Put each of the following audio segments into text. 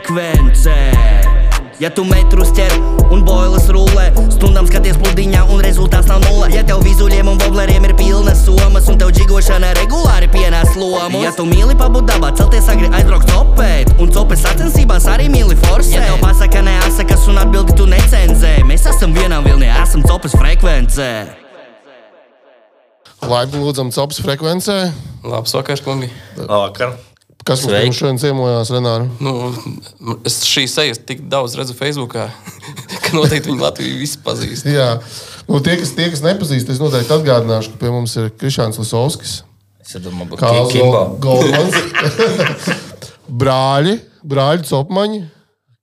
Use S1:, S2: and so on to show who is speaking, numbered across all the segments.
S1: frekvence. Ja tu metrus ķer un boilas rullē, stundām skaties pludiņā un rezultāts nav nulle. Ja tev vizuļiem un bobleriem ir pilnas somas un tev džigošana regulāri pienāc lomu. Ja tu mīli pabūt dabā, celties agri aizbraukt copēt, un copes sacensībās arī mīli forsēt. Ja tev pasaka neasakas un atbildi tu necenzē, mēs esam vienā vilnī, esam copes frekvencē.
S2: Laipni lūdzam, copas frekvencē.
S3: Labs vakars, kungi.
S4: Labvakar.
S2: Kas mums
S5: Sveiki.
S2: šodien ciemojās, Renāri?
S3: Nu, es šīs sejas tik daudz redzu Facebookā, ka noteikti viņi Latviju visi pazīst.
S2: Jā, nu, tie, kas, tie, kas nepazīst, es noteikti atgādināšu, ka pie mums ir Krišāns Lisovskis,
S5: Es domāju, ka
S2: Kāls
S5: Kimbo.
S2: Goldmans, brāļi, brāļi copmaņi.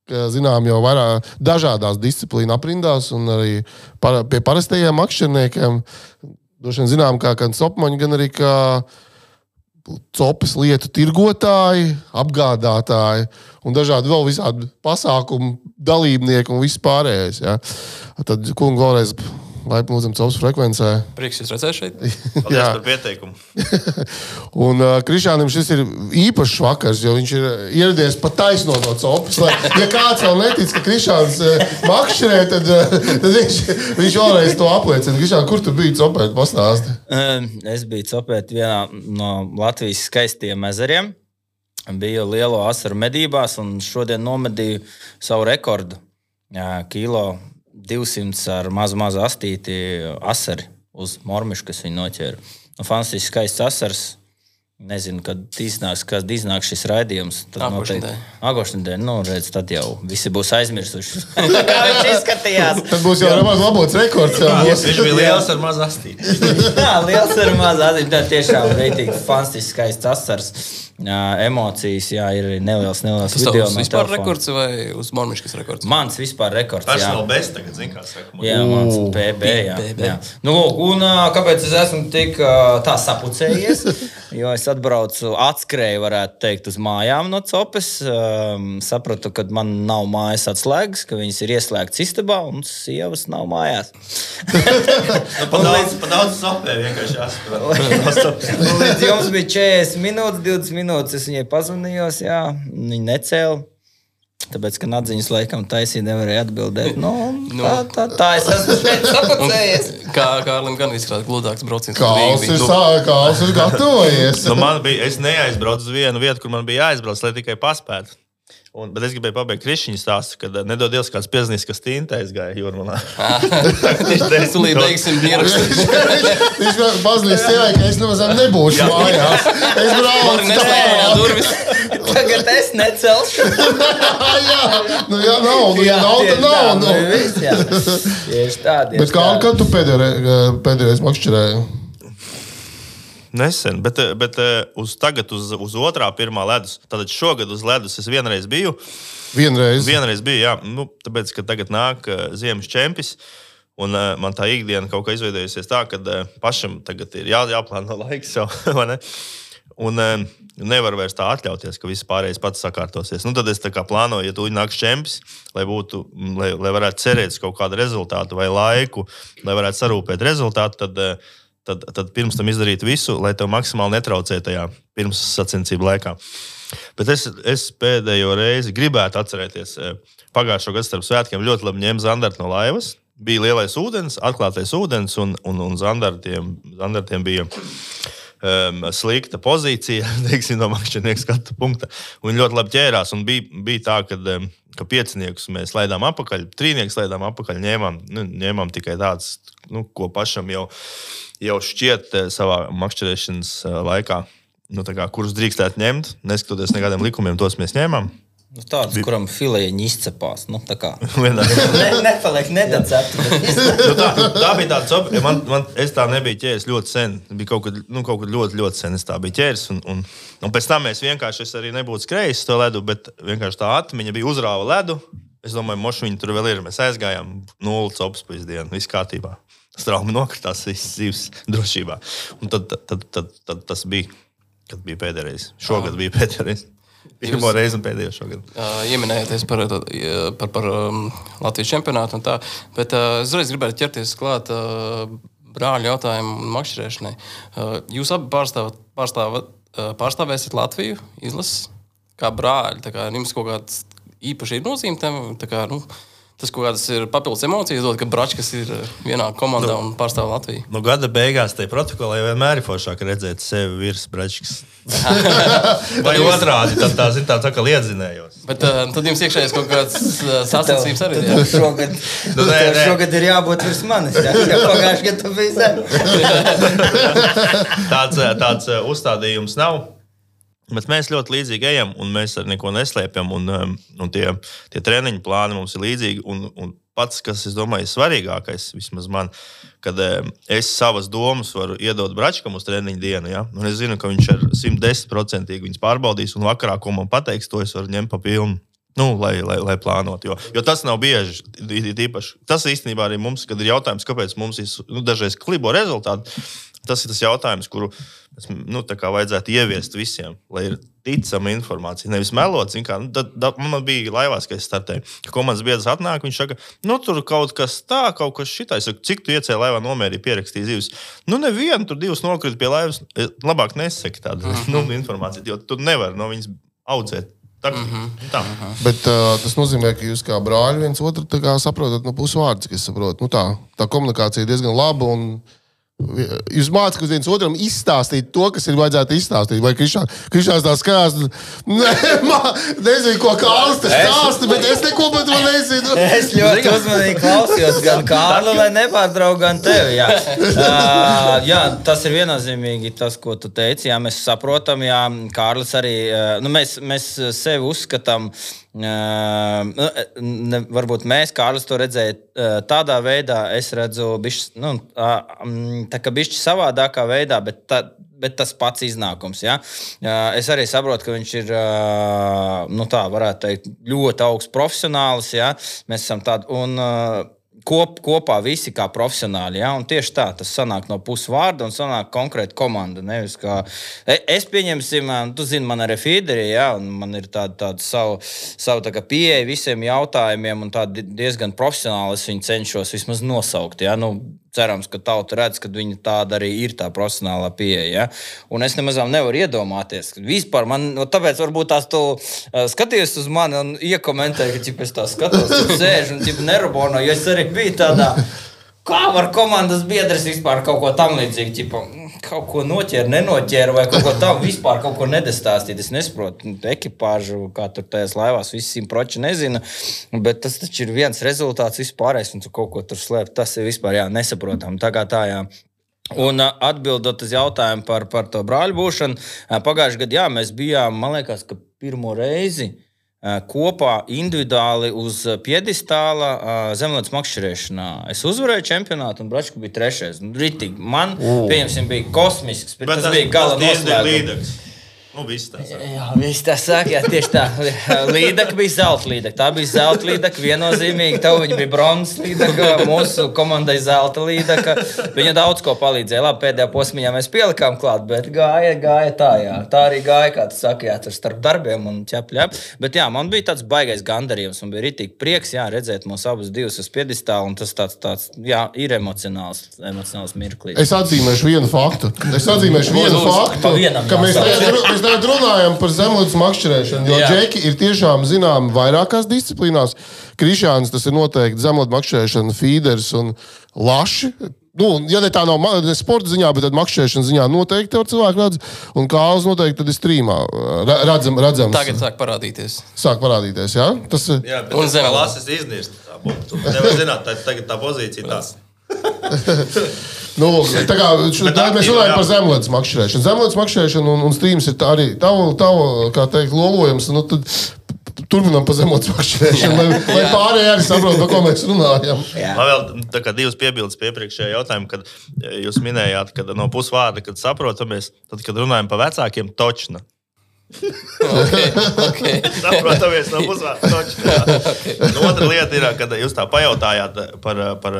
S2: ka Zinām, jau vairāk dažādās disciplīnu aprindās, un arī par, pie parastajiem makšķerniekiem. Droši vien zinām, kā gan copmaņi, gan arī kā copas lietu tirgotāji, apgādātāji un dažādi vēl visādi pasākumu dalībnieki un viss pārējais. Ja. Tad, kungi, vēlreiz laipni lūdzam copas frekvencē.
S3: Prieks jūs redzēt šeit.
S4: Paldies
S2: Jā.
S4: par pieteikumu.
S2: Un uh, Krišānam šis ir īpašs vakars, jo viņš ir ieradies pat taisno no copas. Lai, ja kāds vēl netic, ka Krišāns uh, makšķerē, tad, uh, tad viņš, viņš vēlreiz to apliecina. Krišān, kur tu biji copēt? Pastāsti.
S5: Es biju copēt vienā no Latvijas skaistiem ezeriem. Biju lielo asaru medībās, un šodien nomedīju savu rekordu. Jā, Kilo 200 ar mazu, mazu astīti asari uz mormišu, kas viņu noķēra. Nu, fantastiski skaists asars. Nezinu, kad iznāks, kad iznāks šis raidījums. Tad
S3: Nākošnedēļ.
S5: Nākošais nedēļa, nu, redz, tad jau visi būs aizmirsuši. Kā viņš izskatījās?
S2: Tad būs jau nemaz labots rekords. jau būs.
S4: Viņš bija liels ar mazu astīti.
S5: Jā, liels ir mazs. Tā tiešām rītīgi fantastisks, skaists asars. Emocijas, jā, ir neliels, neliels
S3: Tas
S5: video
S3: tavs
S5: no
S3: vispār
S5: telefona.
S3: rekords vai uz Mormiškas rekords?
S5: Mans vispār rekords. Jā,
S4: Personal best tagad, zin kā saka.
S5: jā mans PB. Jā,
S3: PB.
S5: jā. Nu, lūk, un kāpēc es esmu tik tā sapucējies? Jo es atbraucu, atskrēju, varētu teikt, uz mājām no Copes. Um, sapratu, ka man nav mājas atslēgas, ka viņas ir ieslēgtas istabā un sievas nav mājās.
S4: Pa daudz, pa daudz sopē vienkārši jāsaprot.
S5: Līdz jums bija 40 minūtes, 20 minūtes. Es viņai pazvanīju, jā, viņa necēla. Tāpēc, ka atziņas laikam taisīja, nevarēja atbildēt. Nu,
S3: Nu.
S5: tā, tā, tā es esmu sapucējies.
S3: Kā Kārlim gan izskatās gludāks brauciens.
S2: Kāls ir,
S3: bija.
S2: sā, kāls ir gatavojies.
S4: Nu, man bija, es neaizbraucu uz vienu vietu, kur man bija jāaizbrauc, lai tikai paspētu. Un, bet es gribēju pabeigt Krišņu stāstu, kad eh, nedod Dievs kāds piezīmēs, kas tīntē aizgāja jūrmalā.
S3: Mēs tulīt beigsim ierakstu.
S2: Viņš man pazīst sievai, ka es nemaz nebūšu mājās. Es braucu
S3: Mari nespēja
S2: tālāk.
S3: durvis.
S5: Tagad es necelšu.
S2: Jā, nu, jā, nav, nu, ja nav, tad
S5: tieši
S2: nav.
S5: tā,
S2: Nu.
S5: nu, jā. Tieši tā. tieši
S2: Bet kā,
S5: tā.
S2: kad tu pēdējais, pēdējais makšķerēji?
S4: Nesen, bet, eh, bet eh, uz tagad, uz, uz otrā, pirmā ledus. Tad šogad uz ledus es vienreiz biju.
S2: Vienreiz.
S4: Vienreiz bija, jā, nu, tāpēc, ka tagad nāk uh, ziemas čempions. Un uh, man tā ikdiena kaut kā izveidojusies tā, ka uh, pašam tagad ir jā, jāplāno laiks jau. Un uh, nevar vairs tā atļauties, ka viss pārējais pats sakārtosies. Nu, tad es plānoju, ja tu nāks čempions, lai, būtu, mm, lai, lai varētu cerēt uz kaut kādu rezultātu vai laiku, lai varētu sarūpēt rezultātu, tad, uh, tad, tad pirms tam izdarīt visu, lai tev maksimāli netraucē tajā pirms sacensību laikā. Bet es, es pēdējo reizi gribētu atcerēties eh, pagājušo gadu starp svētkiem. Ļoti labi ņēmu zandartu no laivas. Bija lielais ūdens, atklātais ūdens, un, un, un zandartiem, zandartiem bija um, slikta pozīcija, teiksim, no makšķernieka skatu punkta. Un Viņi ļoti labi ķērās. Bija, bija tā, ka, um, ka pieciniekus mēs laidām apakaļ, trīniekus laidām apakaļ, ņēmām, nu, ņēmām tikai tādas, nu, ko pašam jau, jau šķiet eh, savā makšķerēšanas eh, laikā. Nu, kā, kurus drīkstētu ņemt, neskatoties nekādiem likumiem, tos mēs ņēmām.
S5: Nu, tāds, kuram filējiņi izcepās. Nu, tā kā. Ne, nepaliek nedacēta.
S4: nu, tā, tā bija tā līnija, man, man es tā nebiju ķēries ļoti sen. Bija kaut kad, nu, kaut kad ļoti, ļoti sen es tā biju ķēries. Un, un, un pēc tam mēs vienkārši, es arī nebūtu skrējis to ledu, bet vienkārši tā atmiņa bija uzrāva ledu. Es domāju, mošu viņi tur vēl ir. Mēs aizgājām nulli copas pēc dienas, viss kārtībā. Straumi nokritās, viss dzīves drošībā. Un tad, tad, tad, tad, tad tas bija, kad bija pēdējais. Šogad bija pēdējais. Pirmo reizi un pēdējo šogad.
S3: Uh, Ieminējāties par, par, par um, Latvijas čempionātu un tā, bet uh, es reiz gribētu ķerties klāt uh, brāļu jautājumu un makšķerēšanai. Uh, jūs abi pārstāvat, pārstāvat, uh, pārstāvēsiet Latviju izlases kā brāļi. Kā jums kaut kāds īpaši ir nozīme tam. Kā, nu, tas kaut kādas ir papildus emocijas, dod, ka Bračkas ir eh, vienā komandā un pārstāv Latviju.
S4: Nu, gada beigās tajā protokolā jau vienmēr ir foršāk redzēt sevi virs brečkas. Vai otrādi, tad tā, zin, tā, tā kā liedzinējos.
S3: Bet uh, tad jums iekšējais kaut kāds uh, sasacījums arī
S5: Tev
S3: ir.
S5: Šogad,
S4: Nu, nē, nē.
S5: šogad ir jābūt virs manis. Jā, jā pagājušajā gadā tu biji zem.
S4: Tāds, eh, tāds eh, uzstādījums nav. Bet mēs ļoti līdzīgi ejam, un mēs ar neko neslēpjam. Un, um, un tie, tie treniņu plāni mums ir līdzīgi. Un, un pats, kas, domāju, ir svarīgākais, vismaz man, kad um, es savas domas varu iedot Bračkam uz treniņu dienu. Ja? Un es zinu, ka viņš ar 110% viņas pārbaudīs, un vakarā, ko man pateiks, to es varu ņemt pa pilnu. Nu, lai, lai, lai plānotu. Jo, jo tas nav bieži. Īpaši. Tas īstenībā arī mums, kad ir jautājums, kāpēc mums ir nu, dažreiz klibo rezultāti. Tas ir tas jautājums, kuru mēs, nu, tā kā vajadzētu ieviest visiem, lai ir ticama informācija. Nevis melot, kā, nu, tad, tad man bija laivās, kad es startēju. Kad komandas biedrs atnāk, viņš saka, nu, tur kaut kas tā, kaut kas šitais. Saku, Cik tu iecēli laivā nomērīgi pierakstīji zīves? Nu, nevienu tur divus nokrita pie laivas. E, Labāk nesaki tādu nu, informāciju, jo tu nevari no viņas audzēt. Tā, tā.
S2: Bet uh, tas nozīmē, ka jūs kā brāļi viens otru kā saprotat no pusvārdas, kas saprot. Nu, tā, tā komunikācija ir diezgan laba. Un... Jūs mācāties viens otram izstāstīt to, kas ir vajadzētu izstāstīt. Vai Krišāns tā skatās, ne, mā, nezinu, ko Kārlis te stāsta, bet es neko par to nezinu.
S5: Es ļoti uzmanīgi klausījos gan Kārlu, lai nepārtrauktu, gan tevi. Jā. Uh, jā, tas ir viennozīmīgi tas, ko tu teici. Jā, mēs saprotam, jā, Kārlis arī. Nu, mēs, mēs sevi uzskatām. Uh, nu, ne, varbūt mēs, Kārlis, to redzējām uh, tādā veidā, es redzu, bišķi, nu, uh, tā kā bišķi savādākā veidā, bet, tā, bet tas pats iznākums. Ja? Uh, es arī saprotu, ka viņš ir uh, nu, tā, teikt, ļoti augsts profesionālis. Ja? Mēs esam tādi. Un, uh, Kop, kopā visi kā profesionāļi. Ja? Un tieši tā, tas sanāk no pusvārda un sanāk konkrēta komanda. Nevis kā, E- es pieņemsim, tu zini, man arī feederi, ja? un man ir tāda, tāda savu, savu tā pieeja visiem jautājumiem, un tāda diezgan profesionāli es viņu cenšos vismaz nosaukt. Ja? Nu, cerams, ka tauta redz, ka viņa tāda arī ir tā profesionālā pieeja. Ja? Un es nemaz nevaru iedomāties, ka vispār man, nu, tāpēc varbūt tās tu uh, skaties uz mani un iekomentēji, ka ķip, es tā skatos, tur sēž un ķip, nerubono, jo es arī biju tādā. Kā var komandas biedrs vispār kaut ko tam līdzīgu, kaut ko noķēra, nenoķēra, vai kaut ko tādu vispār kaut ko nedestāstīt. Es nesaprotu, nu, ekipāžu, kā tur tajās laivās, visi simtproči nezina. Bet tas taču ir viens rezultāts vispārējais, un tu kaut ko tur slēp. Tas ir vispār jā, nesaprotami. Tā kā tā, jā. Un atbildot uz jautājumu par, par to brāļu būšanu, pagājušajā gadā jā, mēs bijām, man liekas, ka pirmo reizi kopā individuāli uz piedestāla zemlētas makšķerēšanā. Es uzvarēju čempionātu, un Bračka bija trešais. Nu, Ritīgi. Man, pieņemsim, bija kosmisks, bet, bet tas, tas bija gala noslēgums.
S4: Nu, viss tas ir.
S5: Jā, viņš tā saka, jā, tieši tā. Līdaka bija zelta līdaka. Tā bija zelta līdaka, viennozīmīgi. Tev bija bronzas līdaka, mūsu komandai zelta līdaka. Viņa daudz ko palīdzēja. Labi, pēdējā posmā mēs pielikām klāt, bet gāja, gāja tā, jā. Tā arī gāja, kā tu saki, jā, tur starp darbiem un ķepļā. Bet jā, man bija tāds baigais gandarījums un bija rītīgi prieks, jā, redzēt mūs abus divus uz piedestāla, un tas tāds, tāds, jā, ir emocionāls, emocionāls mirklis.
S2: Es atzīmēšu vienu faktu. Es atzīmēšu vienu faktu, ka mēs
S5: jāsaka.
S2: Tagad, runājam par zemlītes makšķerēšanu. Jo
S5: Jā.
S2: džeki ir tiešām zināmi vairākās disciplīnās. Krišāns tas ir noteikti zemlītes makšķerēšana, feeders un laši. Nu, ja ne tā nav ne sporta ziņā, bet makšķerēšanas ziņā noteikti tev cilvēki redz. Un kāls noteikti tad ir strīmā. Redzam, redzams,
S3: Tagad sāk parādīties.
S2: sāk parādīties. Ja? Tas ir.
S4: Jā, bet
S3: Un zemē.
S4: zemes iznīst. Tā būtu. Tu Nevar zināt, tā, tagad tā pozīcija tā.
S2: Nu, tā kā, šo, tā, mēs runājam par zemlītes makšķerēšanu. Zemlītes makšķerēšana un, un strīms ir tā arī tavu, tavu kā teikt, lolojums. Nu, tad turpinām pa zemlītes makšķerēšanu, lai, lai pārējie arī saprotu, par ko mēs runājam.
S5: Jā.
S4: Man vēl kā divas piebildes pie iepriekšējā jautājuma, kad eh, jūs minējāt, ka no pusvārda, kad saprotamies, tad, kad runājam par vecākiem, točna.
S3: Okay, okay.
S4: Saprotamies no pusvārda. točna. Un Otra lieta ir, kad jūs tā pajautājāt par, par,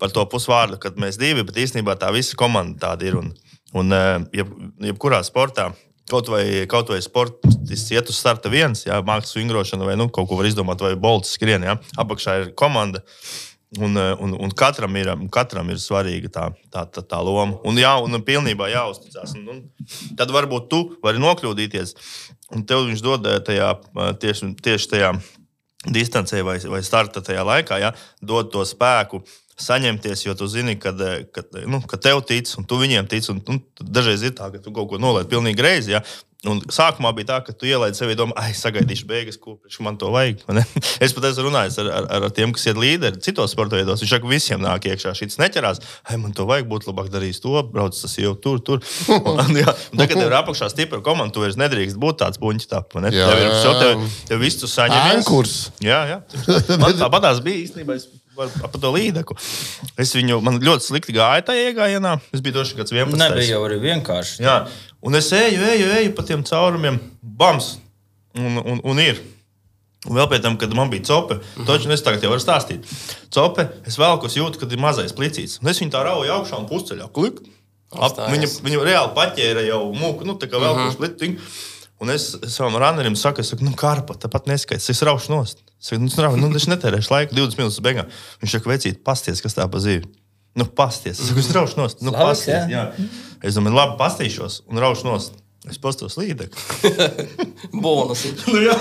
S4: par to pusvārdu, kad mēs divi, bet īstenībā tā visa komanda tāda ir. Un, un eh, jeb, jebkurā sportā. Kaut vai, kaut vai sports iet uz starta viens, jā, mākslas vingrošana, vai nu, kaut ko var izdomāt, vai bolts skrien. Jā. Apakšā ir komanda. Un, eh, un, un katram, ir, katram ir svarīga tā, tā, tā, tā loma. Un, jā, un pilnībā jāuzticas. Tad varbūt tu vari nokļūdīties. Un tev viņš dod eh, tajā, eh, tieši, tieši tajā distancē vai, vai starta tajā laikā, ja, dod to spēku. Saņemties, jo tu zini, ka, ka, nu, ka tev tic, un tu viņiem tic. Un, un dažreiz ir tā, ka tu kaut ko nolaidi pilnīgi greizi. Ja? Un sākumā bija tā, ka tu ielaidi sevi domā, ah, sagaidīšu beigas, ko man to vajag. Es pat esmu runājis ar, ar, ar tiem, kas ir līderi citos sporta veidos. Viņš saka, ka visiem nāk iekšā šis neķerās. Ai, man to vajag, būtu labāk darīt to, brauc tas jau tur, tur. Un, jā, un tagad tev ir apakšā stipra komanda, tu vairs nedrīkst būt tāds puņķis. Tā, tev ir jau tev, tev viss tu saņem.
S2: Ankurs.
S4: Jā, jā. Man tāpatās bija īstenībā. Es par to līdeku. Es viņu, man ļoti slikti gāja tajā iegājienā. Es biju droši kāds 11.
S5: Nebija jau arī vienkārši.
S4: Jā, un es eju, eju, eju pa tiem caurumiem, bams, un, un, un ir. Un vēl pēc tam, kad man bija cope, mm -hmm. to es tagad jau varu stāstīt. Cope, es vēl ko jūtu, kad ir mazais plicīts. Un es viņu tā rauju augšā un pusceļā. Klik. Ap, viņa, viņa reāli paķēra jau mūku, nu tā kā vēl mm -hmm. kur splitīgi. Un es savam runnerim saku, es saku, nu, karpa, tāpat neskaidrs, es raušu nost. Es saku, nu, nu, es netērēšu laiku, 20 minūtes beigās. Viņš saka, vecīt, pasties, kas tā pa zīvi. Nu, pasties, es saku, es raušu nost. Nu, pasties,
S5: jā.
S4: Es domāju, labi, pastīšos un raušu nost. Es pastos līdzekli.
S3: Bonus.
S4: nu, jā,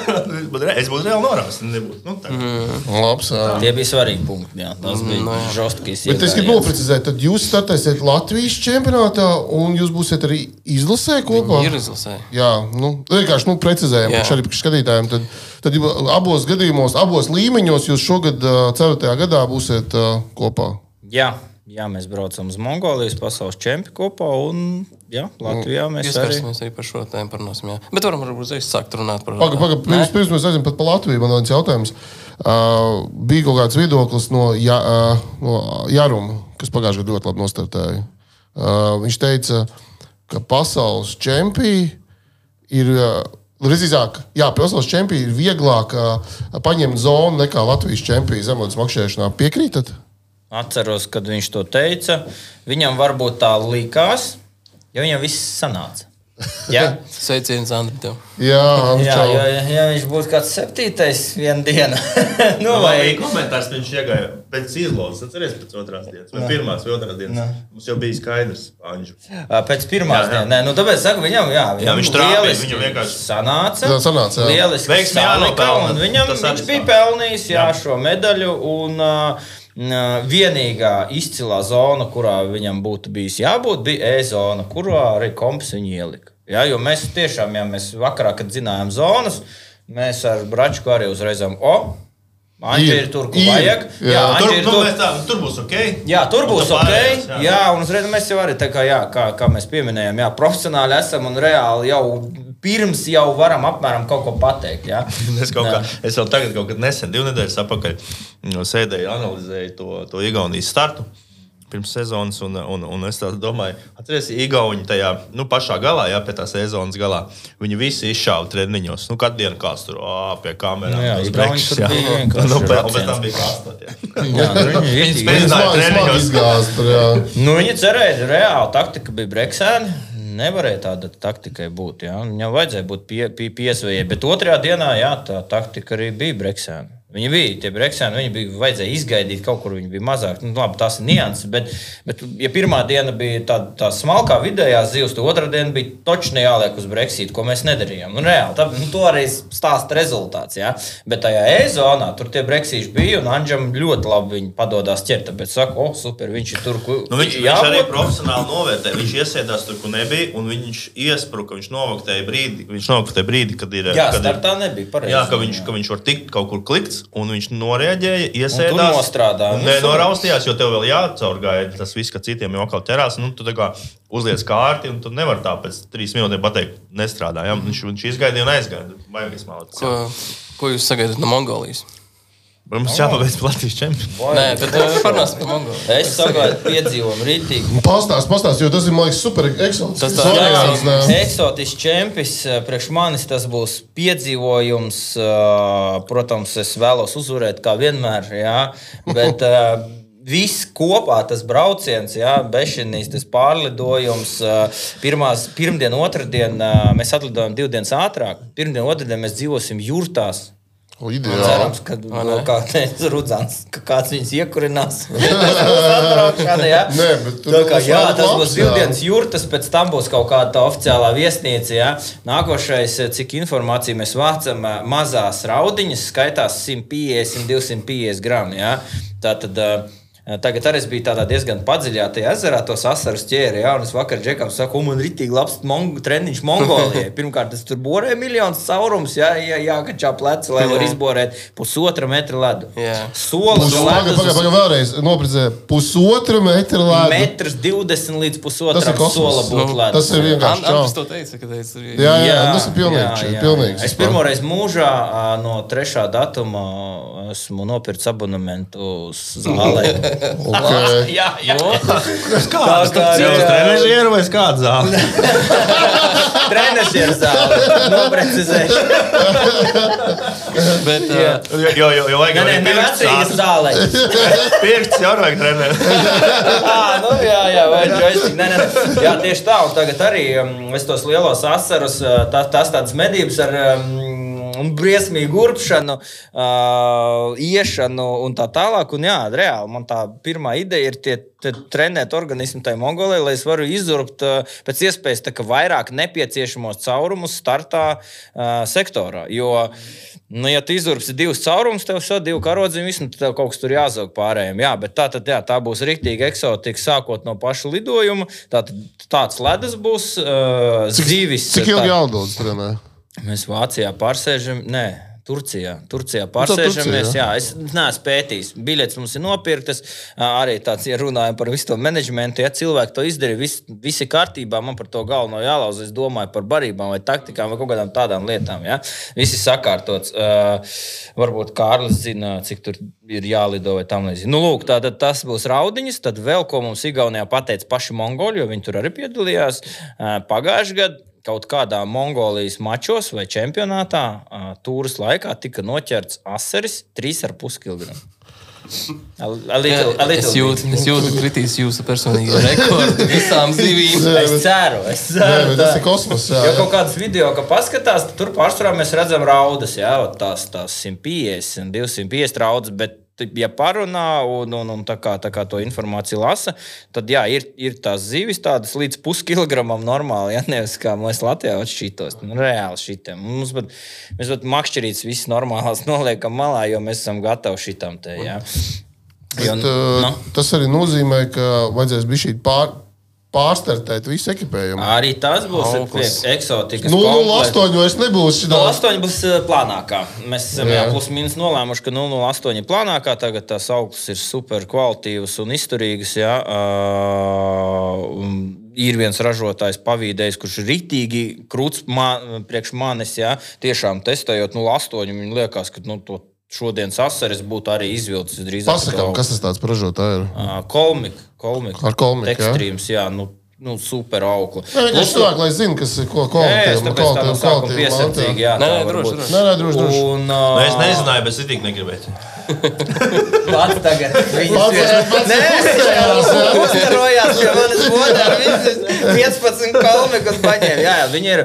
S4: es būtu reāli norādījis. Nu, tā. mm.
S2: Labs.
S5: Tie bija svarīgi punkti. Jā, tas bija
S3: Nu, jā.
S5: žostkis.
S2: Bet es gribu noprecizēt, tad jūs startēsiet Latvijas čempionātā un jūs būsiet arī izlasē kopā.
S3: Ir izlasē.
S2: Jā, nu, vienkārši nu, precizējam, ka arī skatītājiem. Tad, tad abos gadījumos, abos līmeņos jūs šogad, uh, 4. gadā, būsiet uh, kopā.
S5: Jā, jā, mēs braucam uz Mongolijas pasaules čempionu kopā. Un, jā, Latvijā mēs arī.
S3: Ieskarsimies arī par šo tēmu. Parunāsim, jā. Bet varam varbūt uzreiz sākt runāt par
S2: Pagaidām, paga, pirms, pirms mēs aizjām pat pa Latviju, man viens jautājums. Uh, bija kaut kāds viedoklis no, ja, uh, no Jāruma, kas pagājušajā gadā ļoti labi nostartēja. Uh, viņš teica, ka pasaules čempioni ir. Uh, Drīzāk, jā, pasaules čempioni ir vieglāk uh, paņemt zonu nekā Latvijas čempioni zemotas makšķerēšanā. Piekrītat?
S5: Atceros, kad viņš to teica. Viņam varbūt tā likās, jo viņam viss sanāca. Jā,
S3: Sveiciens, Andri. Tev.
S2: Jā,
S5: jā, jā, jā, jā viņš būtu kāds septītais vienā dienā. nu,
S4: Nu,
S5: vai
S4: vai komentārs viņš iegāja pēc izlozes, atceries pēc otrās dienas, vai pirmās vai otrās dienas. Mums jau bija skaidrs, Anģu.
S5: Ā, Pēc pirmās
S4: Jā, jā.
S5: dienas. Nē, nu, tāpēc saku, viņam, jā, viņam
S4: viņš trāpīja,
S5: lieliski
S4: viņam vienkārši-
S5: sanāca.
S2: Jā, sanāca, jā.
S5: Lieliski
S4: Veiksmi jānopelna,
S5: Viņam
S4: tas arī
S5: viņš bija pelnījis jā,
S4: Jā.
S5: šo medaļu. Un, uh, vienīgā izcilā zona, kurā viņam būtu bijis jābūt, bija E-zona, kurā arī komps viņu ielika. Jā, jo mēs tiešām, ja mēs vakarā, kad zinājām zonas, mēs ar Bračku arī uzreizām, o, Anģi
S2: Ir,
S5: tur, kur
S2: ir,
S5: vajag.
S2: jā.
S5: Jā,
S4: Tur,
S5: ir
S4: nu,
S5: tur,
S4: mēs tā, tur būs ok.
S5: Jā, tur būs ok.
S4: pārējais,
S5: Jā, jā un uzreiz mēs jau arī kā, jā, kā, kā mēs pieminējām, jā, profesionāli esam un reāli jau pirms jau varam apmēram kaut ko pateikt. Jā.
S4: Es, kaut
S5: Jā.
S4: kā, es vēl tagad, kaut kad nesen, divu nedēļu atpakaļ, mm, sēdēju, analizēju to, to Igaunijas startu. Pirms sezonas, un, un, un es domāju, atcerieties, Igauni tajā nu, pašā galā, jā, pie tā sezonas galā. Viņi visi izšāva treniņos. Nu, katru dienu kāds tur ā, pie kamerām.
S5: Nu jā, tur
S4: jā.
S5: bija vienkārši
S4: Nu, pēc tam bija kāstot. jā.
S5: Jā, nu, viņi
S2: smagi
S4: treniņos.
S2: izgāzt, tur, jā.
S5: Nu, viņi cerēja, reāli taktika bija breksēni. Nevarēja tāda taktikai būt. Jā. Viņam vajadzēja būt pie, pie, piesvējai. Bet otrajā dienā jā, tā taktika arī bija breksēni. Viņi bija tie breksēni, viņi bija vajadzēja izgaidīt kaut kur, viņi bija mazāk. Nu, labi, tās ir nianses, bet, bet, ja pirmā diena bija tā, tā smalkā vidējā zivs, tad otrā diena bija točni jāliek uz Brexit, ko mēs nedarījām. Nu, reāli, tā, nu, to arī stāsta rezultāts. Jā. Bet tajā e-zonā tur tie breksīši bija, un Anģam ļoti labi viņi padodas ķert. Tāpēc saka, o, super, viņš ir tur, kur
S4: Nu, viņš, viņš arī profesionāli novērtēja. Viņš iesēdās tur, kur nebija, un viņš iespruka. Viņš novaktēja brīdi, viņš novaktēja brīdi kad ir.
S5: Jā,
S4: kad ir
S5: startā nebija pareizi.
S4: Jā, ka viņš, ka viņš var tikt kaut kur klikts, un viņš noreaģēja,
S5: tu nostrādāji.
S4: un Nenoraustījās, jo tev vēl jācaurgāja tas viss, ka citiem jau atkal ķerās. Nu, tu kā uzliec kārti, un tu nevari tā pēc trīs minūtēm pateikt, nestrādā. Ja? Viņš, viņš izgaidīja un aizgaidīja.
S3: Ko, ko jūs sagaidat no Mongolijas?
S4: Mums jāpabeidz Latvijas čempions.
S3: Nē, bet uh, parunāsim par Mongoliju.
S5: Es sagaidu piedzīvojumu rītīgi.
S2: Pastāst, pastāst, jo tas ir, man liekas, super eksotisks.
S3: Tas tā- jā,
S2: nē.
S5: Eksotisks čempions priekš manis tas būs piedzīvojums. ā, Protams, es vēlos uzvarēt kā vienmēr, jā, bet viss kopā tas brauciens, jā, bešinīs, tas pārlidojums. Pirmās, pirmdien, otrdien mēs atlidojam divas dienas ātrāk. Pirmdien, otrdien mēs dzīvosim jurtās.
S2: Ideāli.
S5: Cerams, ka
S3: Vai
S5: vēl
S3: ne?
S5: kā teica Rudzans, ka kāds viņus iekurinās. Jā.
S2: Nē,
S5: Tā kā, jā, tas būs divdienas jūrtas, pēc tam būs kaut kāda tā oficiālā viesnīca. Jā. Nākošais, eh, cik informāciju mēs vācam, eh, mazās raudiņas skaitās 150, 250 gramu. Jā. Tātad, eh, Tagad arī es biju tādā diezgan padziļinātā ezerā, tos asarus ķēri. Jā, un es vakar džekam saku, man ir rītīgi labs mong treniņš Mongolijai. Pirmkārt, es tur borēju miljonus caurumus, jā, jā, jākačā pleci, lai var izborēt pusotra metra ledu.
S3: Jā.
S5: Solis
S2: Pagaidām, pagaidām, vēlreiz noprecē pusotru metru lēdu.
S5: metrs 20 līdz
S2: Tas ir kosmos.
S5: sola būtu
S3: Nu,
S5: ledus.
S2: Tas ir vienkārši
S3: Andris
S2: čau.
S3: to teica, ka teica,
S2: Jā, jā, jā, tas ir pilnīgi.
S5: jā, jā,
S2: pilnīgs.
S5: jā. Es pirmoreiz mūžā no trešā datuma esmu nopircis abonementu uz zālē.
S2: Okay.
S5: jā, jā.
S4: Kāds
S5: Tā
S4: tas ir?
S5: jā.
S4: Trenižieru vai kāds zāle?
S5: Treneris ir zāle. Noprecizēšu.
S3: Bet,
S5: Jā.
S3: uh,
S4: Jo, jo, jo vajag
S5: Nē, nē, ne vecīgas zālē.
S4: Pirksts jau vajag trenēt.
S5: Ah, nu, jā, jā, vai joystick. Nē, nē, nē. jā, tieši tā. Un tagad arī um, es tos lielos asarus, uh, tā, tās tādas medības ar um, briesmīgu urpšanu, uh, iešanu un tā tālāk. Un jā, reāli man tā pirmā ideja ir tie, trenēt organismu tajā Mongolijā, lai es varu izurbt uh, pēc iespējas vairāk nepieciešamos caurumus startā uh, sektorā. Jo, Nu, ja tu izurbi divus caurumus, tev jau divi karodziņi, visam tev kaut kas tur jāzog pārējiem. Jā, bet tā, tad, jā, tā būs rīktīgi eksotika, sākot no paša lidojuma. Tā, tāds ledus būs uh, zīvis.
S2: Cik ilgi
S5: tā-
S2: jādodas trenē?
S5: Mēs Vācijā pārsēžam, nē, Turcijā. Turcijā
S2: tad
S5: pārsēžamies.
S2: Turcija,
S5: jā, es neesmu pētījis. Biļetes mums ir nopirktas. Arī tāds, ja runājam par visu to menedžmentu, ja cilvēki to izdarīja, vis ir kārtībā. Man par to galveno jālauž. Es domāju par barībām, vai taktikām, vai kaut kādām tādām lietām. Ja? Viss ir sakārtots. Uh, varbūt Kārlis zina, cik tur ir jālido vai tam līdzīgi. Nu, lūk, tātad tas būs raudiņas. Tad vēl ko mums Igaunijā pateica paši Mongoli, jo viņi tur arī piedalījās uh, pagājušajā gadā kaut kādā Mongolijas mačos vai čempionātā uh, tūras laikā tika noķerts asaris 3,5 kg. A, a little, a
S3: es
S5: little
S3: jūtu,
S5: bit.
S3: es jūtu kritīs jūsu personīgo rekordu visām zivīm.
S5: Es ceru, es
S2: Nē,
S5: ceru.
S2: bet tas ir kosmos. Jā, jā.
S5: kaut kādas video, ka paskatās, tur pārsvarā mēs redzam raudas, jā, tās, tās 150, 250 raudas. Bet, ja parunā un, un, un tā, kā, tā kā to informāciju lasa, tad jā, ir, ir tās zivis tādas līdz puskilogramam normāli. Ja, nevis kā mēs Latvijā atšķītos. Nu, reāli šitiem. Mums pat, mēs pat makšķerītas visas normālās noliekam malā, jo mēs esam gatavi šitam te. Jo,
S2: Bet, uh,
S5: nu,
S2: Tas arī nozīmē, ka vajadzēs būt šī pār, pārstartēt visu ekipējumu.
S5: arī tas būs
S3: Auglis.
S5: eksotikas.
S2: Nu,
S5: komplekts.
S2: 0,8 vairs nebūs. šitā.
S5: 0,8 būs eh, plānākā. Mēs esam jā.
S2: Jā.
S5: Jā, plus mīnus nolēmuši, ka 0,8 ir plānākā. Tagad tās augsts ir super kvalitīvas un izturīgas. Jā. Uh, ir viens ražotājs, pavīdējs, kurš ir rītīgi krūts man, priekš manis. Jā. Tiešām testējot 0,8, man liekas, ka nu, to šodienas asaris būtu arī izvilcis drīzāk.
S2: Pasakām, kas tas tāds pražotājs ir?
S5: Kolmik, kolmik.
S2: Ar kolmiku, jā?
S5: Tekstrīms, jā. Nu, nu, super augli.
S2: Nē, vienkārši cilvēki, lai zinātu, kas ir
S5: Nē,
S2: kvalitāte.
S5: tāpēc tā no sākuma piesardzīgi. Jā,
S3: Nē, nē, droši, droši.
S2: Nē, nē, droši, droši.
S5: Un,
S4: Nu,
S5: uh,
S4: es nezināju, bet es tik negribēju.
S5: Pats tagad uzstarojās pie ar visas 15 kalmekus paņēma. Jā, jā, viņi ir,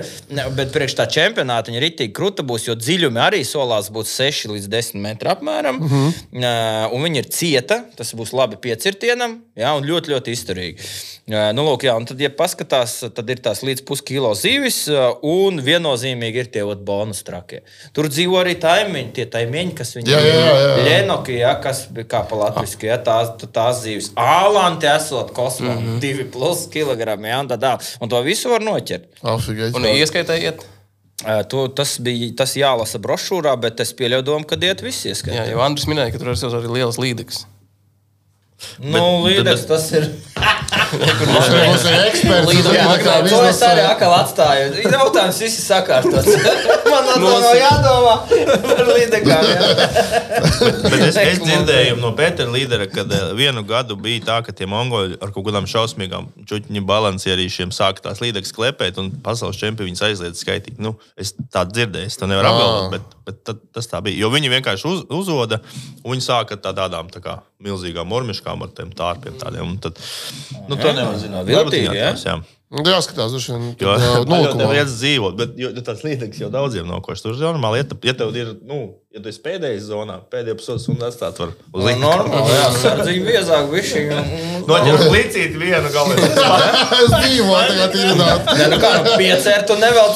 S5: bet priekš tā čempionāta viņi ritīgi kruta būs, jo dziļumi arī solās būt 6 līdz 10 metru apmēram.
S2: Mhm.
S5: Uh, un viņi ir cieta, tas būs labi piecirtienam, jā, un ļoti, ļoti izturīgi. Uh, nu, lūk, jā, un tad, ja paskatās, tad ir tās līdz puskilo zīvis, uh, un viennozīmīgi ir tie ot, bonus trakie. Tur dzīvo arī taimiņi, tie taimiņi, kas viņiem
S2: Jā, jā, jā, jā.
S5: Lenoki, ja, kas bija kā pa latviešu, ja, tās, tās zīves. Ālanti esot kosmā, mm -hmm. 2,5 kg. Ja, un, tā, tā. un to visu var noķert.
S2: Afigēji.
S3: Un ieskaitējiet,
S5: Uh, to, tas bija tas jālasa brošūrā, bet es pieļauju, domu, ka iet visi
S3: jā,
S5: ieskaitīt.
S3: jau Andris minēja, ka tur ir arī liels līdeks.
S5: Nu, līderis tas ir.
S2: Ir- mums ir eksperts. Kā
S5: To es arī atkal atstāju. Jautājums viss ir sakārtots. Man to nav jādomā par.
S4: Bet es, es dzirdēju no Pētera līdera, ka eh, vienu gadu bija tā, ka tie mongoļi ar kaut kādām šausmīgām čūņu balansierīšiem sāka tās līdekas klepēt, un pasaules čempioni viņas aizliedz skaitīt. Nu, es tādu dzirdēju, es to nevaru
S2: Ā.
S4: apgalvot, bet, bet tad, tas tā bija. Jo viņi vienkārši uz, uzoda, un viņi sāka tā tādām tā kā milzīgām ormiškām ar tiem tārpiem. Tādiem, tad, nu, to nevar zināt.
S5: Viltīgi, jā?
S4: tās, jā.
S2: Nu, Jāskatās, droši vien.
S4: Jo
S2: tad, ā,
S4: tā jau
S2: nolikumā.
S4: tev iet dzīvot, bet jo, tāds līdzīgs jau daudziem nav ko. Tur ir normāli, ja, te- ja tev ir, nu, ja tu esi pēdējais zonā, pēdējā pusotras stundas atstāt var uz
S5: Nu, Normāli, jā, sardzīgi biezāk bišķi.
S4: Noķert līdzīt vienu galu.
S2: Es dzīvoju, tagad ir nāc.
S5: Nē, nu kā, nu piecērt, tu nevēl.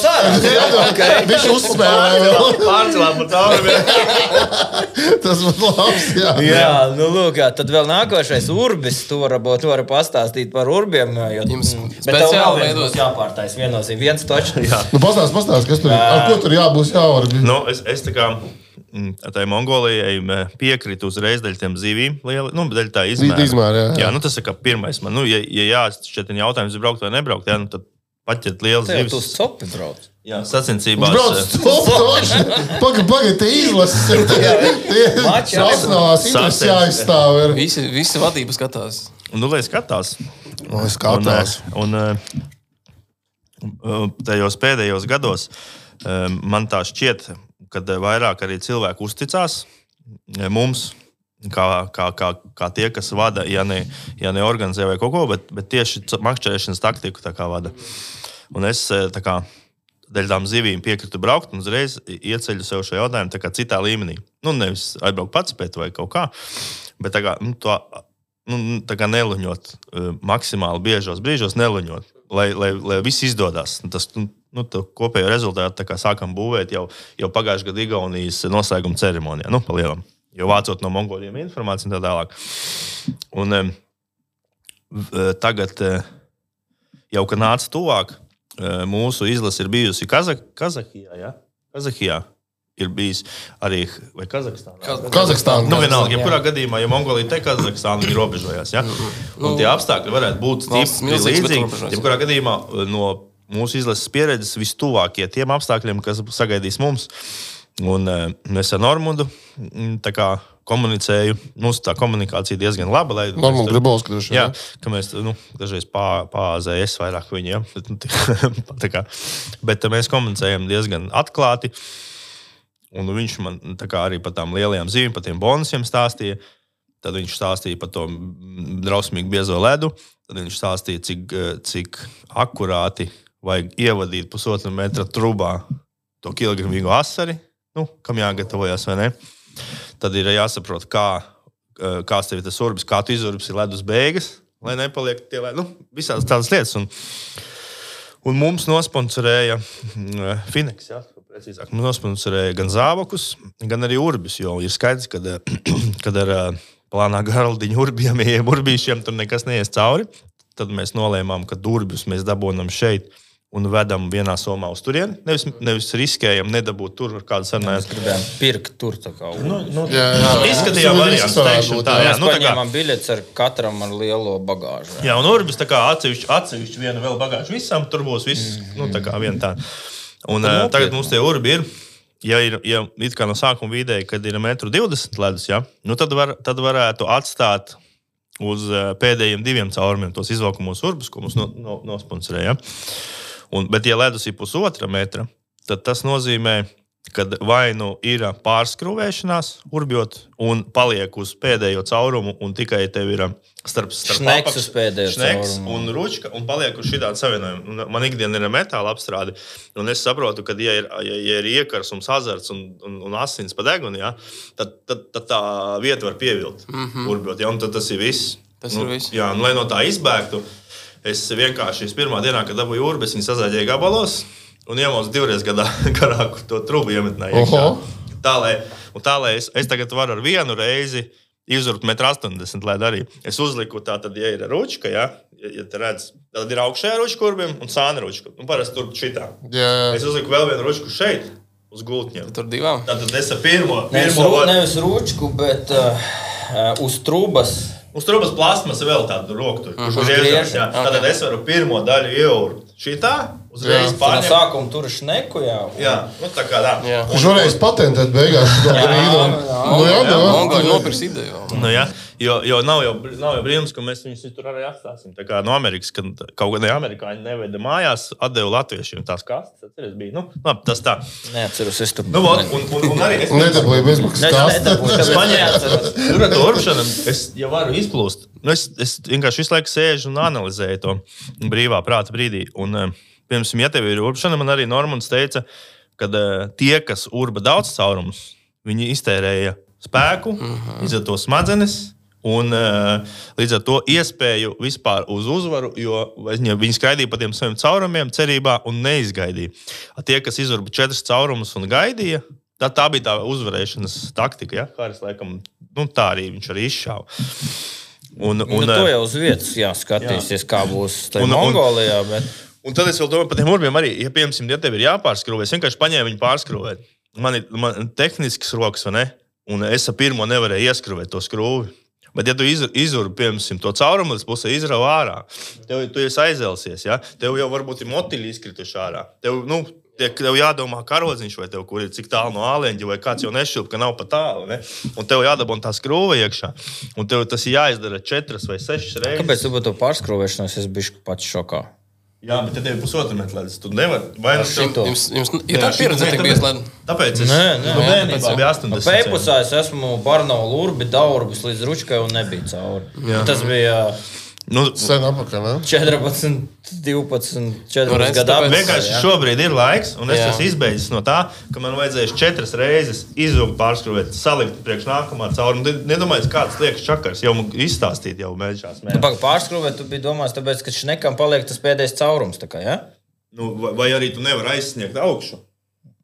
S5: Okay.
S2: Viņš uzspēlē vēl.
S4: Pārcēlāt pa tālu.
S2: Tas būtu labs, jā.
S5: Jā, nu, lūk, tad vēl nākošais urbis. Tu varbūt vari pastāstīt par urbiem. Jo,
S3: Jums speciāli veidot-
S5: būs jāpārtais viennozīmīgi. Viens točs.
S2: Nu, pastāst, pastāst, kas tur ir. Ar ko tur jābūs jāvarbi?
S4: Nu, es, es tā kā mm, tai Mongolijai mm, piekritu uzreiz daļai tiem zivīm, lieli, nu, daļai tā izmēra.
S2: Izmēra, jā, jā.
S4: jā, nu, tas ir kā pirmais. Man, nu, ja, ja jāatšķiet jautājums, braukt vai nebraukt, jā, nu, tad paķert liels
S5: Tev tu uz
S4: zivis.
S5: copi brauc.
S4: Jā, sacensībās.
S2: Brauc,
S4: eh,
S2: stop, toči. Pagaid, pagaid, te izlases. Nacionālās intereses jāizstāv.
S3: Visi, visi vadība skatās.
S4: Nu, lai skatās.
S2: O, es
S4: Un,
S2: skatās.
S4: eh, un, eh, tajos pēdējos gados eh, man tā šķiet, ka vairāk arī cilvēki uzticās eh, mums. Kā, kā, kā, kā tie, kas vada, ja ne, ja ne organizē vai kaut ko, bet, bet tieši makšķerēšanas taktiku tā kā vada. Un es eh, tā kā dēļ tām zivīm piekritu braukt un uzreiz ieceļu sev šo jautājumu tā citā līmenī. Nu, nevis aizbraukt pats pēc vai kaut kā, bet tā kā, nu, to, nu, kā neluņot eh, maksimāli biežos brīžos, neluņot, lai, lai, lai viss izdodas. Tas, nu, nu, kopējo rezultātu sākam būvēt jau, jau pagājušā gada Igaunijas noslēguma ceremonijā, nu, pa lielam. Jo vācot no mongoliem informāciju un tā tālāk. Un, v- eh, tagad, jau kad nāca tuvāk, mūsu izlase ir bijusi Kazak Kazahijā. Ja? Kazahijā ir bijis arī vai Kazahstānā.
S3: Kaz-
S2: Kazahstāna.
S4: Nu, vienalga, jebkurā gadījumā, ja Mongolija te Kazahstāna viņi robežojās, ja? un tie apstākļi varētu būt stipri līdzīgi.
S3: robežojas.
S4: Jebkurā gadījumā eh, no mūsu izlases pieredzes vistuvākie tiem apstākļiem, kas sagaidīs mums. Un eh, mēs ar Normundu mm, tā kā komunicēju. Mums tā komunikācija diezgan laba. lai-
S2: Normāli gribos, ka.
S4: Jā, ka mēs nu, dažreiz pā- pāzēs vairāk viņu. Ja? Bet, nu, tā kā, bet mēs komunicējam diezgan atklāti. Un viņš man kā arī par tām lielajām zīmēm, par tiem bonusiem stāstīja. Tad viņš stāstīja par to drausmīgi biezo ledu. Tad viņš stāstīja, cik, eh, cik akurāti vajag ievadīt pusotru metru trubā to kilogramīgo asari, nu, kam jāgatavojas vai ne. Tad ir jāsaprot, kā, eh, kāds ir tas urbis, kā tu izurbsi ledus beigas, lai nepaliek tie ledus. Nu, visādas tādas lietas. Un, un mums nosponsorēja mm, Finex. Ja? Precīzāk, mums nosponsorēja gan zābakus, gan arī urbis. Jo ir skaidrs, ka, kad ar eh, plānā garaldiņu urbiem, ja urbīšiem tur nekas neies cauri, tad mēs nolēmām, ka urbus mēs dabūjam šeit. Un vedam vienā somā uz turieni. Nevis, nevis riskējam, nedabūt tur kādu sarunu.
S5: Mēs gribējām pirkt tur tā kā.
S4: Nu, nu,
S2: Jā, jā.
S4: Izskatījām
S2: Tas
S4: variantus,
S2: viss varētu
S4: teikšu
S2: būt,
S4: tā,
S2: jā.
S4: jā.
S5: Mēs
S4: Nu, tā kā-
S5: paņēmām biļetes ar katram ar lielo bagāžu.
S4: Jā, un Urbis tā kā atsevišķi, atsevišķi viena vēl bagāža visam, tur būs viss, mm. nu, tā kā viena tā. Un uh, tagad mums tie Urbi ir. Ja ir ja it kā no sākuma vidēji, kad ir 1,20 m ledus, ja, nu tad, var, tad varētu atstāt uz uh, pēdējiem diviem caurumiem tos izvelkamos urbus, ko mums no, no, nosponsorēja. Un, bet, ja ledus ir pusotra metra, tad tas nozīmē, ka vai nu ir pārskrūvēšanās, urbjot, un paliek uz pēdējo caurumu, un tikai tev ir starp, starp
S5: Šneks uz pēdējo
S4: šneks un ručka, un paliek uz šāda savienojuma. Un Man ikdienā ir metāla apstrāde, un es saprotu, ka, ja ir, ja, ja ir iekarsums, azarts un, un, un asins pa degunu, ja, tad, tad, tad tā vieta var pievilkt, mm -hmm. urbjot, ja, un tas ir viss.
S3: Tas
S4: nu,
S3: ir viss.
S4: Jā, un, lai no tā izbēgtu, es vienkārši es pirmā dienā, kad dabūju urbes, viņu sazāģēju gabalos un iemācīju divreiz gadā garāku to trubu iemetnē. Tā, lai, un tā, lai es, es tagad varu ar vienu reizi izurbt 1,80 m, lai arī es uzliku tā, tad, ja ir ručka, ja, ja, redz, tad ir augšējā ručka kurbim un sāna ručka. Un parasti tur šitā.
S2: Jā,
S4: Es uzliku vēl vienu ručku šeit, uz gultņiem.
S3: Tur divām.
S4: Tātad es ar pirmo,
S5: Nevis,
S4: pirmo
S5: ru,
S4: varu-
S5: nevis rūčku, bet uh, uh, uz trūkas.
S4: Uz trūkumas plasmas vēl tāda roku, tur, kurš griežas.
S5: grieža.
S4: jā. Tātad es varu pirmo daļu ieurbt šitā Uzreiz
S5: No
S4: pārņem.
S5: sākuma tur ir šneku jau.
S4: Jā, nu, tā kā tā.
S3: Jā.
S2: Kurš varēs patentēt beigās? to brīnumu? Nu, jā, jā.
S3: Mongoļi nopirks ideju.
S4: Nu, ja, jo, jo nav jau, nav jau brīnums, ka mēs viņus tur arī atstāsim. Tā kā no Amerikas, kad kaut kādā amerikāņi neveda mājās, atdeva latviešiem tās kastes. Atceries, bija. Nu, labi, tas tā.
S5: Neatceros, es tur
S4: Nu, vot, un, un, un arī es
S2: Nedabūja bezmaksas
S5: Es
S2: kastes.
S5: nedabūju,
S4: Es paņēmu. Tur ar to urpšanu es jau varu izplūst. Nu, es, es vienkārši visu laiku sēžu un analizēju to brīvā prāta brīdī. Un, eh, piemēram, ja tev ir urpšana, man arī Normans teica, ka uh, tie, kas urba daudz caurumus, viņi iztērēja spēku, izdarīja to smadzenes. Un, uh, līdz ar to iespēju vispār uz uzvaru, jo viņi, viņi skraidīja pa tiem saviem caurumiem, cerībā, un neizgaidīja. A tie, kas izurba četrus caurumus un gaidīja, tā, tā bija tā uzvarēšanas taktika. Ja? Kā es laikam, nu, tā arī viņš arī izšāva. Un,
S5: Nu,
S4: un,
S5: to
S4: eh,
S5: jau uz vietas jāskatīsies, kā būs Mongolijā. Bet...
S4: Un tad es vēl domāju par tiem urbiem arī. Ja, piemēram, ja tev ir jāpārskrūvē, es vienkārši paņēmu viņu pārskrūvēt. Man ir man tehnisks rokas, vai ne? Un es ar pirmo nevarēju ieskrūvēt to skrūvi. Bet, ja tu iz- izurbi, piemēram, to caurumu līdz pusē izrauj ārā, tev tu esi aizēlsies. Ja? Tev jau varbūt ir motiļi izkrituši ārā. Tev, nu, tiek- Tev jādomā, karodziņš vai tev, kur ir cik tālu no āleņa, vai kāds jau nešķilp, ka nav pat tālu. Ne? Un tev jādabūna tā skrūve iekšā. Un tev tas ir jāizdara četras vai sešas reizes.
S5: Kāpēc tu būtu pārskrūvēšanos? Es biju pats šokā.
S4: Jā, bet tad tev ir pusotra metra līdz. Tu nevari. Vai nu
S5: šito?
S3: Jums, jums ir tā pieredze, ka bijis lēn.
S4: Tāpēc es
S5: Nē, nē,
S4: nu,
S5: jā,
S4: bērnībā bija 80.
S5: Pēpusā es esmu Barnaula urbi, daurbis līdz ručkai un nebija cauri. Jā. Tas bija
S4: Nu,
S2: Sen apakaļ, ne?
S5: 14, 12, 14
S3: Nu, redz,
S5: gadu apmēram.
S4: vienkārši šobrīd ir laiks, un es
S3: Jā.
S4: esmu izbeidzis no tā, ka man vajadzēs četras reizes izvilkt, pārskrūvēt, salikt priekš nākamā caurumu. Nedomājiet, kāds liekas čakars, jau man izstāstīt, jau mēģinās.
S5: Nu, Pārskrūvēt, tu biji domājis, tāpēc, ka šnekam paliek tas pēdējais caurums. Kā, ja?
S4: Nu, vai, vai arī tu nevari aizsniegt augšu?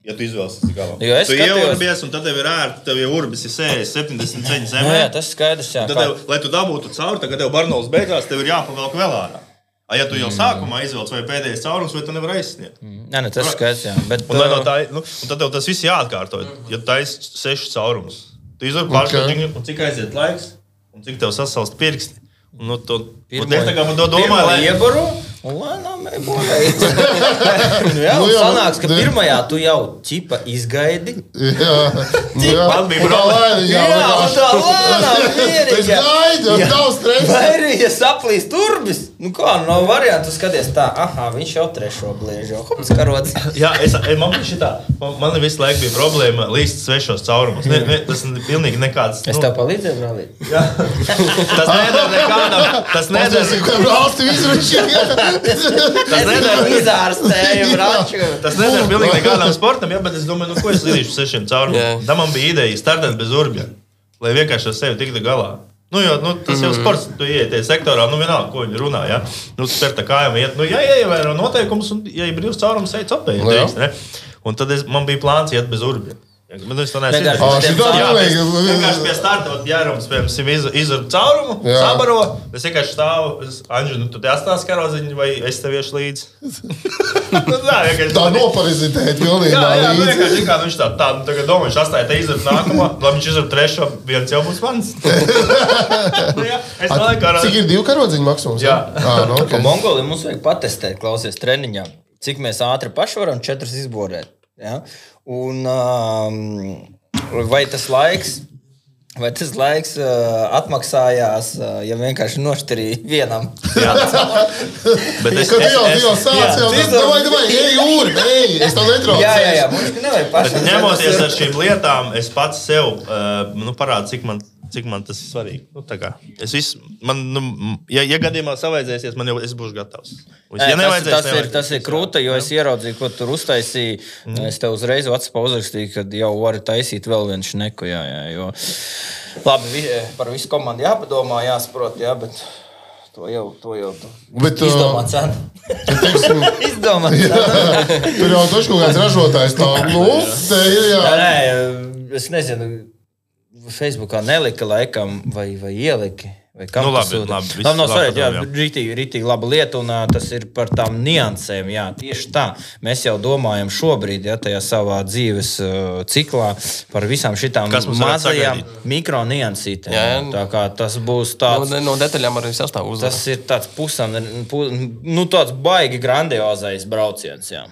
S4: Ja tu izvēlies līdz galam,
S5: Jo es
S4: tu
S5: skatījos-
S4: ieurbies, un tad tev ir ērti, tev jau urbis ir 60, 70 centi
S5: Nu,
S4: zemē.
S5: jā, tas ir skaidrs. Jā,
S4: Tad, tev, lai tu dabūtu cauri, tad, kad tev barnols beigās, tev ir jāpavelk vēl ārā. A, Ja tu jau sākumā izvelc vai pēdējais caurums, vai tu nevari aizsniegt?
S5: nē, nē, tas ir skaidrs. Jā, bet,
S4: Un, lai no
S5: uh,
S4: tā, nu, un tad tev tas viss jāatkārto. Ja tu taisi sešus caurumus, tu izdarīji pārskatu, okay. cik aiziet laiks un cik tev sasalst pirksti. Un, nu, to,
S5: Pirmo-
S4: un es tā kā man to domāju, lai
S5: iebaru, un lēnām iebaru. nu, jā, un
S2: Nu jā,
S5: sanāks, ka
S2: de-
S5: pirmajā tu jau čipa izgaidi.
S2: Jā, nu jā.
S4: Man bija
S2: Un tā
S4: problēma.
S2: lēni, jā,
S5: Jā, un tā lēnām
S2: Es
S5: mierīgi.
S2: gaidu,
S5: Jā.
S2: nav stresa.
S5: Vai arī, ja saplīs turbis, nu kā, nu, nav variantu, tu skaties tā, ah, viņš jau trešo bliež, jau hops karots.
S4: Jā, es, es, man, bija šitā, man, man visu laiku bija problēma līdz svešos caurumus. Ne, ne, tas ir pilnīgi nekāds.
S5: Es
S4: nu,
S5: tev palīdzēju, brālīt.
S4: jā. tas nedara nekādam. Tas nedara,
S2: Nezinu, kā valsti izračīja.
S4: Tas nedara,
S5: izārstēju, braču.
S4: tas nedara pilnīgi nekādam sportam. Jā, bet es domāju, nu, ko es ar sešiem
S3: Jā.
S4: caurumiem. Tā man bija ideja startēt bez urbja, lai vienkārši ar sevi tiktu galā. Nu, jo, nu, tas jau ir sports, tu ienāc sektorā, nu, vienalga, ko viņi runā. Ja? Nu, spēr tā kājām iet, nu, ja ievēro noteikumus, un, ja ir brīvs caurums, ej, apēj.
S2: Jā.
S4: Un tad es, man bija plāns iet bez urbja. Bet es to neesmu
S5: Vienkārši-
S2: Ā,
S4: izdarījis.
S2: šitā
S5: Jā,
S2: nevajag.
S4: Vienkārši pie starta, jērums, piemēram, izdarīt caurumu,
S2: Jā.
S4: sabaro. Es vienkārši stāvu, es, Anģi, nu, tu te atstāsi karoziņu, vai es tev iešu līdzi? nu, tā.
S2: Tā noparizitēta
S4: Jā,
S2: pilnībā
S4: jā, nu, vienkārši kā nu, viņš tā, tā, nu, tagad domā, viņš atstāja te izdarīt nākamo, labi, viņš izdarīt trešo, viens jau būs mans. nu, jā, es domāju, ka
S2: Cik ir divu karodziņu maksimums?
S4: Jā.
S2: Ah, nu, okay.
S5: Mongoliem mums vajag patestēt, klausies treniņā, cik mēs ātri paši varam četrus izborēt. Ja? Un um, vai tas laiks. Vai tas laiks uh, atmaksājās, uh, ja vienkārši nošķirīja vienam?
S4: Bet es,
S2: Kad
S4: es,
S2: jau
S4: es,
S2: jau sācis, jau
S5: Jā,
S2: tas domāju, domāju, ej, jūri, ej, es tev netraucu.
S5: jā, jā, jā, mums nevajag
S4: bet
S5: pašam.
S4: ņemoties ar šīm lietām, es pats sev uh, nu, parādu, cik man, cik man tas ir svarīgi. Nu, tā kā es visu, man, nu, ja, ja gadījumā savaidzēsies, man jau es būšu gatavs.
S5: Nē,
S4: ja
S5: tas,
S4: nevajadzēs,
S5: tas, ir, tas ir krūta, jo es ieraudzīju, ko tur uztaisīji. Mm. Es tev uzreiz uzrakstīju, ka jau vari taisīt vēl vienu šneku. Jā, jā, jo, labi, vi, par visu komandu jāpadomā, jāsaprot, jā, bet to jau, to jau
S2: Bet, uh,
S5: izdomā cenu.
S2: teiksim,
S5: Izdomā cenu.
S2: Tur jau taču kaut kāds ražotājs tā, nu, te ir jā.
S5: Nē, nē, es nezinu, Facebookā nelika laikam, vai, vai ielika. Vai kam
S4: Nu, labi, labi, viss
S5: Labi, nav
S4: labi,
S5: svarīgi, jā, rītīgi, rītīgi laba lieta, un tas ir par tām niansēm. Jā, tieši tā. Mēs jau domājam šobrīd, ja tajā savā dzīves uh, ciklā par visām
S4: varētu
S5: mazajām
S4: sagaidīt?
S5: mikroniansītēm.
S3: Jā, jā.
S5: Tā kā tas būs
S3: No,
S5: tāds.
S3: no detaļām arī sastāv uzvaras.
S5: Tas ir tāds pusam, pu, nu, tāds baigi grandiozais brauciens. Jā.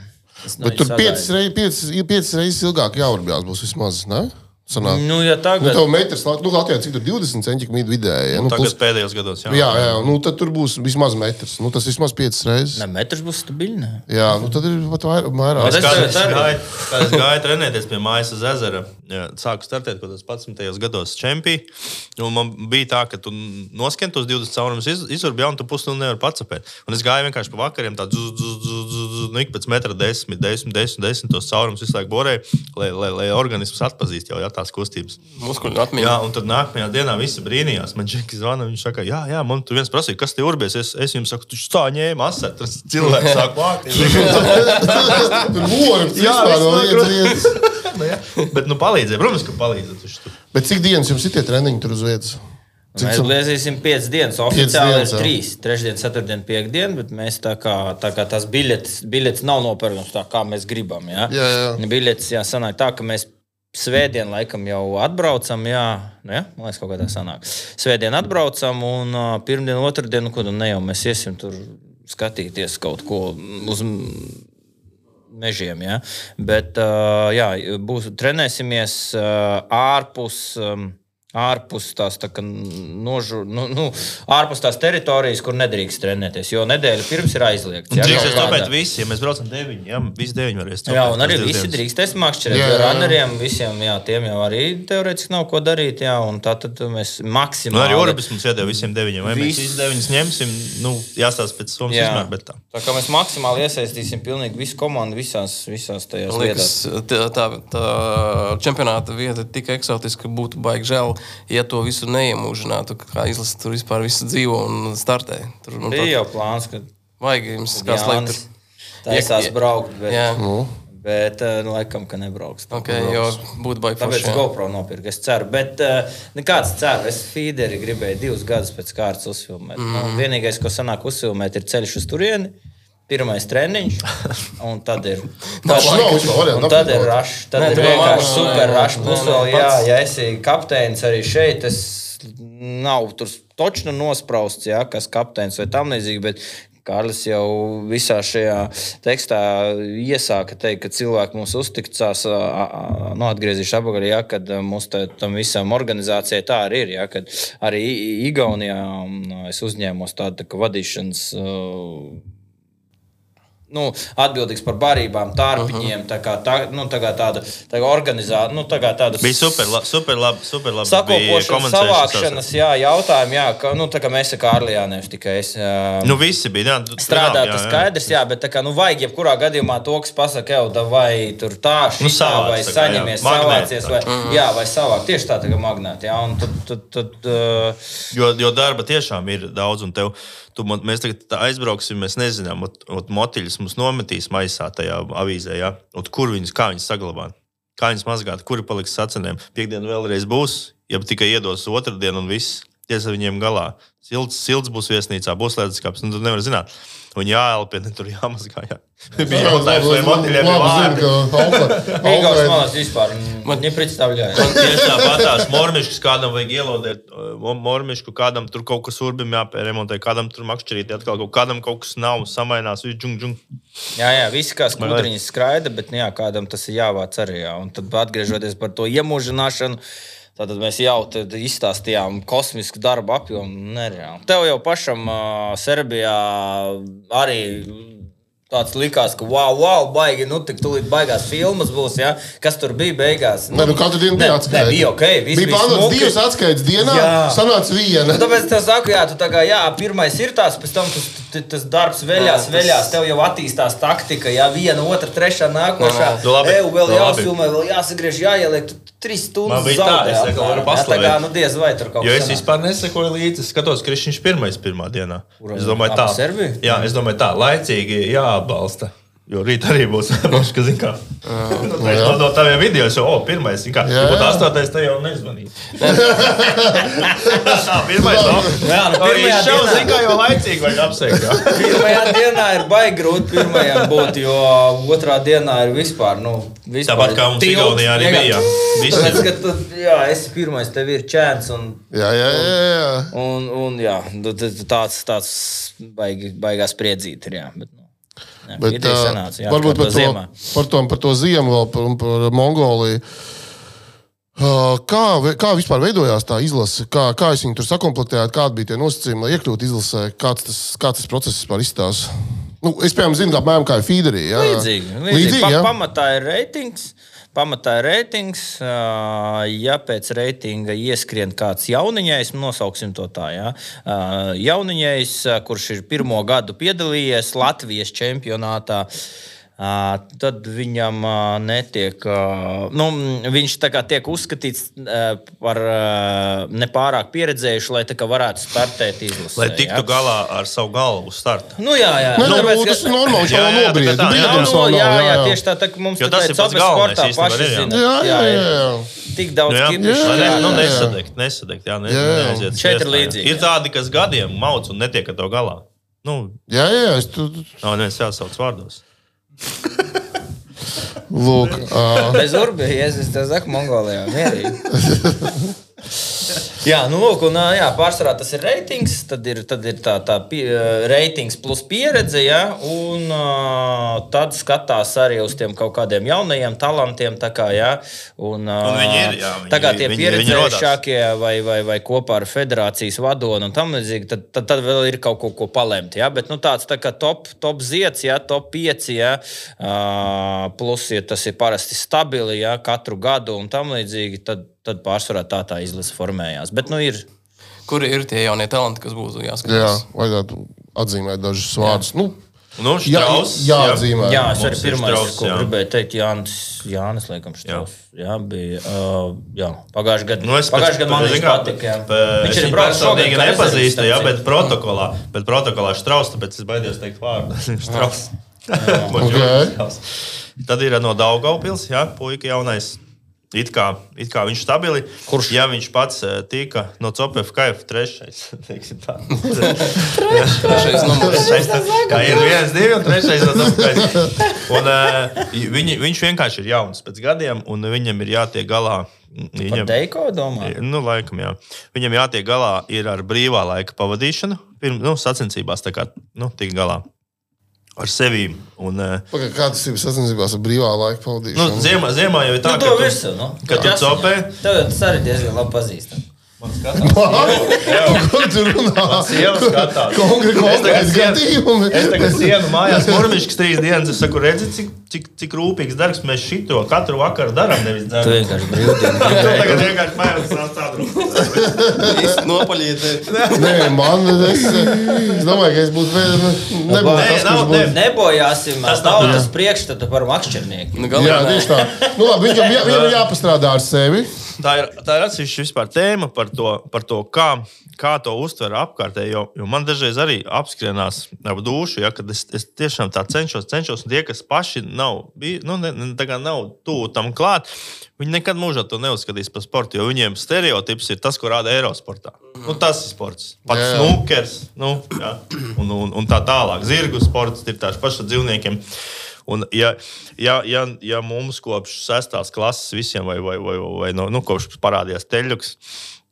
S5: Tas
S2: Bet tur piecas reizes, piecas, piecas reizes ilgāk jāurbjās būs vismaz. Ne? Sanāk.
S5: Nu, ja
S2: Nu,
S5: tagad,
S2: tev metrs, nu, Latvijā cik tur 20 centimetri vidēji. Ja? Nu,
S4: Tagad
S2: plus,
S4: pēdējos gados. Jā,
S2: jā, jā, nu, tad tur būs vismaz metrs. Nu, tas vismaz piecas reizes.
S5: ne, metrs būs stabils. ne?
S2: Jā, nu, tad ir pat vairāk. vairāk.
S5: Es tagad
S4: es
S5: arī.
S4: gāju, es gāju trenēties pie mājas uz ezera, jā, sāku startēt kaut kādos 11. gados čempionā. Man bija tā, ka tu noskan tos 20 caurumus, iz, izurbi jau, un tu pusstundu nevari pacelt. Un es gāju vienkārši pa vakariem, tā dzu, dzu, dzu, dzu, dzu, nu, ik pēc metra 10, 10, 10, 10 tos caurumus visu laiku borēju, lai, lai, lai organisms atpazīst jau jā, tās kustības.
S3: Muskuļu atmiņa.
S4: Jā, un tad nākamajā dienā visi brīnījās. Man Džekis zvana, viņš saka, jā, jā, man tur viens prasīja, kas te urbies. Es, es viņam saku, tu tā ņēmi asar, tas cilvēks sāk vākt.
S2: Tur mūri
S4: Jā,
S2: vispār no vietas.
S4: Nu. Bet, nu, palīdzēja. Protams, ka palīdzēja.
S2: Bet cik dienas jums ir tie treniņi tur uz vietas? Cik
S5: Mēs blēzīsim 5 dienas. Oficiāli
S2: dienas,
S5: ir
S2: jā.
S5: 3. Trešdien, ceturtdien, piekdien, bet mēs tā kā, tā kā tās biļetes, biļetes nav nopērkams tā, kā mēs gribam. Jā,
S2: Jā, jā.
S5: Biļetes jā, sanāk tā, ka mēs svētdien laikam jau atbraucam. Jā, nu, jā man liekas, kaut kā tā sanāk. Svētdien atbraucam un uh, pirmdien, otrdien, nu, ko nu ne jau mēs iesim tur skatīties kaut ko uz mežiem. Ja? Bet uh, jā, būs, trenēsimies uh, ārpus. Um, Ārpus tās, tā kā nožu, nu, nu, ārpus tās teritorijas, kur nedrīkst trenēties. Jo nedēļa pirms ir aizliegts. jā,
S4: Drīkst
S5: kaut
S4: stopēt
S5: kādā.
S4: visi, ja mēs braucam deviņi. Jā, visi deviņi varēs stopēt.
S5: Jā, un arī visi
S4: dienas.
S5: drīkstēs makšķerēt. Jo runneriem visiem, jā, tiem jau arī teorētiski nav ko darīt. Jā, un tā tad mēs
S4: Nu,
S5: maksimāli.
S4: arī Orbis mums iedeva visiem deviņiem. Vai mēs
S5: Viss.
S4: visi deviņus ņemsim? Nu, jāstāsta pēc summas
S5: Jā.
S4: izmēra, bet tā.
S5: Tā kā mēs maksimāli iesaistīsim pilnīgi visu komandu visās, visās tajās
S3: Man
S5: lietās.
S3: liekas, tā, tā, tā čempionāta vieta ir tik eksotiska, ka būtu baigi žēl, ja to visu neiemūžinātu. Kā izlase tur vispār visu dzīvo un startē. Tur man
S5: Bija
S3: tā-
S5: jau plāns, ka
S3: Vajag jums kā slēgt.
S5: Taisās
S3: Ja-
S5: braukt, bet,
S3: Jā,
S5: bet eh, nu, laikam, ka nebrauks.
S3: ok, jo būtu baigi
S5: Tāpēc
S3: forši.
S5: GoPro nopirku. Es ceru, bet uh, nekāds ceru. Es feederi gribēju divus gadus pēc kārtas uzfilmēt. Mm. Nu, vienīgais, ko sanāk uzfilmēt, ir ceļš uz turieni. Pirmais treniņš, un tad ir. Un tad ir rašs. Tad
S3: Nē,
S5: ir vienkārši super rašs. Plus vēl, jā, ja esi kapteinis arī šeit, tas nav tur točnu nosprausts, jā, kas kapteinis vai tam līdzīgi. Bet Kārlis jau visā šajā tekstā iesāka teikt, ka cilvēki mūs uzticās, nu, atgriezīšu apakaļ, ja, kad mums tā, tam visam organizācijai tā arī ir. Ja, kad arī Igaunijā es uzņēmos tādu tā, vadīšanas. uh, Nu, atbildīgs par barībām, tārpiņiem. Tā kā, tā, nu, tā kā tāda tā organizācija, nu, tā kā tāda
S4: Bija super, la, super labi. Super labi
S5: sakopošanas, savākšanas jā, jautājumi. Jā, ka, nu, tā kā mēs ar Kārlijā nevis tikai es. Jā,
S4: Nu, visi bija. Jā,
S5: Strādāt,
S4: jā,
S5: tas skaidrs, jā, bet tā kā, nu, vajag jebkurā gadījumā to, kas pasakā, jau vai tur tā, šī
S4: Nu, savāc
S5: vai
S4: tā
S5: saņemies,
S4: jā.
S5: Savācies,
S4: tā.
S5: vai, jā, vai savāk. Tieši tā, tā kā magnēti. Jā, un tad, tad, tad, uh,
S4: Jo, jo darba tiešām ir daudz, un tev, tu, man- mēs tagad aizbrauksim, mēs nezinām, ot, motiļus mums nometīs maisā tajā avīzē, ja? ot, kur viņus, kā viņus saglabāt, kā viņus mazgāt, kuri paliks sacenēm. Piektdiena vēlreiz būs, ja tikai iedos otrdienu un viss, ties ar viņiem galā. Silts, silts būs viesnīcā, būs leduskapis, un tu nevari zināt. Un jāelpina, tur jāmazgā. Jā. Bija jautājums, vai ir
S2: Labi,
S4: vārdi.
S2: auklē-
S5: malas vispār. Man nepriecāvļāja.
S4: Tieši tāpat tās mormiškas, kādam vajag ielodēt mormišku, kādam tur kaut kas urbim jāpieremontē, kādam tur makšķerīt, atkal kaut kādam kaut kas nav, samainās, viss džung, džung.
S5: Jā, jā, visi kā skudriņas skraida, bet nu jā, kādam tas ir jāvāc arī. Jā. Un tad atgriežoties par to iemūžināšanu. Tad mēs jau izstāstījām kosmisku darbu apjomu. Nereāli. Tev jau pašam uh, Serbijā arī tāds likās, ka wow, wow, baigi, nu tik tūlīt baigās filmas būs. Ja? Kas tur bija beigās?
S2: Nē, nu katru dienu bija
S5: Ne,
S2: atskaita.
S5: ne, bija ok, viss
S2: Bija plānots divas atskaites dienā,
S5: Jā.
S2: sanāca viena.
S5: Nu, tāpēc es saku, jā, tu tā kā, jā, pirmais ir tās, pēc tam tas, t- tas darbs veļās,
S3: tas-
S5: veļās, tev jau attīstās taktika, jā, viena, otra, trešā, nākošā.
S4: Nu, labi.
S5: Eju, vēl jāsfilmē, vēl jāsagriež, jāieliek, trīs stundas
S4: bija tā,
S5: zaudē
S4: es tagad
S5: apmēram,
S4: varu
S5: jā, Tā kā,
S4: paslavēt.
S5: nu, diez vai tur kaut
S4: Jo
S5: kas
S4: es
S5: sanāk.
S4: vispār nesekoju līdzi. Es skatos, ir pirmais pirmā dienā.
S5: Kuram?
S4: Es domāju, tā.
S5: Serbiju?
S4: Jā, es domāju, tā laicīgi jāatbalsta. Jo rīt arī būs monēta, kas zina, kā. Nu, tā ir no, taviem video, jau oh, pirmais, zina, kā.
S2: Jā,
S4: Ja būtu astotais, te jau nezvanīja. tā, pirmais, no.
S5: Jā, nu,
S4: Šau,
S5: dienā-
S4: zina, kā jau laicīgi vajag jā.
S5: Pirmajā dienā ir baigi grūti pirmajam būt, jo otrā dienā ir vispār. Nu, vispār
S4: Tāpat kā mums Igaunijā arī bija.
S5: Tāpēc, ka tu, jā, esi pirmais, tev ir čēns. Un,
S2: Jā, jā, jā. jā.
S5: un, un jā, nu, tāds, tāds baigi, baigās spriedzīt ir. Jā, bet, nu, jā,
S2: Bet, uh,
S5: sanāca, jā,
S2: varbūt par to,
S5: ziemā.
S2: par, to, par to ziemu, vēl par, par Mongoliju. Uh, Kā, kā vispār veidojās tā izlase? Kā, kā jūs viņu tur sakomplektējāt, kādi bija tie nosacījumi, lai iekļūtu izlasē? Kāds tas, kāds tas process vispār izstāsta? Nu, es, piemēram, zinu, apmēram kā ir Feederī. Jā,
S5: Līdzīgi. līdzīgi.
S2: Līdzīgi,
S5: pa, pamatā ir reitings. Pamatā ir reitings. Ja pēc reitinga ieskrien kāds jauniņais, nosauksim to tā, ā, jauniņais, kurš ir pirmo gadu piedalījies Latvijas čempionātā. Ā, Tad viņam ā, netiek, ā, nu, viņš tiek uzskatīts par nepārāk pieredzējušu, lai varētu startēt izlasē.
S4: Lai tiktu
S5: jā.
S4: galā ar savu galvu uz starta.
S5: Nu, jā, jā.
S2: Nē,
S5: Nu, tāpēc,
S2: nu,
S5: ka-
S2: tas ir normāli. Viņš
S4: Jā,
S2: jau
S4: jā,
S2: nobried.
S4: tā kā tā, jā.
S5: Nu, jā,
S2: nav,
S5: jā, tieši tā, tā ka mums
S4: Jo
S5: tā
S4: tas
S5: ir
S4: pats galvenais
S5: paši
S4: jā.
S5: zina.
S2: Jā, jā, jā. jā.
S5: Tik daudz
S4: jā,
S2: jā,
S4: ne- nu,
S2: jā.
S4: nesadegt, nesadegt. Jā, ne,
S2: Jā, jā.
S4: neaiziet
S5: Šeit ir
S4: jā.
S5: līdzīgi,
S4: Ir
S5: jā.
S4: tādi, kas gadiem mauc un netiek ar to galā. Nu,
S2: Jā, jā, jā. Es tu, tu-
S4: nav neviens jāsauc vārdos.
S2: Lūk, uh,
S5: Bez urbijas, es tev saku, Mongolijā. Mierīgi. Jā, nu, lūk, un, jā, pārsvarā tas ir reitings. Tad ir, tad ir tā, tā pie, reitings plus pieredze. Ja, un uh, tad skatās arī uz tiem kaut kādiem jaunajiem talantiem. Tā kā, ja, un, uh,
S4: Un viņi ir, jā, viņi-
S5: tā kā tie
S4: viņi- viņi
S5: pieredzējušākie vai, vai, vai kopā ar federācijas vadoni un tam līdzīgi, tad, tad, tad vēl ir kaut ko, ko palemt. Ja? Bet nu, tāds tā kā top, top ziets, ja? top 5, ja? uh, plus, ja tas ir parasti stabili ja? katru gadu un tam līdzīgi, tad, tad pārsvarā tā tā izlase formējās. Bet nu ir.
S3: Kur ir tie jaunie talanti, kas būtu
S2: jā,
S3: jāskatās?
S2: vajadzētu atzīmēt dažus vārdus. Nu,
S4: Nu,
S2: jā,
S4: Štraus,
S2: jā, atzīmē.
S5: Jā, es arī
S4: ir
S5: pirmais,
S4: Strauss,
S5: ko
S4: jā.
S5: gribēju teikt, Jānis, Jānis laikam, Štraus. Jā, bija. Uh, jā, pagājušajā gadā.
S4: Nu, es
S5: pagājušajā gadā man viņš patika. jā.
S4: pa-
S5: Viņš ir
S4: personīgi
S5: rezervists,
S4: jā, bet protokolā, bet protokolā Štraus, tāpēc es baidos teikt vārdu. Štraus.
S2: Ok.
S4: Štraus. Tad ir no Daugaupils, jā, puika jaunais. It kā, it kā viņš stabili.
S5: Kurš?
S4: Ja viņš pats eh, tika no Copef KF trešais. teiksim tā.
S3: Trešais numurs.
S4: Tā ir viens, divi, un trešais no Copef. Un, uh, viņi, viņš vienkārši ir jauns pēc gadiem, un viņam ir jātiek galā.
S5: Par
S4: Viņam,
S5: Deiko domā?
S4: Nu, laikam, jā. Viņam jātiek galā ir ar brīvā laika pavadīšanu, pirms nu, sacensībās, tā kā nu, tikt galā ar sevi. Un, eh,
S2: Pagaid, Kā tas ir sasniedzības ar brīvā laika
S4: nu,
S2: pavadīšanu?
S4: ziemā, ziemā jau ir tā,
S5: Nu, to
S4: ka tu-
S5: virsū, nu.
S4: kad tu copē.
S5: Tev tas arī diezgan labi pazīstam.
S2: Ko tu runā? Konkrēti, gadījumi.
S4: Es tagad sienu mājās, mūrmišķis trīs dienas. Es saku, redzi, cik, cik, cik rūpīgs darbs mēs šito katru vakaru darām. Nevis
S5: Tu
S4: dzeram.
S5: vienkārši brīvdienu
S4: Tu tagad vienkārši mājās sastāv.
S3: Īsti nopaļīti.
S2: Nē, man es, es domāju, ka es būtu vēl. Nebūtu
S4: Nē,
S2: tas,
S4: nav, nē.
S5: Nebojāsim
S4: Tas
S5: tautas priekšstatu par makšķernieku.
S3: Nu,
S2: Jā, tieši tā. Nu, labi, viņam, jāpastrādā ar sevi.
S4: Tā ir, tā ir atsevišķa vispār tēma par to, par to kā, kā to uztver apkārtēji. Jo, jo man dažreiz arī apskrienās ap dušu, ja, kad es, es tiešām tā cenšos, cenšos, un tie, kas paši nav, bij- nu, ne, ne, nav tuvu tam klāt, viņi nekad mūžā to neuzskatīs par sportu, jo viņiem stereotips ir tas, ko rāda Eirosportā. Nu, tas ir sports. Pats
S2: Jā.
S4: snukers, nu, ja, un, un, un tā tālāk. Zirgu sports ir tāds pašs dzīvniekiem. Un, ja, ja, ja, ja mums kopš sestās klases visiem, vai, vai, vai, vai no, nu, kopš parādījās teļuks,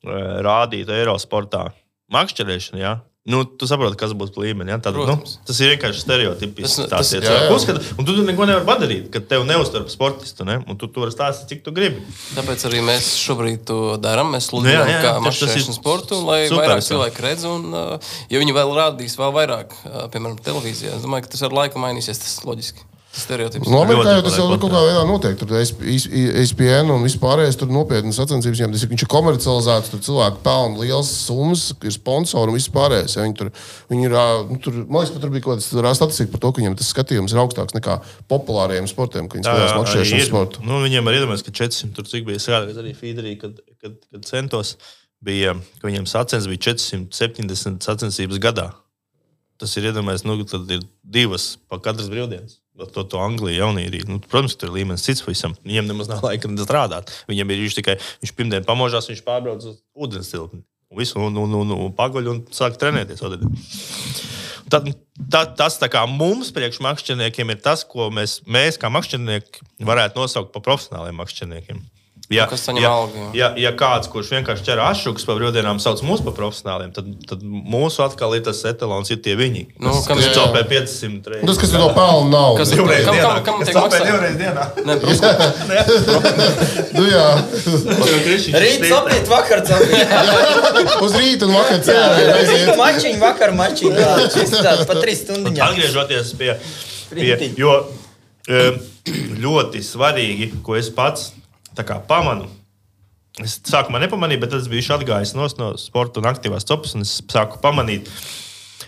S4: eh, rādīt Eirosportā makšķerēšanu, ja? nu, tu saproti, kas būs līmenis. Ja? Tad, nu,
S3: Protams.
S4: tas ir vienkārši stereotips.
S3: Tas-
S4: Tas,
S3: tas-
S2: jā, jā.
S4: uzskata, un tu neko nevari padarīt, kad tev neuztver par sportistu. Ne? Un tu tur stāstīt, cik tu gribi.
S3: Tāpēc arī mēs šobrīd to darām. Mēs
S4: Nu,
S3: sludinām
S4: jā,
S3: kā mašīnu sportu, lai
S4: super,
S3: vairāk cilvēku redz. Un, uh, ja viņi vēl rādīs vēl vairāk, uh, piemēram, televīzijā, es domāju, ka tas ar laiku mainīsies. Tas ir loģiski. Stereotips.
S2: No Amerikā jau tas jau
S4: paliek
S2: kaut kādā veidā notiek. Tur ESPN un vispārējais tur nopietnas sacensības. Viņam tas ir, viņš ir komercializēts, tur cilvēki pelna liels summas, ir sponsori un vispārējais. Ja, viņi tur, viņi ir, nu, tur, man liekas, pat tur bija kaut kāda statistika par to, ka viņiem tas skatījums ir augstāks nekā populāriem sportiem, kad viņi skatās
S4: ir.
S2: sportu.
S4: Nu, viņiem arī iedomājās, ka 400 tur cik bija sēdējis arī Fīderī, kad, kad, kad centos. Bija, ka viņiem sacensības bija 470 sacensības gadā. Tas ir iedomājies, nu, tad ir divas pa katras brīvdienas. To, to Angliju, Jaunīriju. Nu, protams, tur ir līmenis cits visam. Viņiem nemaz nav laika strādāt. Viņam ir viņš tikai, viņš pirmdien pamožās, viņš pārbrauc uz ūdens tilpni. Visu, un, un, un, un pagaļ un sāk trenēties. Tad, tā, tas tā kā mums, priekšmakšķerniekiem, ir tas, ko mēs, mēs kā makšķernieki, varētu nosaukt par profesionāliem makšķerniekiem. Ja,
S3: Nu, kas saņem
S4: ja,
S3: algu, jā.
S4: ja, ja kāds, kurš vienkārši ķer ašukus pa brīvdienām, sauc mūs par profesionāliem, tad, tad mūsu atkal ir tas etalons, ir tie viņi.
S3: Nu,
S4: kas
S3: kam-
S4: kas
S3: jā, jā.
S4: celpē 500 reizes.
S2: Tas, kas ir no pelna naudas.
S3: Kas-
S4: Divreiz
S3: Kam-
S4: dienā.
S3: kam- kam
S4: Kas
S3: maksāts?
S4: divreiz dienā.
S3: Ne, protams,
S2: Nu, jā,
S5: Rīt sapīt, vakar sapīt.
S2: uz rīta un vakar cēlē.
S5: Mačiņ, vakar mačiņ. Jā, Šis tāds pa trīs stundiņām.
S4: Atgriežoties pie, pie jo ļoti svarīgi, ko es pats pamanu. Es sākumā nepamanīju, bet tas bija atgājis no, no sporta un aktīvās copas, un es sāku pamanīt.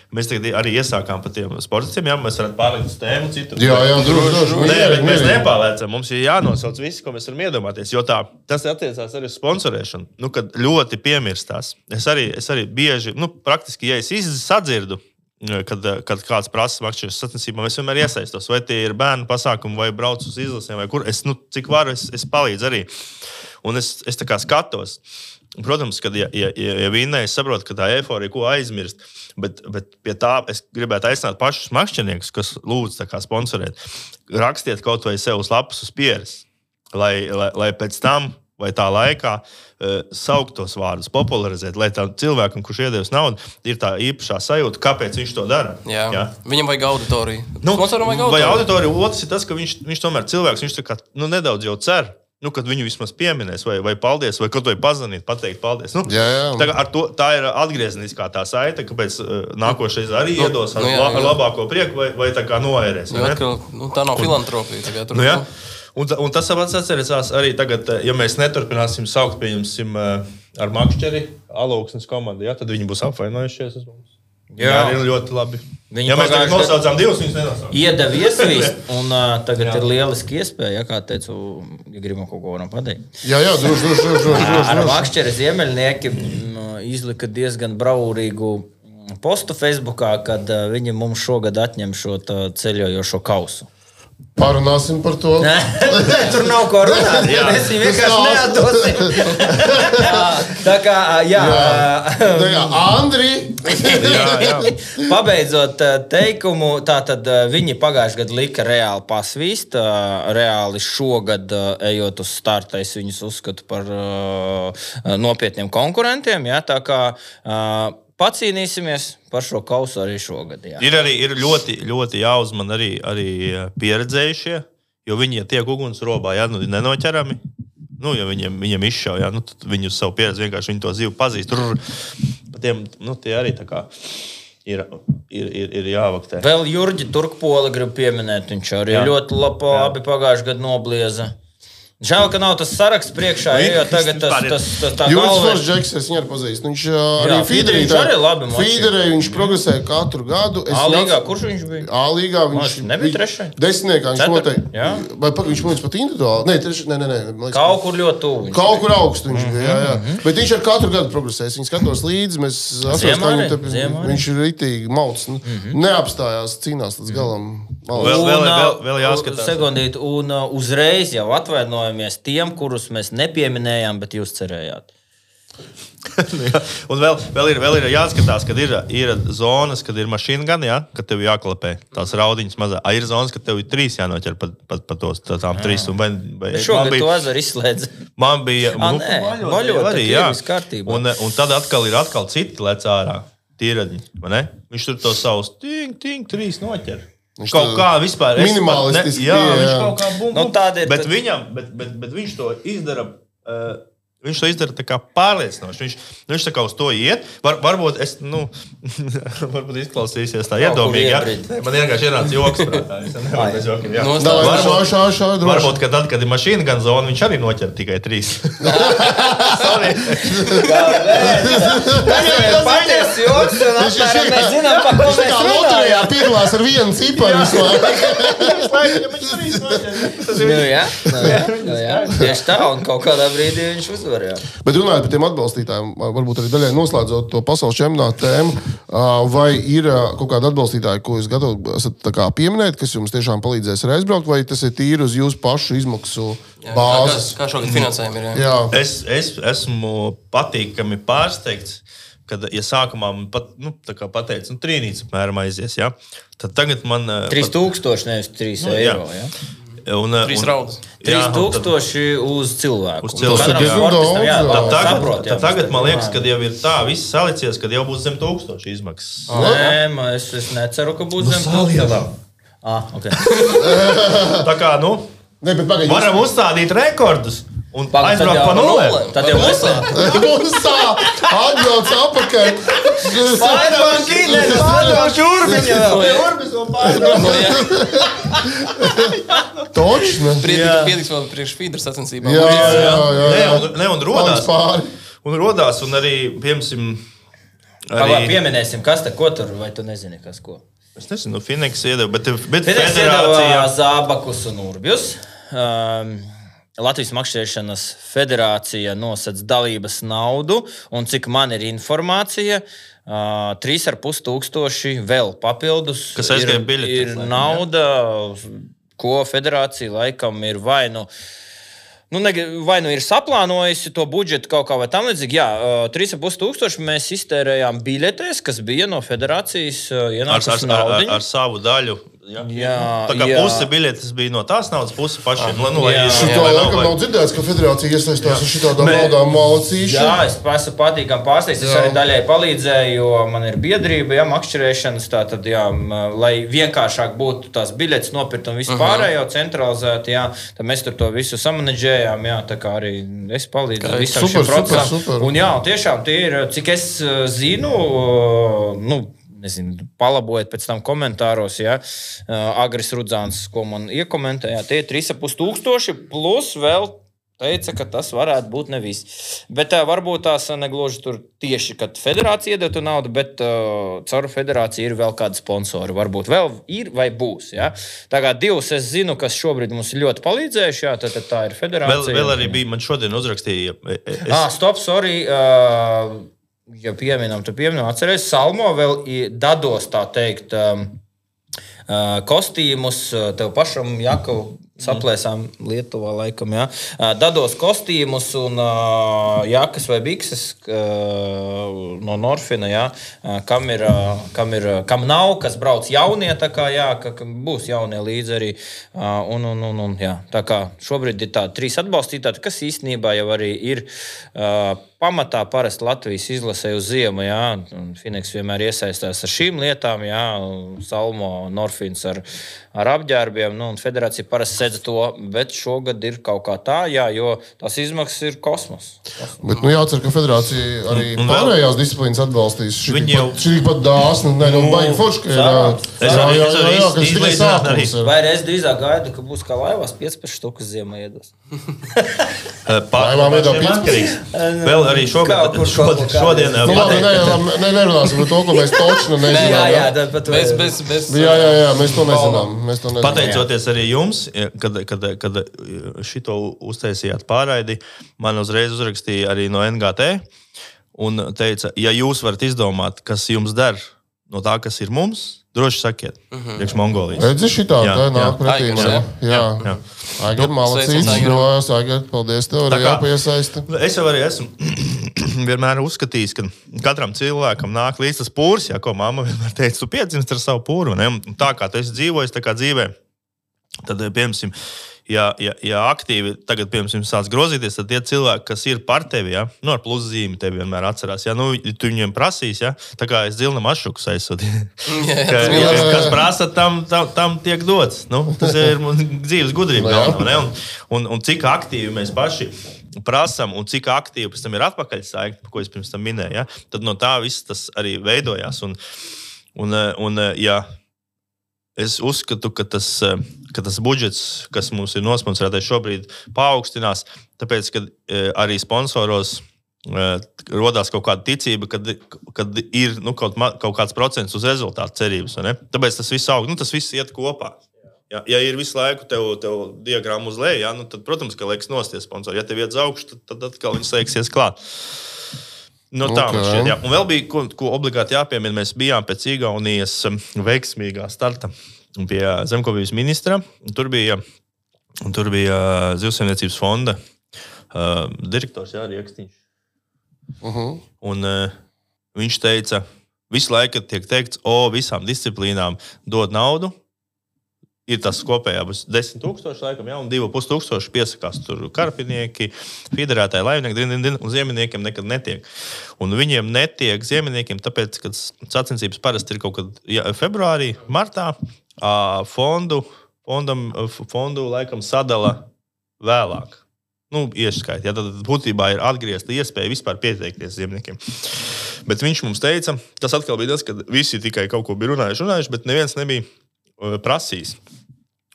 S4: Mēs tagad arī iesākām par tiem sportiem, ja mēs varam pārlikt uz tēmu citu.
S2: Jā, jā, droši, droši.
S4: Nē, bet mēs nepārliecam. Mums ir jānosauc viss, ko mēs varam iedomāties. Jo tā, tas attiecās arī uz sponsorēšanu. Nu, kad ļoti piemirstās. Es arī, es arī bieži, nu, praktiski, ja es iz- sadzirdu, kad, kad kāds prasa makšķerības sacensībām, es vienmēr iesaistos. Vai tie ir bērnu pasākumi, vai braucu uz izlasēm, vai kur. Es, nu, cik varu, es, es palīdzu arī. Un es, es tā kā skatos. Protams, kad ja, ja, ja, vinnēji, es saprotu, ka tā eifórija ko aizmirst. Bet, bet pie tā es gribētu aicināt pašus makšķerniekus, kas lūdz sponsorēt. Rakstiet kaut vai sev uz lapas uz pieres, lai, lai, lai pēc tam vai tā laikā uh, saukt tos vārdus, popularizēt, lai tam cilvēkam, kurš iedevis naudu, ir tā īpašā sajūta, kāpēc viņš to dara.
S3: jā.
S4: Jā.
S3: Viņam vajag auditoriju.
S4: Nu,
S3: Sponsoram vajag
S4: vai
S3: auditoriju.
S4: auditorija otrs ir tas, ka viņš, viņš tomēr cilvēks, viņš kā, nu, nedaudz jau cer. Nu, kad viņu vismaz pieminēs, vai, vai paldies, vai kaut vai pazvanīt, pateikt paldies. Nu,
S2: Jā, jā.
S4: Tā, to, tā ir atgriezeniskā tā saite, kāpēc uh, nākošais arī
S3: Nu,
S4: iedos ar,
S3: nu jā,
S4: la- ar
S3: jā.
S4: labāko prieku, vai, vai tā kā noērēs.
S3: Nu, tā nav filantropija. tā kā tur-
S4: Nu, ja? Un, un tas pats atcerēsies arī tagad, eh, ja mēs neturpināsim saukt, pieņemsim, eh, ar makšķeri, alūksnes komandu, ja, tad viņi būs apvainojušies uz mums.
S5: Jā.
S4: Jā, arī ļoti labi.
S5: Viņi
S4: ja mēs tagad nosaucām divus, viņus nenosaucām.
S5: Iedeva iesvīst, un uh, tagad
S4: Jā.
S5: ir lieliski iespēja, ja kā teicu, ja gribam kaut ko varam pateikt.
S2: Jā, jā, droši, droši, droši, droši, droši,
S5: Ar. Makšķeri ziemeļnieki mm, izlika diezgan braurīgu mm, postu Facebookā, kad uh, viņi mums šogad atņem šo ceļojošo kausu.
S2: Parunāsim par to.
S5: Nē, tur nav ko runāt.
S4: Jā.
S5: Mēs viņu vienkārši neatdosim. Jā, Tā kā, jā,
S2: Nu, jā, Andri,
S4: Jā, jā.
S5: Pabeidzot teikumu, tātad uh, viņi pagājušajā gadā lika reāli pasvīst. Reāli šogad, ejot uz starta, es viņus uzskatu par nopietniem konkurentiem. Ja? Tā kā pacīnīsimies par šo kausu arī šogad. Jā.
S4: Ir arī ir ļoti, ļoti jāuzman arī, arī eh, pieredzējušie, jo viņi, ja tiek ugunsrobā, ja nu, nenoķerami. Nu, ja viņiem, viņiem izšauja, nu, tad viņi uz savu pieredzi vienkārši to zivu pazīst. Tur tiem, nu, tie arī tā kā ir, ir, ir, ir jāvaktē.
S5: Vēl Jurģi Turkpoli grib pieminēt. Viņš arī
S4: Jā.
S5: Ļoti labi, labi pagājušajā gadā noblieza. Žēl, ka nav tas saraksts priekšā,
S4: Viņš-
S5: jo tagad tas,
S4: ir-
S5: tas, tas tā
S2: Jūras Foršs Džeks, es viņu arī pazīstu. Viņš ā, arī
S5: viņš
S2: tā-
S5: arī labi močī.
S2: Feederī viņš progresē katru gadu. Es
S5: A līgā,
S2: neatceros-
S5: kurš viņš bija?
S2: A līgā viņš
S5: viņš nebija trešais?
S2: Desmitniekā viņš noteikti.
S5: Jā.
S2: Vai pak, viņš man pat individuāli? Nē, trešais, nē, nē, nē. man liekas,
S5: Kaut kur ļoti tuvu. viņš
S2: Kaut kur augstu viņš bija. Jā, jā.
S5: Mhm.
S2: Bet viņš ar katru gadu progresē. Es viņu skatos līdzi. Mēs atceros, kā viņam.
S5: Mhm.
S2: viņš ir rītīgi mauts. Neapstājās, cīnās līdz galam.
S4: Vēl- vēl-
S5: uh,
S4: vēl jāskatās.
S5: Sekundīt, un uh, uzreiz jau atvainojamies tiem, kurus mēs nepieminējām, bet jūs cerējāt.
S4: Jā. Un vēl, vēl, ir, vēl ir jāskatās, kad ir, ir zonas, kad ir mašīna gan, ja, kad tev jāklapē tās raudiņas mazā. A, ir zonas, kad tev ir trīs jānoķer pa, pa, pa tos, tā, tām trīs. Un vai, vai,
S5: šogad
S4: bija-
S5: to azaru izslēdz.
S4: Man bija nu, vaļot, arī, jā. Un, un tad atkal ir atkal citi lec ārā. Tīraņi, vai ne? Viņš tur to savus ting, ting, trīs noķer.
S2: Viņš
S4: kaut kā vispār. pat Ne, jā,
S2: pieeja,
S4: viņš
S2: jā.
S4: kaut kā bum,
S5: Nu, tāda ir
S4: Bet
S5: tad-
S4: viņam, bet, bet, bet viņš to izdara. Uh, Viņš to izdara tā kā pārliecinoši. Viņš, viņš tā kā uz to iet. Var, varbūt es, nu, varbūt izklausīsies tā iedomīgi. jā.
S5: iebrīt.
S4: Nē, Man vienkārši ienāca joks. prātā. Jokiem, jā.
S3: Nu,
S2: Davai,
S3: Varbūt-
S2: šā, šā.
S4: Varbūt, ka tad, kad ir mašīna gan zona, viņš arī noķer tikai trīs. Sorry.
S5: Tas jau ir patiesa joks,
S2: Viņš ir
S5: mēs zinām, par ko mēs
S2: kā loterijā piedalās ar vienu ciparu. visu laiku.
S5: Nu, jā, nu, jā, nu, jā. Tieši tā, un kaut kādā brīdī viņš uz, uzvar. Jā.
S2: Bet runājot par tiem atbalstītājiem, varbūt arī daļai noslēdzot to pasaules čempionāta tēmu, vai ir kaut kādi atbalstītāji, ko jūs kā pieminēt, kas jums tiešām palīdzēs arī aizbraukt, vai tas ir tīri uz jūsu pašu izmaksu
S3: Jā,
S2: bāzes?
S3: Kā, kā šogad finansējumi ir? Jā.
S2: Jā,
S4: Es, es esmu patīkami pārsteigts. Kad, ja sākumā man pat, nu, tā kā pateica, nu, trīnīca apmēram aizies, ja? tad tagad man. eh,
S5: 3000, nevis 3
S4: Nu, jā.
S5: eiro. Jā.
S4: pat- un,
S3: Trīs raudas.
S4: Jā, un tad-
S5: 3000 uz cilvēku.
S4: Uz cilvēku.
S2: Tas ir daudz, jā.
S5: tā
S4: tagad,
S5: saprot, jā,
S4: tagad man liekas, ka jau ir tā, viss salicies, kad jau būs zem tūkstoša izmaksas.
S5: Nē, es, es neceru, ka būs zem
S4: salielām.
S5: Ah, okay.
S4: Tā kā, nu,
S2: Nē, bet pagaidi.
S4: varam uzstādīt rekordus un
S5: Pagaid,
S4: aizbraukt pa nulli.
S5: Tad jau mēs
S2: Mums tā atbrauc apakaļ.
S4: Pārdevām ķīnietis, pārdevām šurbiņu.
S5: Nu.
S4: Šurbis un pārdevām.
S3: Nu, jā.
S2: Ne?
S3: Priedīgi- Priedīgs vēl priekš feeder sacensībām.
S2: Jā, jā, jā.
S4: Nē,
S2: jā.
S4: un, ne, un rodās. Un rodās, un arī, piemēram,
S5: Arī...
S4: arī,
S5: Pieminēsim, kas te ko tur, vai tu nezini, kas ko.
S4: es nezinu, Fineks iedeva, bet, bet
S5: Federācija
S4: federācija.
S5: Zābakus un Urbjus. Um, Latvijas makšķerēšanas federācija nosedz dalības naudu, un cik man ir informācija, uh, 3,5 tūkstoši vēl papildus.
S4: Kas aizgāja
S5: ir,
S4: biļetēs,
S5: ir
S4: laikam,
S5: nauda, ko federācija laikam ir vai nu. Nu, ne, vai nu ir saplānojusi to budžetu kaut kā vai tam līdzīgi. Jā, ā, 3,5 tūkstoši mēs iztērējām biļetēs, kas bija no federācijas ā,
S4: Ar, ar, ar, ar, ar savu daļu. Ja?
S5: Jā,
S4: tā kā
S5: jā.
S4: puse biļetes bija no tās naudas, puse pašiem. Lai, nu, lai,
S5: Jā.
S4: Lai nav
S2: laikam
S4: vai-
S2: nav dzirdēts, ka federācija iesaistās šitādām naudām malacīšu.
S5: Jā, es esmu patīkami pārsteigts. Es
S2: Jā.
S5: arī daļai palīdzēju, jo man ir biedrība, ja makšķerēšanas, tā tad, jā, lai vienkāršāk būtu tās biļetes nopirkt un viss pārējo centralizēti, jā, tad mēs tur to visu samanģējām, jā, tā kā arī es palīdzu
S3: Kā-
S5: visam šim procesam. Un jā, tiešām tie ir, cik es uh, zinu, uh, nu, Nezinu, palabojiet pēc tam komentāros, ja Agris Rudzāns, ko man iekomentēja, tie ir 3,5 tūkstoši plus vēl teica, ka tas varētu būt nevis. Bet uh, varbūt tās negluži tur tieši, kad federācija iedod to naudu, bet uh, caur federāciju ir vēl kādi sponsori. Varbūt vēl ir vai būs. Ja? Tā kā divus es zinu, kas šobrīd mums ir ļoti palīdzējuši, jā, tad, tad tā ir
S4: Vēl,
S5: federācija.
S4: vēl arī bija, man šodien uzrakstīja. Es,
S5: Ah, stop, sorry. Uh, ja pieminam, tad pieminam, atcerieties, Salmo vēl dados tā teikt. Um, uh, Kostīmus uh, tev pašam, Jakov, saplēsām Lietuvā, laikam, jā. Uh, Dados kostīmus un jakas vai bikses no Norfina, jā, kam, ir, kam, ir, kam nav, kas brauc jaunie, tā kā jā, ka, būs jaunie līdzi arī. Un, un, un, un, jā, tā kā šobrīd ir tādi trīs atbalstītāji, kas īstenībā jau arī ir pamatā parasti Latvijas izlasē uz ziemu. Jā, un Fineks vienmēr iesaistās ar šīm lietām, jā, Salmo, Norfins ar, ar apģērbiem, nu, un federācija parasti sedz to, bet šogad ir kaut kā tā, jā, jo tās izmaksas ir kosmos.
S2: Bet nu, jācer, ka federācija arī pārējās disciplīnas atbalstīs. Šī
S4: Viņi
S2: tik
S4: jau-
S2: tik pat dāsna, ne jau baigi forši, ka ir.
S5: Cerams.
S2: jā,
S4: Es
S2: jā,
S4: arī-
S2: jā,
S4: es
S2: jā,
S4: arī
S2: jā, ka tas tikai
S4: izlīdzināt arī.
S2: sākums. ir.
S5: Vai es drīzāk gaidu, ka būs kā laivās 15 štukas ziemā iedos?
S2: Laivām iedod 15.
S4: Arī šogad,
S5: kaut kā
S4: šodien
S2: Nu, labi, nē,
S4: pateikt,
S2: nē, nerunāsim par to, ko mēs točni
S5: Jā,
S2: nezinām.
S5: jā,
S2: jā.
S5: tad pat
S3: Bez, bez, bez,
S2: Jā, jā, jā, mēs to nezinām. Mēs to nezinām.
S4: Pateicoties arī jums, kad, kad, kad šito uztaisījāt pārraidi, man uzreiz uzrakstīja arī no NGT un teica, ja jūs varat izdomāt, kas jums der no tā, kas ir mums, droši sakiet, priekš Mongolijas.
S2: Redzi, šitā
S4: Jā,
S2: tā
S4: jā.
S2: nāk pretī. Man. Jā,
S4: Jā.
S2: Aigar, malacīts. Jā, Aigar, paldies tev, arī jāpiesaista.
S4: Es jau arī esmu vienmēr uzskatījis, ka katram cilvēkam nāk līdzi tas pūrs, ja ko mamma vienmēr teica, tu piedzimsti ar savu pūru. ne? Un Tā kā tu esi dzīvojis, tā kā dzīvē. Tad, piemēram, ja, ja, ja aktīvi tagad, piemēram, sāc grozīties, tad tie cilvēki, kas ir par tevi, ja, nu, ar pluszīmi, tevi vienmēr atcerās. Ja, nu, tu viņiem prasīs, ja, tā kā es dzilnam ašukus aizsūtīju. Ka,
S3: bija
S4: kas, prasa, tam, tam, tam tiek dots. Nu, tas ir dzīves gudrība. Galvenā, ne? Un, un, un cik aktīvi mēs paši prasām, un cik aktīvi pēc tam ir atpakaļ saikne, ko es pirms tam minēju, ja? tad no tā viss tas arī veidojās. Un, un, un, ja es uzskatu, ka tas, eh, ka tas budžets, kas mums ir nosponsorētais šobrīd, paaugstinās, tāpēc, ka eh, arī sponsoros eh, rodās kaut kāda ticība, kad, kad ir nu, kaut, ma- kaut kāds procents uz rezultātu cerības. Tāpēc tas viss aug, nu, tas viss iet kopā. Ja, ja ir visu laiku tev, tev diagramma uz leju, ja, nu, tad, protams, ka liekas nosties sponsori. Ja tev iet uz augšu, tad, tad atkal viņš slēgsies klāt. Nu, tā
S2: Ok.
S4: okay. šķiet, jā. Un vēl bija, ko, ko obligāti jāpiemina, mēs bijām pēc Igaunijas um, veiksmīgā starta pie zemkopības ministra. Un Tur bija, tur bija uh, Zivsaimniecības fonda uh, direktors Jānis Jakstīņš.
S2: Uh -huh.
S4: Un, uh, viņš teica, visu laiku tiek teikts, o, visām disciplīnām dod naudu. Ir tas kopējā būs 10,000, laikam, ja, un 2,5 piesakās tur karpinieki, federētāji, laivnieki, din, din, din, un ziemeļniekiem nekad netiek. Un viņiem netiek ziemeļniekiem, tāpēc, ka sacensības parasti ir kaut kad ja, februārī, martā. Fondu, fondam, fondu laikam sadala vēlāk. Nu, Ieskaitīt, ja, tad būtībā ir atgriezta iespēja vispār pieteikties ziemniekiem. Bet viņš mums teica, tas atkal bija tas, ka visi tikai kaut ko bija runājuši, runājuši bet neviens nebija prasījis.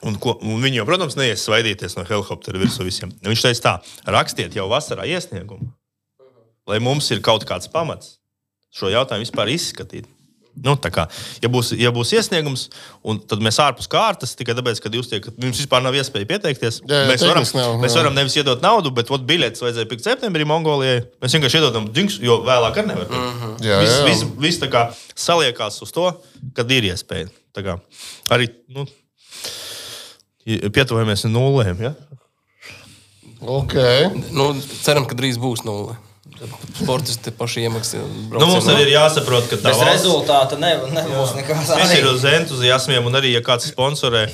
S4: Un, ko, un viņi jau, protams, neies svaidīties no helikoptera virsū visiem. Viņš teica, tā, rakstiet jau vasarā iesniegumu, lai mums ir kaut kāds pamats šo jautājumu vispār izskatīt. Nu, tā kā, ja, būs, ja būs iesniegums, un tad mēs ārpus kārtas, tikai tāpēc, ka jūs tiekat, jums vispār nav iespēja pieteikties.
S2: Jā, jā,
S4: mēs, varam,
S2: nav,
S4: mēs varam nevis iedot naudu, bet ot, biļetes vajadzēja pirkt septembrī Mongolijai. Mēs vienkārši iedodam džings, jo vēlāk arī nevar. Mm -hmm. Viss vis, vis tā kā saliekās uz to, kad ir iespēja. Arī nu, pietuvojamies nulēm. Ja?
S2: Ok.
S3: Nu, ceram, ka drīz būs nulle. Sportisti paši iemaksā.
S4: Nu, mums arī ir jāsaprot, ka
S5: Bez
S4: valsts-
S5: rezultāta ne, nebūs nekāds
S4: Viss ir uz entuziasmiem, un arī, ja kāds sponsorē,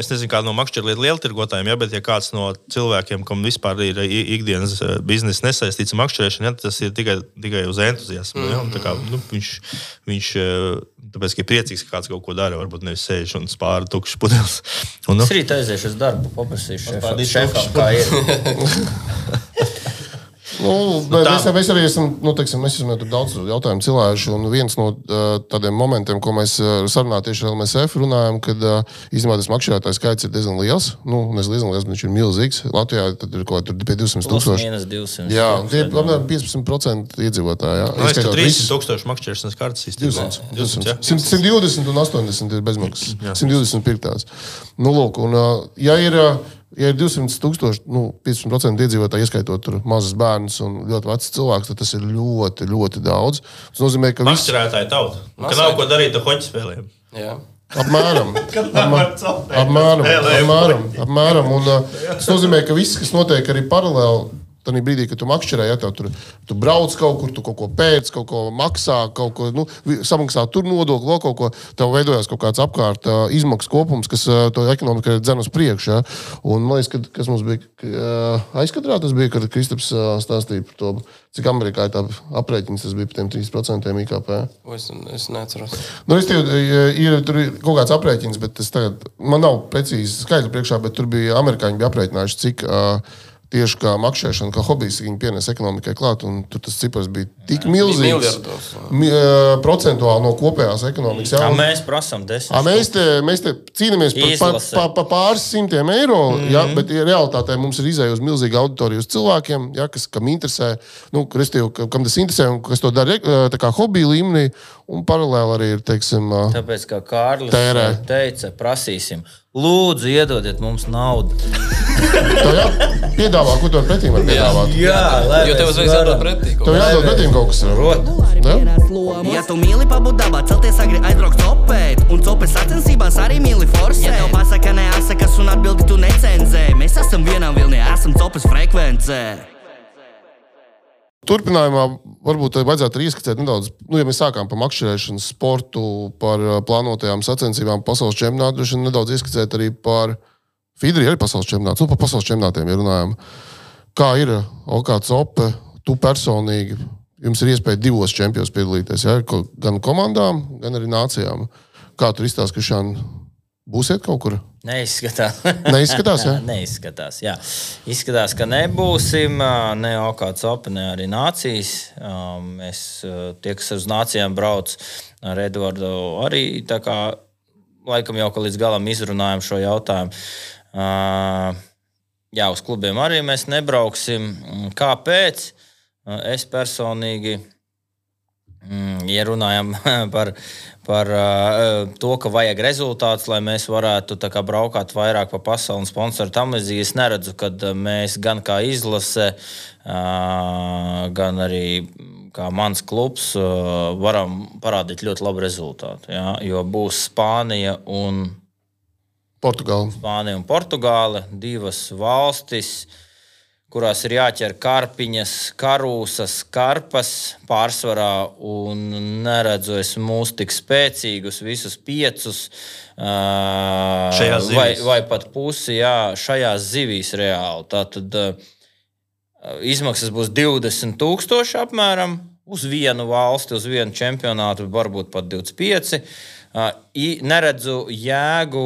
S4: es nezinu, kāda no makšķerlietu lieltirgotājiem, ja, bet ja kāds no cilvēkiem, kam vispār ir i- ikdienas eh, biznesa nesaistīts ar makšķerēšanu, ja, tas ir tikai, tikai uz entuziasmu. Ja, un tā kā, nu, viņš, viņš eh, tāpēc, ir priecīgs, ka kāds kaut ko dara, varbūt nevis sēž un spāra tukšas pudeles. Un, nu,
S5: Es rīt aiziešu uz darbu, paprasīšu šefam, šefam kā ir.
S2: Nu, bet
S4: tā.
S2: mēs, mēs arī esam, nu, teiksim, mēs esam daudz jautājumu cilājuši. Un viens no tādiem momentiem, ko mēs uh, sarunā tieši ar LMSF runājam, kad īstenībā tas makšķerētājs skaits ir diezgan liels. Nu, nezinu, diezgan liels, bet viņš ir milzīgs. Latvijā tad ir kaut kādi pie 200
S5: Plus
S2: tūkstoši.
S5: 200.
S2: Jā, tie ir apmēram 15% iedzīvotāji. jā.
S4: Man liekas, ka
S2: Ieskaitot
S4: 300
S2: visus.
S4: tūkstoši makšķerēšanas kartes īstenībā.
S2: 200,
S4: 200, ja?
S2: 100, 120 un 80 ir bezmaksas. 120 pirktās. Nu, lūk, un, ja ir, ja ir 200 tūkstoši, nu, 15% iedzīvotāji, ieskaitot tur mazus bērnus un ļoti vecus cilvēkus, tad tas ir ļoti, ļoti daudz. Tas nozīmē, ka visi
S4: Makšķerētāji tauta. Ka nav ko darīt ar hoķu spēlēm.
S3: Jā.
S2: apmēram. Apmēram, apmēram, apmēram. Un, uh, tas nozīmē, ka viss, kas notiek arī paralēli, tad brīdī, kad tu makšķerē, ja tur tu brauc kaut kur, tu kaut ko pēc, kaut ko maksā, kaut ko nu, samaksā tur nodokli, vēl kaut ko, tev veidojas kaut kāds apkārt uh, izmaksu kopums, kas uh, to ekonomiku dzen uz priekšu. Ja? Un, man liekas, ka, kas mums bija uh, aizkadrā, tas bija, kad Kristaps uh, stāstīja par to, cik Amerikā ir tā aprēķins, tas bija par tiem 3% IKP.
S3: Es, es neatceros.
S2: Nu, es tev, ir, tur ir kaut kāds aprēķins, bet es tagad, man nav precīzi skaidrs priekšā, bet tur bija amerikāņi bija aprēķinājuši, cik uh, tieši kā makšķerēšana, kā hobijs, viņi pienes ekonomikai klāt. un Tur tas cipars bija tik milzīgs.
S3: jā.
S2: Mi, procentuāli no kopējās ekonomikas. jā, un-
S5: mēs prasām desmit.
S2: Ā, Mēs te, mēs te cīnāmies par, par,
S5: Izlase.
S2: par, par pāris simtiem eiro, mm -hmm. ja, bet ja realitātē mums ir izēja uz milzīgu auditoriju, uz cilvēkiem, ja, kas, kam interesē, nu, restīvi, ka- kam tas interesē un kas to dara tā kā hobija līmenī. Un paralēli arī ir, teiksim,
S5: Tāpēc, kā Kārlis
S2: Tērē.
S5: teica, prasīsim, lūdzu, iedodiet mums naudu.
S2: tev jā, piedāvā, ko tu vari pretī var piedāvāt.
S5: Jā, lai
S3: Jo tev uzreiz jādod pretī. kaut
S2: Tev jādod pretī kaut kas. Ne?
S1: Ja tu mīli pabūt dabā, celties agri aizbraukt copēt Un copes sacensībās arī mīli forsēt Ja tev pasaka neasakas un atbildi tu necenzē Mēs esam vienā vilnī, esam copes frekvencē
S2: Turpinājumā varbūt vajadzētu arī ieskicēt nedaudz, nu, ja mēs sākām par makšķerēšanas sportu, par ā, plānotajām sacensībām, pasaules čempionātu, droši vien nedaudz ieskicēt arī par Fidri, arī pasaules čempionātu, nu, par pasaules čempionātiem, ja runājam. Kā ir Okāds Ope, tu personīgi, jums ir iespēja divos čempionos piedalīties, ja, gan komandām, gan arī nācijām. Kā tur izstāsta, ka šādi būsiet kaut kur?
S5: Neizskatās.
S2: Neizskatās, ja?
S5: Neizskatās, jā. Izskatās, ka nebūsim ne Okāds Opa, ne arī nācijas. Mēs, tie, kas uz nācijām brauc ar Edvardu, arī tā kā laikam jau līdz galam izrunājam šo jautājumu. Jā, uz klubiem arī mēs nebrauksim. Kāpēc? Es personīgi ja runājam par, par uh, to, ka vajag rezultātus, lai mēs varētu kā, braukāt vairāk pa pasauli un sponsoru tam līdzīgi, es neredzu, ka mēs gan kā izlase, uh, gan arī kā mans klubs uh, varam parādīt ļoti labu rezultātu. Ja? Jo būs Spānija un
S2: Portugāla.
S5: Spānija un Portugāle, divas valstis. Kurās ir jāķer karpiņas, karūsas, karpas pārsvarā, un neredzu es mūs tik spēcīgus, visus piecus. Vai, vai pat pusi jā, šajās zivīs reāli. Tātad izmaksas būs 20,000 apmēram uz vienu valsti, uz vienu čempionātu, varbūt pat 25. Neredzu jēgu,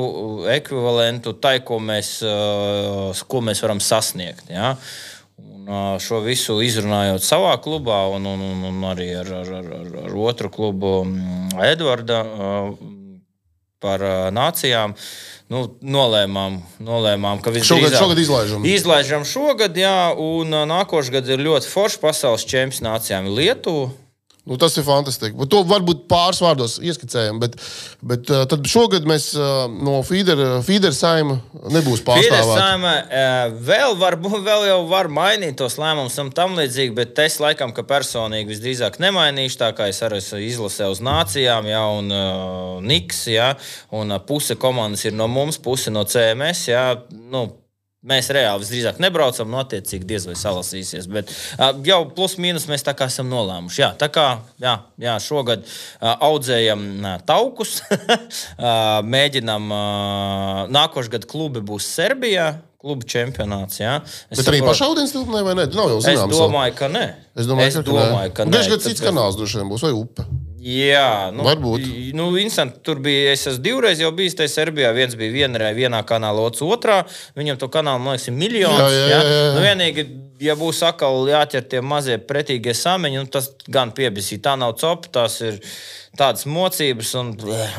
S5: ekvivalentu tai, ko mēs, ko mēs varam sasniegt. Ja? Un šo visu izrunājot savā klubā, un, un, un, un arī ar, ar, ar, ar otru klubu Edvarda par nācijām. Nu, nolēmām, nolēmām, ka
S2: šogad, šogad izlaižam.
S5: Izlaižam šogad, jā, un nākošais gads ir ļoti foršs pasaules čempions nācijām Lietuva.
S2: Nu, tas ir fantastiski. Bet to varbūt pāris vārdos ieskicējam. Bet, bet uh, tad šogad mēs uh, no Feeder saima nebūs pārstāvēti.
S5: Saima, uh, vēl, var, vēl jau var mainīt tos lēmumus un tam līdzīgi, bet es laikam, ka personīgi visdrīzāk nemainīšu. Tā kā es arī izlasēju uz nācijām, ja, un uh, Niks, ja, un puse komandas ir no mums, puse no CMS. Ja, nu, Mēs reāli visdrīzāk nebraucam, no nu, attiecīgi diez vai salasīsies. Bet uh, jau plus mīnus mēs tā kā esam nolēmuši. Jā, tā kā jā, jā, šogad uh, audzējam uh, taukus, uh, mēģinam, uh, nākošais gads klubi būs Serbijā. Klubu čempionāts. Jā.
S2: Es Bet saprotu, arī pašā ūdens tilpnē vai ne? Nav jau zināms.
S5: Es domāju, ka nē.
S2: Es domāju,
S5: es
S2: ka,
S5: domāju, ka
S2: nē. Gads cits kanāls droši vien būs vai upe.
S5: Jā, nu,
S2: varbūt.
S5: Nu, Vincent, tur bija. Es esmu divreiz jau bijis tajā Serbijā. Viens bija vienā, vienā kanālā, otrs otrā. Viņam to kanālu, man liekas, ir miljons. Jā, jā, jā. jā. Nu, vienīgi, ja būs atkal jāķer tie mazie pretīgie sameņi, nu, tas gan piebisīs. Tā nav copa, tas ir tādas mocības, un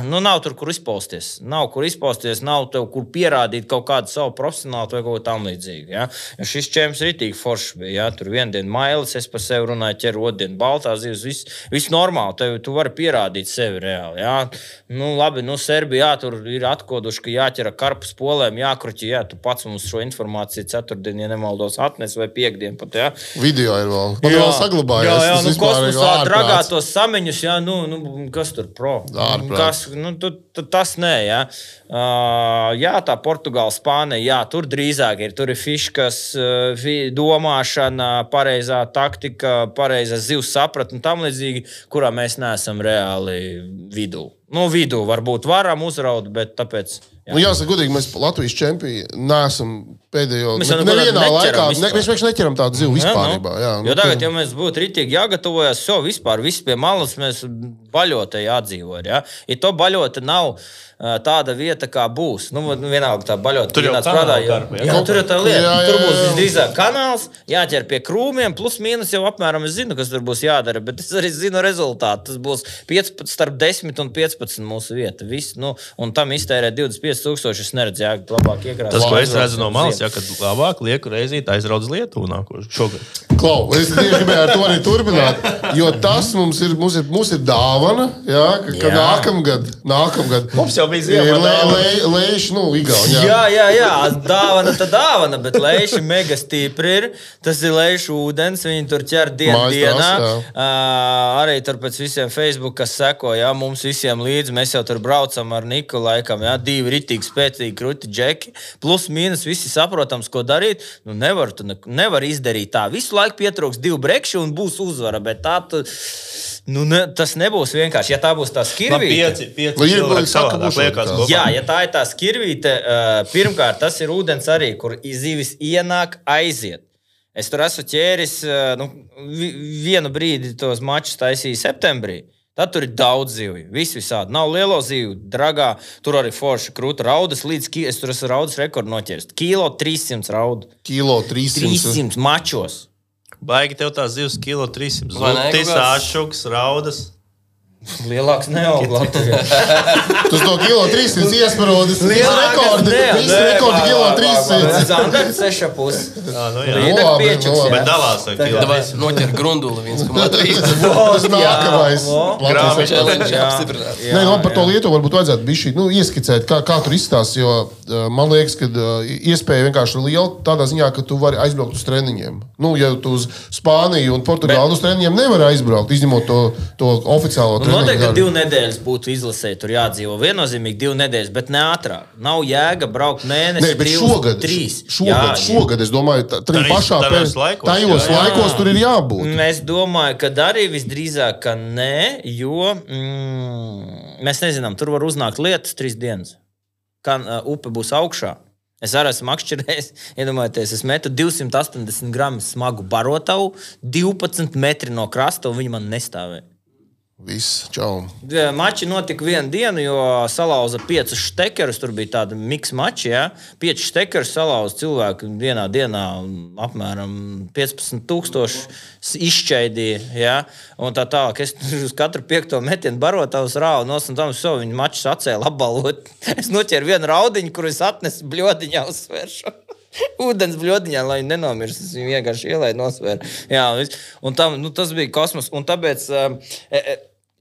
S5: nu, nav tur, kur izpausties. Nav kur izpausties, nav tev, kur pierādīt kaut kādu savu profesionālu vai kaut ko tamlīdzīgu. Ja? Jo šis čempions ir rītīgi foršs. Ja? Tur vienā dienā mailis, es par sevi runāju, ķer otrdien baltā zivs. Viss, viss normāli, tev tu vari pierādīt sevi reāli. Ja? Nu, labi, nu, Serbijā tur ir atkoduši, ka jāķer karpus polēm, jākruķi. Jā, tu pats mums šo informāciju ceturtdien, ja nemaldos, atnes vai piekdien pat. Ja?
S2: Video ir vēl, Man jā, vēl saglabājies. Jā, jā,
S5: nu, kosmosā dragā tos sameņus, jā, nu, nu kas tur pro? Kas, nu, tu, tu, tas nē, jā. Uh, jā, tā Portugāla, Spānija, jā, tur drīzāk ir. Tur ir fiškas, uh, domāšana, pareizā taktika, pareizā zivs sapratne un tam līdzīgi, kurā mēs neesam reāli vidū. Nu, vidū varbūt varam uzraut, bet tāpēc.
S2: Jā. Nu, jāsaka, godīgi, mēs Latvijas čempioni neesam pēdējo gadu. Nevienā laikā ne, mēs vienkārši neķeram tādu zivu vispār. Jā, nu. jā,
S5: nu, jo tagad, ja mēs būtu rītīgi jāgatavojas, jau vispār viss pie malas mēs baļotai jādzīvot. Ja? ja to baļota nav tāda vieta, kā būs. Nu, vienalga tā baļota.
S4: Tur jau tādā
S5: jā, jā, tur ir tā lieta. Jā, jā, jā. Tur būs visdrīzāk kanāls, jāķer pie krūmiem, plus mīnus jau apmēram es zinu, kas tur būs jādara, bet es arī zinu rezultātu. Tas būs 15, starp 10 un 15 mūsu vieta. Viss, nu, un tam iztērē 25,000. Es neredzu, jā, labāk iekrāsot.
S4: Tas, ko es redzu no malas, jā, kad labāk lieku reizīt aizraudz Lietuvu nākošu šogad.
S2: Klau, es gribēju ar to arī turpināt, jo tas mums ir, mums ir, mums ir dāvana, jā, ka, ka nākamgad, nākamgad
S5: mums jau bija ziema.
S2: Lēši, nu, Igaunijā.
S5: Jā, jā, jā, dāvana, tā dāvana, bet lēši mega stipri ir. Tas ir lēšu ūdens, viņi tur ķer dienu Mājas dienā. Tās, uh, arī tur pēc visiem Facebook, kas seko, jā, mums visiem līdzi, mēs jau tur braucam ar Niku laikam, jā, divi ritīgi spēcīgi kruti džeki, plus mīnus visi saprotams, ko darīt. Nu, nevar, tu ne, nevar izdarīt tā. Visu laiku pietrūks divu brekšu un būs uzvara. Bet tā, tu, nu, ne, tas nebūs vienkārši. Ja tā būs tā skirvīte,
S2: tad
S5: jā, ja tā ir tā skirvīte, uh, pirmkārt, tas ir ūdens arī, kur zivis ienāk, aiziet. Es tur esmu ķēris uh, nu, vienu brīdi tos mačus taisīju septembrī. Tad tur ir daudz zivju. Viss visādi. Nav lielo zivju, dragā. Tur arī forši krūta raudas. Līdz es tur esmu raudas rekordu noķēris. Kilo 300 raudu.
S2: Kilo 300.
S5: 300 mačos.
S4: Baigi tev tās zivs kilo 300. Zultis, āšuks, raudas.
S5: Lielāks neaug Latvijā.
S2: Tas no kilo 300 iesparodas. Lielāks rekordi. Visi rekordi kilo 300.
S5: Zanders 6,5.
S4: Jā, nu, jā.
S5: Līdek
S2: Labi,
S5: piečuks,
S2: labi.
S5: jā.
S4: Bet dalās ar
S3: Davai,
S4: kilo.
S3: noķer grunduli 1,3.
S2: Tas nākamais.
S3: viņš
S5: Jā.
S3: apstiprināts.
S2: Nē, labi, par to Lietuvu varbūt vajadzētu bišķi, nu, ieskicēt, kā, kā tur izstāsta. Jo man liekas, ka iespēja vienkārši ir liela tādā ziņā, ka tu vari aizbraukt uz treniņiem. Nu, ja tu uz Spāniju un Portugāli uz treniņiem nevari aizbraukt, izņemot to, to oficiālo
S5: Nu, noteikti, ka divu nedēļas būtu izlasēji, tur jādzīvo viennozīmīgi divu nedēļas, bet ne ātrāk. Nav jēga braukt mēnesi,
S2: Nē, bet
S5: divus,
S2: šogad,
S5: trīs.
S2: šogad,
S5: Jā,
S2: šogad, es domāju, tā, tā pašā pēc-
S4: laikos,
S2: tajos
S4: jā, jā.
S2: laikos tur ir jābūt.
S5: Mm, Es domāju, ka arī visdrīzāk, ka nē, jo mm, mēs nezinām, tur var uznākt lietas trīs dienas. Kā uh, upe būs augšā. Es arī esmu makšķerējis. Iedomājieties, es metu 280 gramus smagu barotavu, 12 metri no krasta, un viņi man nestāvēja.
S2: Viss, čau.
S5: Mači notika vienu dienu, jo salauza piecus stekerus. Tur bija tāda miksa mača. Ja? Pieci stekeri salauza cilvēku vienā dienā. Apmēram 15,000 izšķaidīja. Ja? Un tā tālāk. Es uz katru piekto metienu barotavus rāvu no un tam savu viņa maču atcēlu apbalvot. Es noķēru vienu raudiņu, kuru es atnesu bļodiņā uzsvēršu. Vodens bļodiņā, lai nenomirst. Es viņu vienkārši ielaidu, nosvēru. Jā, un tam, nu, tas bija kosmos. Un tāpēc um, e, e,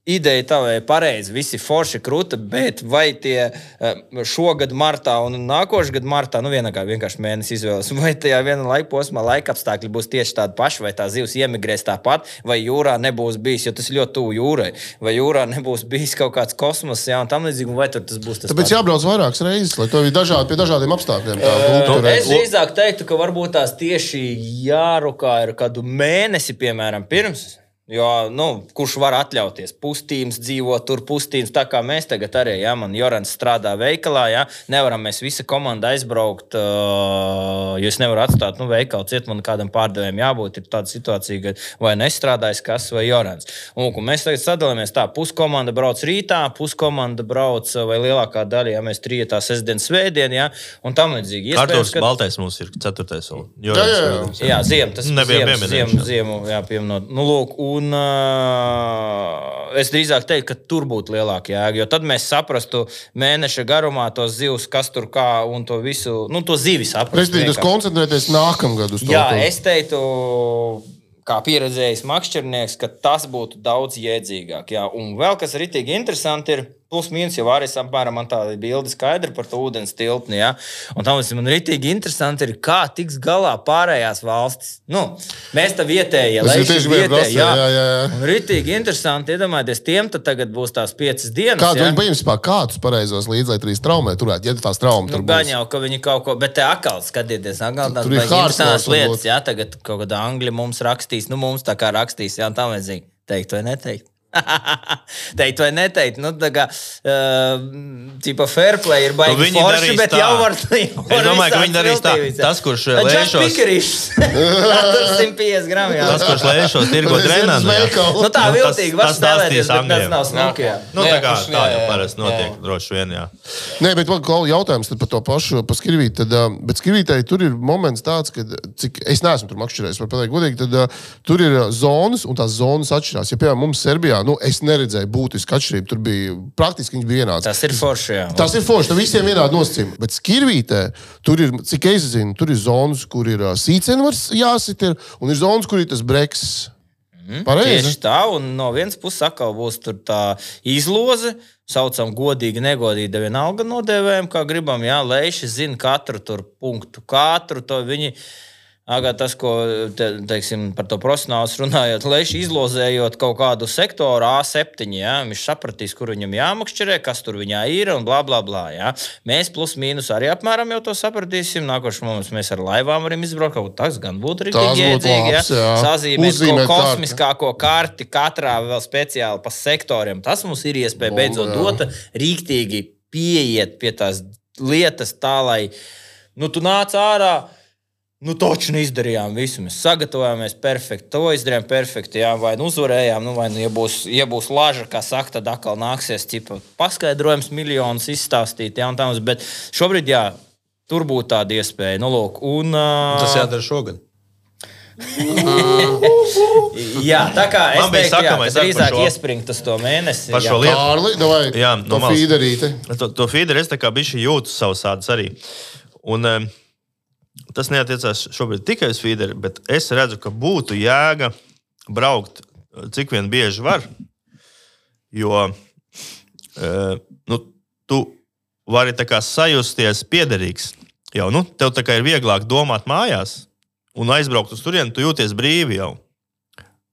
S5: ideja tava ir pareiza. Visi forši krūti, bet vai tie um, šogad martā un nākošais gada martā, nu vienā, vienkārši mēnesis izvēlas, vai tajā vienā laika posmā laika apstākļi būs tieši tādi paši, vai tā zivs iemigrēs tāpat, vai jūrā nebūs bijis, jo tas ļoti tuvu jūrai, vai jūrā nebūs bijis kaut kāds kosmos, jā, un tam līdzīgi, vai tur tas būs tas
S2: Tāpēc jābrauc vairākas reizes, lai to ir dažādi, pie dažādiem apstākļiem. Tā,
S5: Uh, es drīzāk teiktu, ka varbūt tās tieši jārukā ir kādu mēnesi, piemēram, pirms. Jo, nu, kurš var atļauties? Pustīms dzīvo tur, pustīms tā kā mēs tagad arī. Ja, man Jorans strādā veikalā, ja nevaram mēs visa komanda aizbraukt. Uh, jo es nevaru atstāt nu, veikalu ciet, man kādam pārdevējam jābūt. Ir tāda situācija, ka vai nestrādājis kas vai Jorans. Un, un mēs tagad sadalāmies tā, puskomanda brauc rītā, puskomanda brauc vai lielākā daļa, ja mēs trijotā sestdien, svētdien, ja, un tam līdzīgi.
S4: Arktūrs
S5: ka-
S4: Baltais mums ir ceturtais. vēl. Jo,
S2: Jā, jā, jā.
S5: Jā, ziema, tas
S4: pieminēts,
S5: ziemu, ziemu, jā, pieminot. Nu, lūk, un uh, es drīzāk teiktu, ka tur būtu lielāka jēga, jo tad mēs saprastu mēneša garumā tos zivs, kas tur kā un to visu, nu, to zivi saprastu.
S2: Respektīvi, tas koncentrēties nākamgad uz to.
S5: Jā,
S2: to.
S5: es teiktu, kā pieredzējis makšķernieks, ka tas būtu daudz jēdzīgāk. Jā. Un vēl kas ir itīgi interesanti, ir plus mīnus jau arī apmēram man tāda bilde skaidra par to ūdens tilpni. Jā. Un tam tas man ir itīgi interesanti, ir, kā tiks galā pārējās valstis. Nu, mēs tā vietējie, lai
S2: jau tieši prasīt, jā, jā, jā.
S5: Un ritīgi interesanti, iedomājieties, tiem tad tagad būs tās piecas dienas.
S2: Kādu
S5: jā.
S2: viņi pār kādus pareizos līdzi, lai trīs traumē turētu, ja tās traumas
S5: Nu,
S2: tur
S5: gan
S2: būs.
S5: jau, ka viņi kaut ko, bet te atkal skatieties, atkal tādas interesantas lietas, jā, tagad kaut kāda angļu mums rakstīs, nu mums tā kā rakstīs, jā, tā vajadzīgi teikt vai neteikt. teikt vai neteikt, nu tā kā, uh, tipa fair play ir baigi
S4: Nu, viņi
S5: forši, bet
S4: tā.
S5: jau var,
S4: domāju, ka viņi darīs tā. Tas, kurš
S5: Uh,
S4: lēšos-.
S5: Tur 150 gramu, jā.
S4: Tas, kurš lēšos tirgo
S2: Tas ir
S4: drenā, nu, jā.
S2: veikals.
S5: Nu tā
S4: Nu, tas-
S5: viltīgi var
S4: tas
S5: spēlēties, bet tas nav smuki, jā.
S4: Nu, tā kā tā jau parasti notiek, droši vien. Jā.
S2: Nē, bet man kaut jautājums tad par to pašu, par skirvīti. Tad, ā, bet skirvītei tur ir moments tāds, ka, cik es neesmu tur makšķerējis, var pateikt godīgi, tad tur ir zonas un tās zonas atšķirās. Ja, piemēram, mums Serbijā, nu, es neredzēju būtisku atšķirību, tur bija praktiski viņš bija vienāds.
S5: Tas ir forši, jā.
S2: Tas ir forši, tam visiem ir vienādi nosacījumi. Bet skirvītē tur ir, cik es zinu, tur ir zonas, kur ir ā, sīcenvars jāsit, ir, un ir zonas, kur ir tas breks. Pareizi.
S5: Tieši tā, un no vienas puses atkal būs tur tā izloze. Saucam, godīgi, negodīgi, da vienalga nodēvējam, kā gribam. Jā, lēši zina katru tur punktu, katru to viņi. Agā, tas, ko te, teiksim, par to profesionāli runājot, lēši izlozējot kaut kādu sektoru A7, jā, viņš sapratīs, kur viņam jāmakšķerē, kas tur viņā ir un bla, bla, bla. Jā. Mēs plus mīnus arī apmēram jau to sapratīsim. Nākošais mums mēs ar laivām varam izbraukt. Kaut Tas gan būtu jā.
S2: jā.
S5: Sazīmēt kaut kā karti katrā vēl speciāli pa sektoriem. Tas mums ir iespēja beidzot dot rīktīgi pieiet pie tās lietas tā, lai nu, tu nāc ārā. Nu, toču nu izdarījām visu. Mēs sagatavojāmies perfekti. To izdarījām perfekti. Jā, vai nu uzvarējām, nu, vai nu, ja būs, ja būs laža, kā saka, tad atkal nāksies cipa, paskaidrojums, miljonus izstāstīt. Jā, un tā bet šobrīd, jā, tur būtu tāda iespēja. Nu, lūk, un, uh,
S4: Tas jādara šogad.
S5: Jā, tā kā es jā,
S4: sakamais
S5: ka
S4: ar
S5: drīzāk
S4: šo-
S5: iespringt uz to mēnesi.
S4: Par
S5: jā.
S4: šo lietu.
S2: Kārli, davai,
S4: Jā,
S2: to
S4: no malas.
S2: feederīti.
S4: To, to feederu es tā kā biju jūtu savus sādus arī. Un, um, tas neatiecās šobrīd tikai uz feederi, bet es redzu, ka būtu jēga braukt cik vien bieži var. Jo uh, nu, tu vari sajusties piederīgs. Jau, nu, tev ir vieglāk domāt mājās un aizbraukt uz turieni, tu jūties brīvi jau.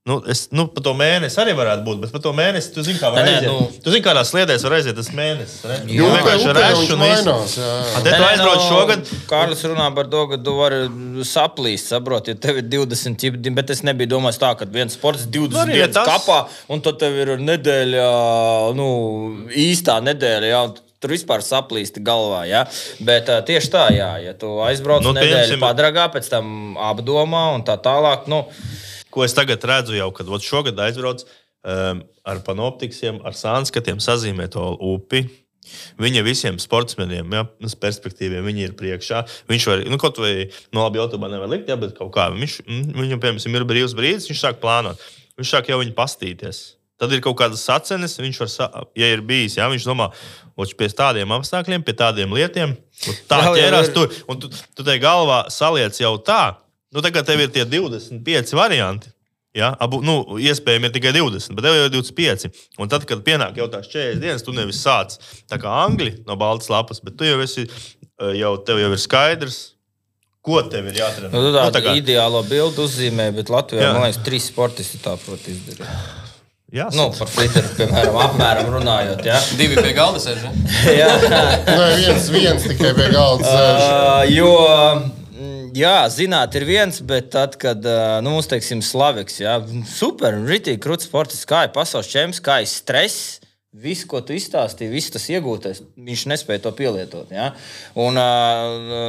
S4: Nu, es nu, par to mēnesi arī varētu būt, bet par to mēnesi tu zini, kā var nē, aiziet. Nu... Tu zini, kādā sliedēs var aiziet tas mēnesis.
S2: Jā, vienkārši ar rēšu un mainās.
S4: Tad tu aizbrauc
S5: nu,
S4: šogad.
S5: Kārlis runā par to, ka tu vari saplīst, saprot, ja tev ir 20, bet es nebiju domājis tā, ka viens sports 20 dienas tas... kapā, un tad tev ir nedēļa, nu, īstā nedēļa. Jā, tur vispār saplīsti galvā. Ja? Bet uh, tieši tā, jā, ja tu aizbrauc nu, nedēļu padragā, pēc tam apdomā un tā tālāk. Nu,
S4: ko es tagad redzu, jau kad šogad aizbraucu um, ar panoptikiem, ar sānskatiem, sazīmē to upi. Viņa visiem sportsmeniem, ja, perspektīviem, viņi ir priekšā. Viņš var, nu, kaut vai no labi jautājumā nevar likt, ja, bet kaut kā viņš, mm, viņam, piemēram, ir brīvs brīdis, viņš sāk plānot. Viņš sāk jau viņu pastīties. Tad ir kaut kādas sacenes, viņš var, ja ir bijis, ja, viņš domā, pie tādiem apstākļiem, pie tādiem lietiem, tā ķērās tur. Un tu, tu te galvā saliec jau tā, Nu, tagad tev ir tie 25 varianti. Ja? Abu, nu, iespējams, ir tikai 20, bet tev jau ir 25. Un tad, kad pienāk jau tās 40 dienas, tu nevis sāc tā kā angļu no baltas lapas, bet tu jau esi, eh, jau, tev jau ir skaidrs, ko tev ir jāatrod.
S5: Nu, tā nu, tā kā ideālo bildi uzzīmē, bet Latvijā, Jā. man liekas, trīs sportisti tā prot izdarīt. Jā, nu, par flitteru, piemēram, apmēram runājot. Ja?
S3: Divi pie galda sēž.
S2: Jā, Nē, viens, viens tikai pie galda sēž. Uh,
S5: jo jā, zināt, ir viens, bet tad, kad nu, mums, teiksim, Slaviks, jā, super, rītīgi krūtis sports, kā ir pasaules čempions, kā ir stress. Viss, ko tu izstāstīji, viss tas iegūtais, viņš nespēja to pielietot. Ja? Un uh,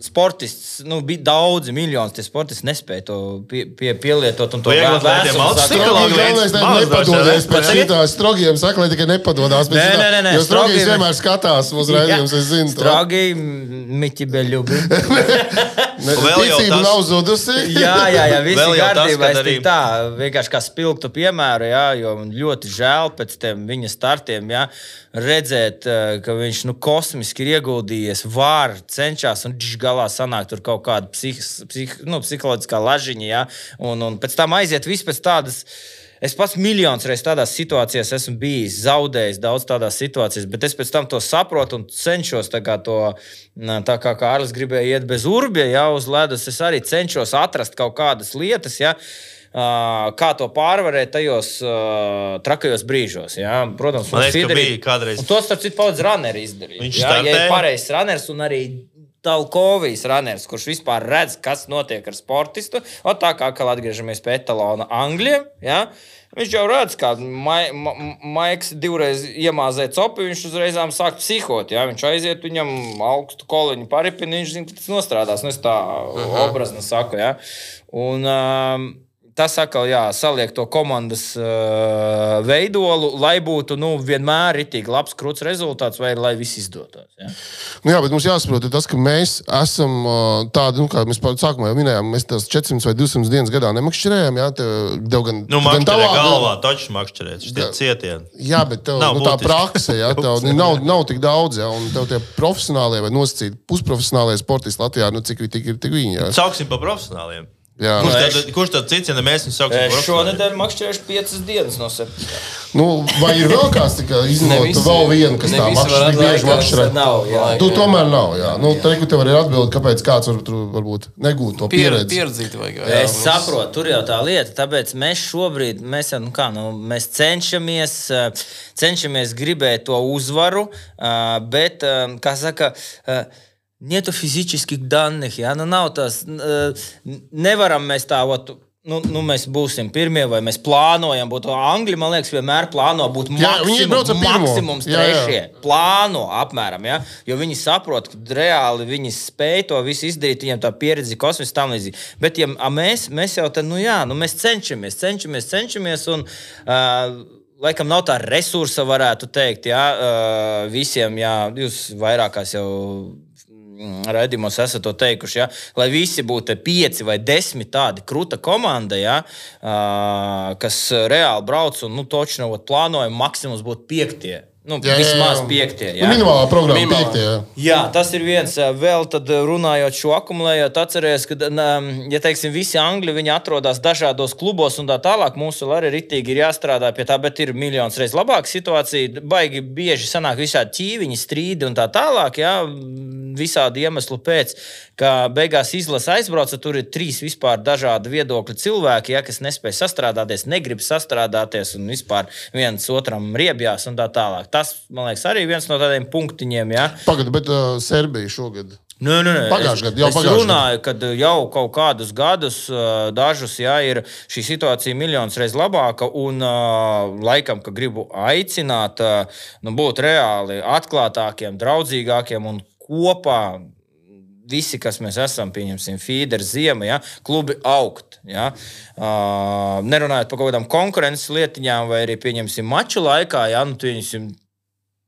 S5: sportists, nu, bija daudzi miljoni, tie sportisti nespēja to pie, pie, pielietot. Un to
S2: vēlēties nepadodas pēc šitā strogiem, saka, lai tikai nepadodas. Nē, nē, nē, nē jo strogīs vienmēr skatās uz redzējumus, es zinu.
S5: Strogi, miķi beļubi.
S2: Ticība nav zudusi.
S5: jā, jā, jā, viss ir kārtībā. Es teiktu tā, vienkārši kā spilgtu piemēru, jā, jo ļoti žēl pēc tiem viņa startiem, jā, redzēt, eh, ka viņš nu, kosmiski ir ieguldījies, var, cenšas un viņš galā sanāk tur kaut kāda psih, psih, nu, psiholoģiskā lažiņa, jā, un, un pēc tam aiziet viss pēc tādas. Es pats miljonus reizes tādās situācijās esmu bijis, zaudējis daudz tādās situācijās, bet es pēc tam to saprotu un cenšos to, tā kā Kārlis gribēja iet bez urbja, jau uz ledus. Es arī cenšos atrast kaut kādas lietas. Ja, kā to pārvarēt tajos uh, trakajos brīžos. Ja? Protams,
S4: tas bija kādreiz.
S5: To starp citu pats runners izdarīja. Viņš ja? ja ir pareizs runners un arī Talkovijas runners, kurš vispār redz, kas notiek ar sportistu. O, tā kā atkal atgriežamies pie etalona Anglijam. Ja? Viņš jau redz, kā mai, ma, Maiks divreiz iemāzē copu, viņš uzreiz sāk psihot. Ja? Viņš aiziet viņam augstu koliņu paripini, viņš zina, ka tas nostrādās. Nu, es tā obrazni saku. Ja? Un, um, tas atkal jā, saliek to komandas uh, veidolu, lai būtu nu, vienmēr itīgi labs, krūts rezultāts, vai lai viss izdotos. Jā.
S2: Nu, jā, bet mums jāsaprot, tas, ka mēs esam uh, tādi, nu, kā mēs sākumā jau minējām, mēs tās 400 vai 200 dienas gadā nemakšķerējām. Jā, tev gan,
S4: nu, gan tavā galvā taču makšķerēt, šie cietieni.
S2: Jā, bet tev, nav nu, tā prakse, jā, tev nav, nav tik daudz, jā, un tev tie profesionālie vai nosacīti pusprofesionālie sportisti Latvijā, nu, cik, tik ir tik viņi. Jā.
S4: Sauksim pa profesionāliem. Jā. Kurš, tad, kurš tad cits, ja ne mēs viņu saucam
S5: šonadēļ makšķerēšu piecas dienas no septiņiem?
S2: Nu, vai ir vēl kāds, kas izmanto vēl vienu, kas tā makšķerē, bieži makšķerē?
S5: Nav, jā.
S2: Tu tomēr nav, jā. Nu, te, tev arī atbild, kāpēc kāds var, varbūt negūt to pieredzi.
S3: Pieredzīt vajag.
S5: Jā, es mums... saprotu, tur jau tā lieta, tāpēc mēs šobrīd, mēs, nu kā, nu, mēs cenšamies, cenšamies gribēt to uzvaru, bet, kā saka, Нету физических данных, ja? nu, nav tas, nevaram mēs tā, ot, nu, nu, mēs būsim pirmie, vai mēs plānojam būt. Angļi, man liekas, vienmēr plāno būt maksimums, maksimums trešie. Jā, jā. Plāno apmēram, ja? jo viņi saprot, ka reāli viņi spēj to visu izdarīt, viņiem tā pieredze kosmosā tam līdzīgi. Bet ja, mēs, mēs jau tad, nu jā, nu, mēs cenšamies, cenšamies, cenšamies. Un, uh, Laikam nav tā resursa, varētu teikt, jā, uh, visiem, jā, jūs vairākās jau Mm, raidījumos esat to teikuši, ja? lai visi būtu pieci vai desmit tādi krūta komanda, ja? kas reāli brauc un nu, točnot plānojam maksimums būt piektie. Nu,
S2: Jā,
S5: vismaz piektie.
S2: Nu,
S5: Jā.
S2: minimālā programma,
S3: Minimālā.
S2: piektie. jā.
S5: Jā, tas ir viens. Vēl tad runājot šo akumulējot, atcerieties, ka, ja teiksim, visi angļi viņi atrodas dažādos klubos un tā tālāk, mums vēl arī ritīgi ir jāstrādā pie tā, bet ir miljons reizes labāka situācija. Baigi bieži sanāk visādi ķīviņi, strīdi un tā tālāk, jā, visādi iemeslu pēc, ka beigās izlase aizbrauca, tur ir trīs vispār dažādi viedokļi cilvēki, jā, kas nespēj sastrādāties, negrib sastrādāties un vispār viens otram riebjās un tā tālāk. Tas, man liekas, arī viens no tādiem punktiņiem, jā.
S2: Pagaidā, bet uh, Serbija šogad.
S5: Nē, nē, nē.
S2: Pagājušajā gadā, jau pagājušajā
S5: runāju, ka jau kaut kādus gadus, ā, dažus, jā, ir šī situācija miljonus reizes labāka. Un, ā, laikam, ka gribu aicināt, ā, nu, būt reāli atklātākiem, draudzīgākiem un kopā. Visi, kas mēs esam, pieņemsim, feeder, ziema, ja, klubi augt. Ja. Uh, nerunājot par kaut kādām konkurences lietiņām, vai arī, pieņemsim, maču laikā, ja, nu, pieņemsim,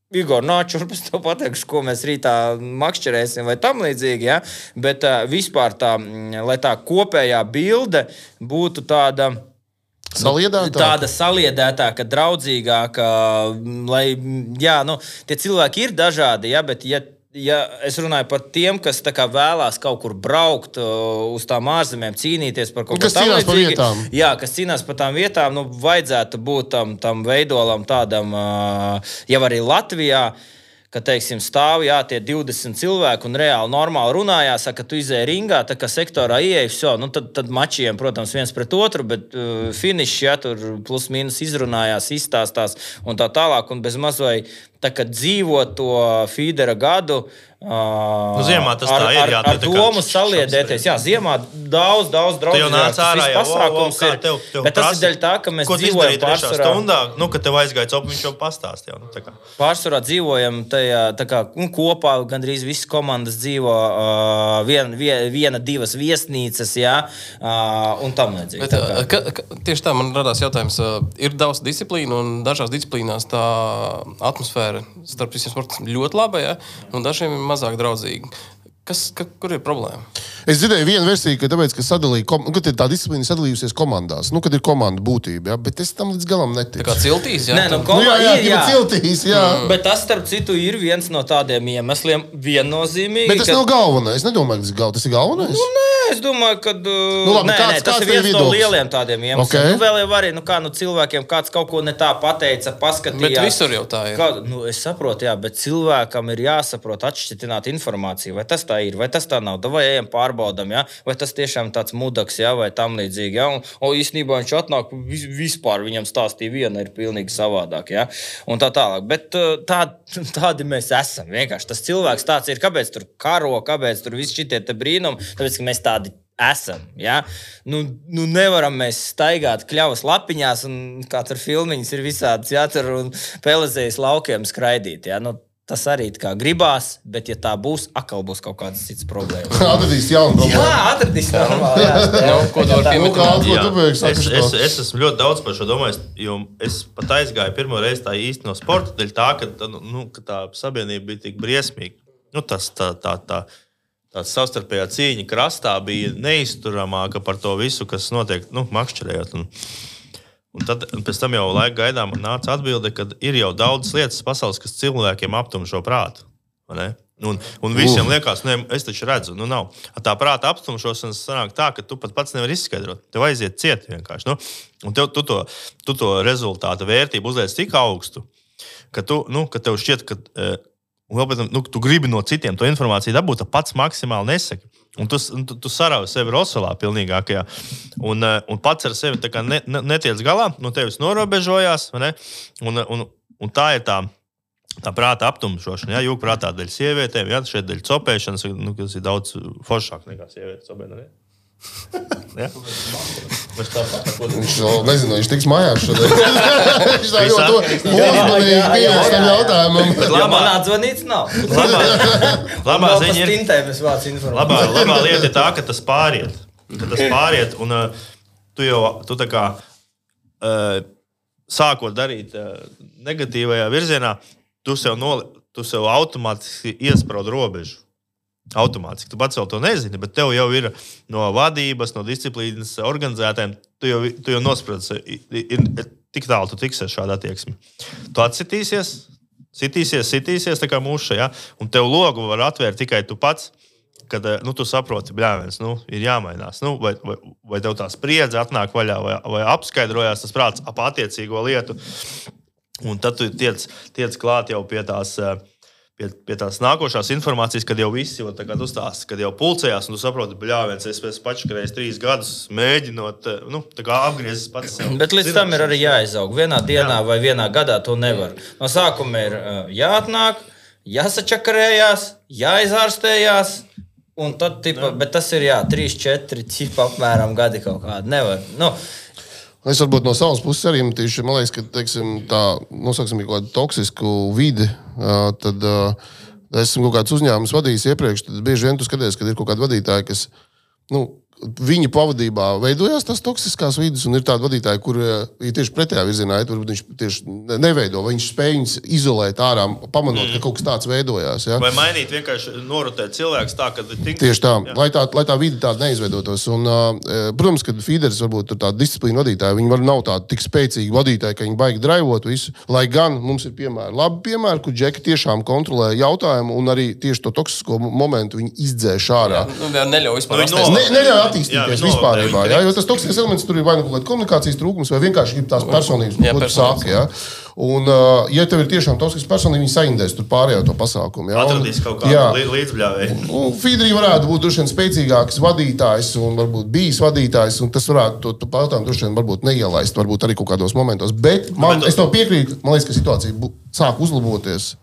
S5: Igor, nāc, šurp, es tev pateikšu, ko mēs rītā makšķerēsim, vai tam līdzīgi. Ja? Bet uh, vispār tā, mm, lai tā kopējā bilde būtu tāda.
S2: Saliedētā.
S5: Tāda saliedētāka, draudzīgāka, mm, lai mm, jā, nu, tie cilvēki ir dažādi, ja, bet ja, ja es runāju par tiem, kas kā vēlās kaut kur braukt uz tām ārzemēm, cīnīties par kaut ko
S2: vietām.
S5: Jā, kas cīnās par tām vietām, nu, vajadzētu būt tam, tam veidolam, tādam jau arī Latvijā. Ka, teiksim, stāv jā, tie 20 cilvēki un reāli normāli runājās, saka, tu izēji ringā, tā kā sektorā ieejas, jau nu, tad, tad mačiem, protams, viens pret otru, bet uh, finišs, ja tur plus mīnus izrunājās, izstāstās un tā tālāk. Un bez mazliet tā kā dzīvo to feedera gadu. Uh,
S4: Nu, ziemā tas
S5: ar,
S4: tā ir,
S5: Ar,
S4: jā,
S5: ar
S4: tā kā
S5: domu saliedēties. Jā, ziemā daudz, daudz
S4: Tu jau nāc
S5: draudzīgāks
S4: ārā, jau
S5: pasākums
S4: kā
S5: ir.
S4: tev, tev
S5: Bet tas
S4: prasa,
S5: ir dēļ tā, ka mēs dzīvojam pārsvarā.
S4: stundā, nu, kad tev aizgāja copu, viņš jau pastāstīja. Nu.
S5: Pārsvarā dzīvojam tajā tā kā, nu, kopā, gandrīz visas komandas dzīvo uh, vien, vien, viena, divas viesnīcas, jā, uh, un tam līdzīgi.
S3: Bet,
S5: Tā kā-
S3: ka, ka, tieši tā man radās jautājums. ā, Ir daudz disciplīnu, un dažās disciplīnās tā atmosfēra starp visiem sportiem ļoti laba, ja? un dažiem ir mazāk draudzīga. Kas, ka, kur ir problēma?
S2: Es dzirdēju vienu versiju, ka tāpēc, ka sadalīja, kom... nu, kad ir tā disciplīna sadalījusies komandās, nu, kad ir komanda būtība, ja? bet es tam līdz galam
S3: Tā
S2: neticu.
S3: kā ciltīs, ja?
S5: Nē, nu,
S2: Nu, jā,
S5: komanda
S2: jā,
S5: ir,
S2: jā.
S5: jā.
S2: ciltīs, jā.
S5: Bet tas, starp citu, ir viens no tādiem iemesliem, viennozīmīgi.
S2: Bet tas
S5: ka-
S2: nav galvenais. Es nedomāju, ka tas ir gal- tas ir galvenais.
S5: Nu, nē, es domāju, ka
S2: Nu, labi,
S5: nē,
S2: kāds-
S5: nē, tas
S2: kāds
S5: ir viens
S2: tev
S5: no
S2: viedoklis?
S5: lieliem tādiem iemesliem.
S2: Ok.
S5: Nu, vēl jau arī nu, kā, nu, cilvēkiem kāds kaut ko ne tā pateica, paskatījās.
S3: Bet visur jau tā ir.
S5: Kā, nu, es saprotu, jā, bet cilvēkam ir jāsaprot atšķirt informāciju. Vai tas tā ir, vai tas tā nav. Vai ejam pārbaudām, jā? vai tas tiešām tāds mudaks, jā, vai tam līdzīgi. Jā? Un, un īstenībā viņš atnāk, vis, vispār viņam stāstīja, viena ir pilnīgi savādāk. Jā? Un tā tālāk. Bet uh, tā, tādi mēs esam. Vienkārši tas cilvēks tāds ir. Kāpēc tur karo, kāpēc tur viss šitie brīnumi? Tāpēc, ka mēs tādi esam. Ja? Nu, nu nevaram mēs staigāt kļavas lapiņās, un kā tur filmiņas ir visādas, ja tur un pelēzējas laukiem skraidīt. Ja? Nu, tas arī tā kā gribās, bet, ja tā būs, atkal būs kaut kādas citas problēmas.
S2: Atradīs jaunu
S5: Jā,
S2: problēmu.
S5: atradīs normāli. Jā,
S3: Nu, ko tu vari
S2: Nu,
S3: pieminēt?
S4: Jā. es, es, es esmu ļoti daudz par šo domājis, jo es pat aizgāju pirmo reizi tā īsti no sporta dēļ, tā, ka, tā, nu, ka tā sabiedrība bija tik briesmīga. Nu, tas, tā, tā, tā, tā savstarpējā cīņa krastā bija neizturamāka par to visu, kas notiek nu, makšķerējot. Un, un tad un pēc tam jau laika gaidām nāca atbilde, ka ir jau daudz lietas pasaules, kas cilvēkiem aptumšo prātu. Un, un visiem uh. liekas, ne, es taču redzu, nu nav. Tā prāta apstumšošana sanāk tā, ka tu pat pats nevari izskaidrot. Tev aiziet ciet vienkārši. Nu? Un tev, tu, to, tu to rezultātu vērtību uzliec tik augstu, ka, tu, nu, ka tev šķiet, ka. eh, Un vēl pēc tam, nu, tu gribi no citiem to informāciju dabūt, tad pats maksimāli nesaki. Un tu, tu, tu sarauj sevi rosolā pilnīgākajā. Un, eh, un pats ar sevi ne, ne, netiec galā, no tevis norobežojās. ne? Un, un, un tā ir tā. Tā prāta aptumšošana, ja jūka prātā dēļ sievietēm, ja šeit dēļ copēšanas, nu, kas ir daudz foršāk nekā sievietes copēšana. Ja?
S2: Viņš vēl nezina, viņš tiks mājās šodien. Viņš tā ļoti uzmanīgi pievērs tam jautājumam.
S4: Labā-
S5: man atzvanīts nav.
S4: labā, labā ziņa ir,
S5: stintēm es vācu informāciju.
S4: labā, labā lieta ir tā, ka tas pāriet. Ka tas pāriet, un uh, tu jau tu tā kā uh, sākot darīt uh, negatīvajā virzienā, tu sev, noli, tu sev automātiski iesprādi robežu. Automātiski. Tu pats vēl to nezini, bet tev jau ir no vadības, no disciplīnas organizētājiem, tu jau, tu jau nosprādi, ir tik tālu tu tiksi ar šādu attieksmi. Tu atsitīsies, sitīsies, sitīsies, tā kā mūžā. Ja? Un tev logu var atvērt tikai tu pats. Kad eh, nu, tu saproti, ka nu, ir jāmainās. Nu, vai, vai, vai tev tā spriedze atnāk vaļā, vai, vai apskaidrojās tas prāts ap attiecīgo lietu. Un tad tu tiec, tiec klāt jau pie tās uh, pie, pie tās nākošās informācijas, kad jau viss jau tagad uzstāsta, kad jau pulcējās, un tu saproti, bļāviens, es pēc paškreiz trīs gadus mēģinot, eh, nu, apgriezties pats sev.
S5: Bet līdz tam ir arī jāizaug. Vienā dienā Jā. vai vienā gadā to nevar. No sākuma ir uh, jāatnāk, jāsačakarējās, jāizārstējās. Un tad, tipa, bet tas ir jā, 3, 4, cipa apmēram gadi kaut kādi. Nevar. Nu,
S2: Es varbūt no savas puses arī tieši, man liekas, ka teiksim, tā nosauksim kaut kādu toksisku vidi, tad esmu kaut kāds uzņēmums vadījis iepriekš. Tad bieži vien tu skaties, kad ir kaut kādi vadītāji, kas nu, viņa pavadībā veidojās tas toksiskās vidas, un ir tādi vadītāji, kur ir ja tieši pretējā virzienā, ja viņš tieši neveido, vai viņš spēj viņus izolēt ārā, pamanot, mm. ka kaut kas tāds veidojās. Ja?
S4: Vai mainīt vienkārši norotēt cilvēku tā, ka
S2: tik... tieši tā, jā. lai tā, lai tā vide tāda neizveidotos. Un, uh, protams, ka Fīders varbūt ir tāda disciplīna vadītāja, viņi var nav tādi tik spēcīgi vadītāji, ka viņi baigi draivot visu, lai gan mums ir piemēri, labi piemēri, kur džeki tiešām kontrolē jautājumu un arī tieši to toksisko momentu viņi izdzēš ārā. Jā,
S3: nu, neļauj vispār.
S2: Nu, attīstīties jā, vispār. Jā, jo tas toksisks elements tur ir vai nu komunikācijas trūkums, vai vienkārši tās personības, jā, ko tu sāki. Jā. Un, uh, ja tev ir tiešām toksisks personība, viņi saindēs tur pārējo to pasākumu.
S4: Jā, atradīs kaut kādu līdzbļāvēju.
S2: Fidrī varētu būt droši vien spēcīgāks vadītājs un varbūt bijis vadītājs, un tas varētu to, to pautājumu droši vien varbūt neielaist, varbūt arī kaut kādos momentos. Bet man, bet, es tev piekrītu, man liekas, ka situācija sāk uzlaboties.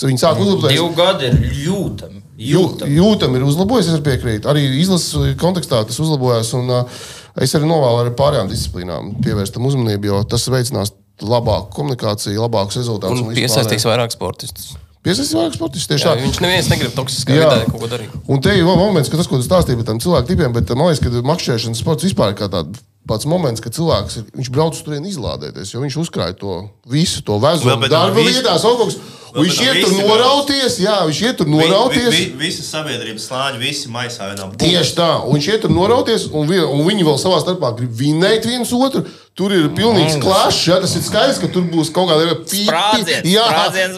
S2: Viņi sāk uzlaboties.
S5: Divi gadi ir jūtami.
S2: Jūtam. Jūtam ir uzlabojies, es piekrītu. Arī izlases kontekstā tas uzlabojas. Un, uh, es arī novēlu arī pārējām disciplīnām pievērst tam uzmanību, jo tas veicinās labāku komunikāciju, labākus rezultātus.
S3: Un, un piesaistīs vairāk sportistus.
S2: Piesaistīs vairāk sportistus. Tieši
S3: tā. Viņš neviens negrib toksiskā vidē kaut ko darīt.
S2: Un te ir moments, ka tas, ko tu stāstīji par tiem cilvēku tipiem, bet man liekas, ka makšķerēšanas sports vispār ir kā tāds pats moments, kad cilvēks ir, brauc uz turieni izlādēties, jo viņš uzkrāja to visu, to vezumu, darba vietās, augsts. Viņš iet tur norauties, jā, viņš iet tur norauties. Vi,
S4: vi, visi sabiedrības slāņi, visi maisā vienā
S2: pusē. Tieši tā, un viņš iet tur norauties, un, vi, un viņi vēl savā starpā grib vinēt viens otru. Tur ir pilnīgs klāsts. Ja, tas ir skaidrs, ka tur būs kaut kāda
S5: pīpa. Jā,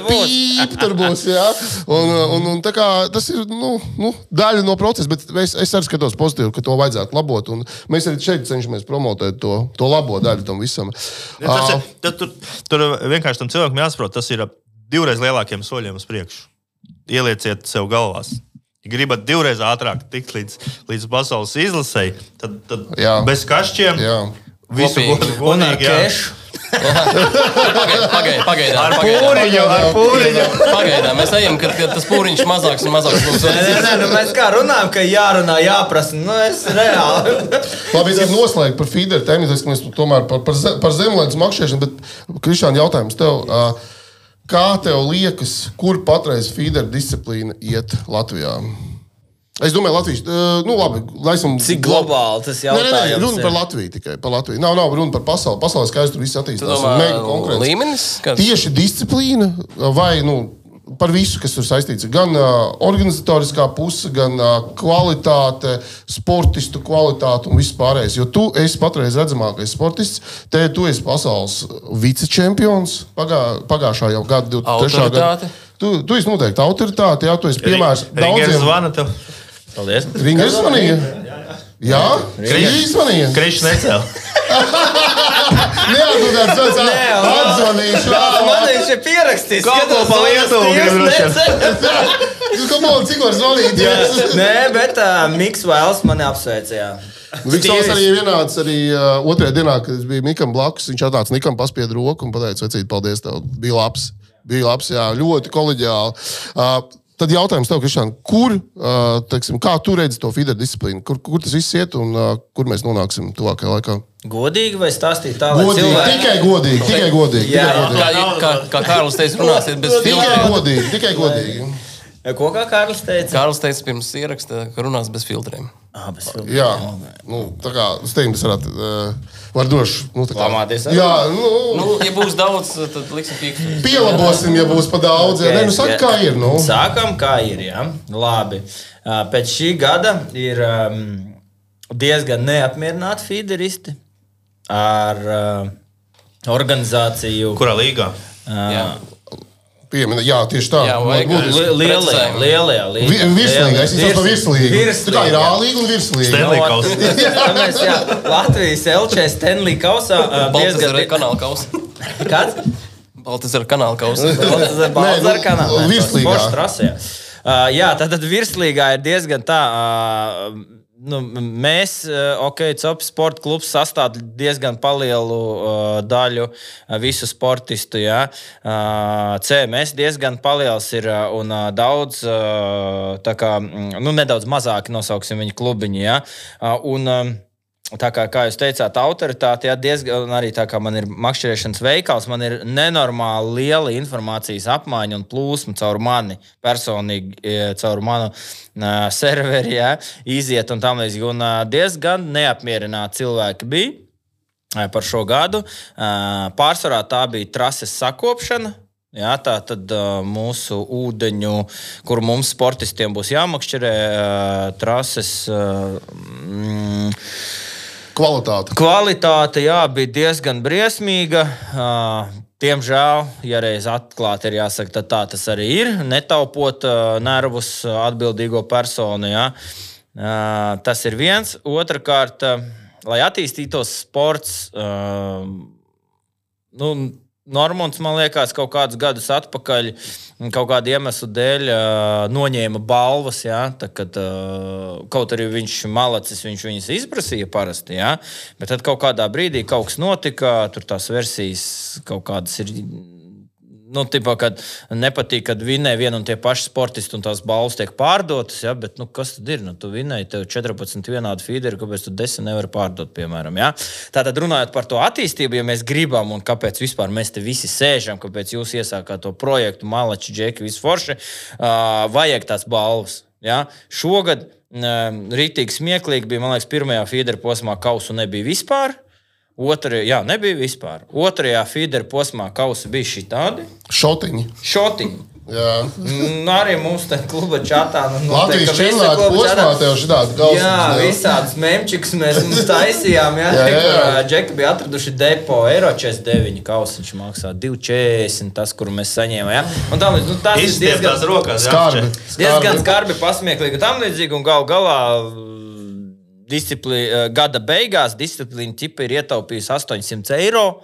S2: pīpa tur būs. Jā. Un, un, un, kā, tas ir nu, nu, daļa no procesa, bet es, es arī skatos pozitīvi, ka to vajadzētu labot. Mēs arī šeit cenšamies promotēt to, to labo daļu tam visam.
S4: Ja, tas ir, tad, tur, tur vienkārši tam cilvēkam jāsaprot, tas ir divreiz lielākiem soļiem uz priekšu. Ielieciet sev galvās. Ja gribat divreiz ātrāk tikt līdz, līdz pasaules izlasēji, tad, tad jā. bez kašķiem. Jā Visu
S5: godīgi. Un ar kešu.
S3: Pagaidām, pagaidām.
S4: Ar pūriņu, ar pūriņu.
S3: Pagaidām, mēs ejam, kad, kad tas pūriņš mazāks un mazāks mums
S5: ir. Nē, nē, nu mēs kā runājam, ka jārunā, jāprasa. Nu, es reāli.
S2: Labi, es noslēgu par feederu tēmu, es mēs tomēr par, par, par zemlētas makšķēšanu, bet Krišāna jautājums tev. Kā tev liekas, kur patreiz feederu disciplīna iet Latvijā? Es domāju, Latvijas, uh, nu labi, laisim.
S5: Cik globāli tas jautājums? Nē, nē, nē
S2: runa par Latviju tikai, par Latviju. Nav, nav runa par pasauli. Pasaulē skaidrs, tur viss attīstās. Mega konkrēts.
S3: Līmenis?
S2: Kāds? Tieši disciplīna vai, nu, par visu, kas tur saistīts. Gan uh, organizatoriskā puse, gan uh, kvalitāte, sportistu kvalitāte un viss pārējais. Jo tu esi patreiz redzamākais sportists, te tu esi pasaules vicečempions pagā, pagājušā jau gada, 23. gada. Tu, tu esi noteikti autoritāte, jā, tu esi piemērs
S4: daudziem.
S5: Paldies.
S2: Viņa izvanīja. Jā, Kriņš izvanīja.
S4: Kriņš necēla.
S2: Ir atzvanīšu.
S5: Man viņš ir pierakstījis.
S4: Kādu pa Lietuvu?
S2: Jūs kā man cik var zvanīt?
S5: Nē, bet uh, Miks Vēls mani apsveicēja.
S2: Viksels arī vienāds arī uh, otrajā dienā, kad es biju Mikam blakus. Viņš atnāca Nikam paspied roku un pateica, vecīt, paldies tev. Bija labs. Bija labs, jā, ļoti kolēģiāli. Uh, Tad jautājums tev, Kristian, kur, teiksim, kā tu redzi to feeder disciplīnu, kur, kur tas viss iet un kur mēs nonāksim tuvākajā laikā?
S5: Godīgi vai stāstīt tā,
S2: lai godīgi, cilvēki... Tikai godīgi, tikai godīgi. Jā, tikai godīgi.
S3: Kā, kā, kā Kārlis teica, runāsiet bez
S2: filtriem. Tikai godīgi, tikai godīgi.
S5: Ko kā Kārlis teica?
S3: Kārlis teica pirms ieraksta, ka runās bez filtriem.
S5: Ah, bez filtriem.
S2: Jā, nu, tā kā tas varētu. Uh, Var droši nu,
S5: lamāties.
S2: Jā, nu,
S3: nu, ja būs daudz, tad liksim pīkstu.
S2: Pielabosim, ja būs pa daudz. Jā, okay. ne, nu, saka, kā ir. Nu.
S5: Sākam, kā ir. Jā. Labi. Pēc šī gada ir um, diezgan neapmierināti feederisti ar uh, organizāciju.
S4: Kurā līgā?
S5: Uh,
S2: Piemina, jā, tieši tā.
S3: Jā, vajag-
S2: Būtiski.
S5: Li- Lielie,
S3: Precizējumi.
S5: lielie,
S2: Vi-
S5: lielie.
S2: Virslīga, es par virslīgu. Tā ir ālīga un virslīga.
S4: Stanley
S5: No,
S4: Kausa.
S5: Tāpēc, jā, Latvijas LČ Stanley kausā
S3: ar
S5: diezgan...
S3: kanāla kausu.
S5: Kāds?
S3: Baltas ar kanāla kausu.
S2: Nē, nu, virslīgā.
S5: Virslīgā. Uh, jā, tad, tad virslīgā ir diezgan tā. Uh, Nu, mēs, uh, ok, COP sporta klubs sastāv diezgan lielu uh, daļu uh, visu sportistu. Ja? Uh, CMS diezgan liels ir uh, un uh, daudz, uh, kā, mm, nu, nedaudz mazāk nosauksim viņu klubiņu. Ja? Uh, un, um, Tā kā, kā jūs teicāt, autoritāte, jā, diezgan arī tā kā man ir makšķerēšanas veikals, man ir nenormāli liela informācijas apmaiņa un plūsma caur mani personīgi, e, caur manu uh, serveri, jā, iziet un tam līdzīgi. Un uh, diezgan neapmierināti cilvēki bija eh, par šo gadu. Uh, Pārsvarā tā bija trases sakopšana. Jā, tā tad uh, mūsu ūdeņu, kur mums sportistiem būs jāmakšķerē, uh, trases. Uh, mm,
S2: Kvalitāte.
S5: Kvalitāte jā, bija diezgan briesmīga. Diemžēl, ja reiz atklāti ir jāsaka, tad tā tas arī ir. Netaupot nervus atbildīgo personu. Jā. Tas ir viens. Otrakārt, lai attīstītos sports, nu, Normons, man liekas, kaut kādus gadus atpakaļ, kaut kādu iemeslu dēļ, noņēma balvas. Ja, tā, kad, kaut arī viņš malacis, viņš viņas izprasīja parasti. Ja, bet tad kaut kādā brīdī kaut kas notika, tur tās versijas kaut kādas ir. Nu, tipā, kad nepatīk, kad vinēja viena un tie paši sportisti un tās balvas tiek pārdotas. Ja? Bet, nu, kas tad ir? Nu, tu vinēji, tev 14 vienādi feederi, kāpēc tu 10 nevari pārdot, piemēram. Ja? Tātad, runājot par to attīstību, ja mēs gribam un kāpēc vispār mēs te visi sēžam, kāpēc jūs iesākāt to projektu, Malači, Džeki, Visforši, uh, vajag tās balvas. Ja? Šogad um, rītīgi smieklīgi bija, man liekas, pirmajā feedera posmā kausu nebija vispār. Otrajā, jā, nebija vispār. Otrajā feedera posmā kausa bija šī tāda
S2: Šotiņi.
S5: šotiņa.
S2: Jā.
S5: Nu, arī mums te kluba čatā. Nu,
S2: Latvijas čempionāta posmā tev šitādi kausi.
S5: Jā, visādas memčikas mēs mums taisījām. Jā,
S2: Jā, jā, jā.
S5: Džeki bija atraduši depo, eiro 49 kausiņš maksā 2,40 tas, kuru mēs saņēmām. Jā. Un tam līdz, nu, tas ir diezgan,
S4: tās rokās.
S2: Skarbi.
S5: diezgan
S2: Skarbi.
S5: skarbi, pasmieklīgi un tam līdzīgi. Un gal galā disciplī, eh, gada beigās disciplīna tipa ir ietaupījusi 800 eiro.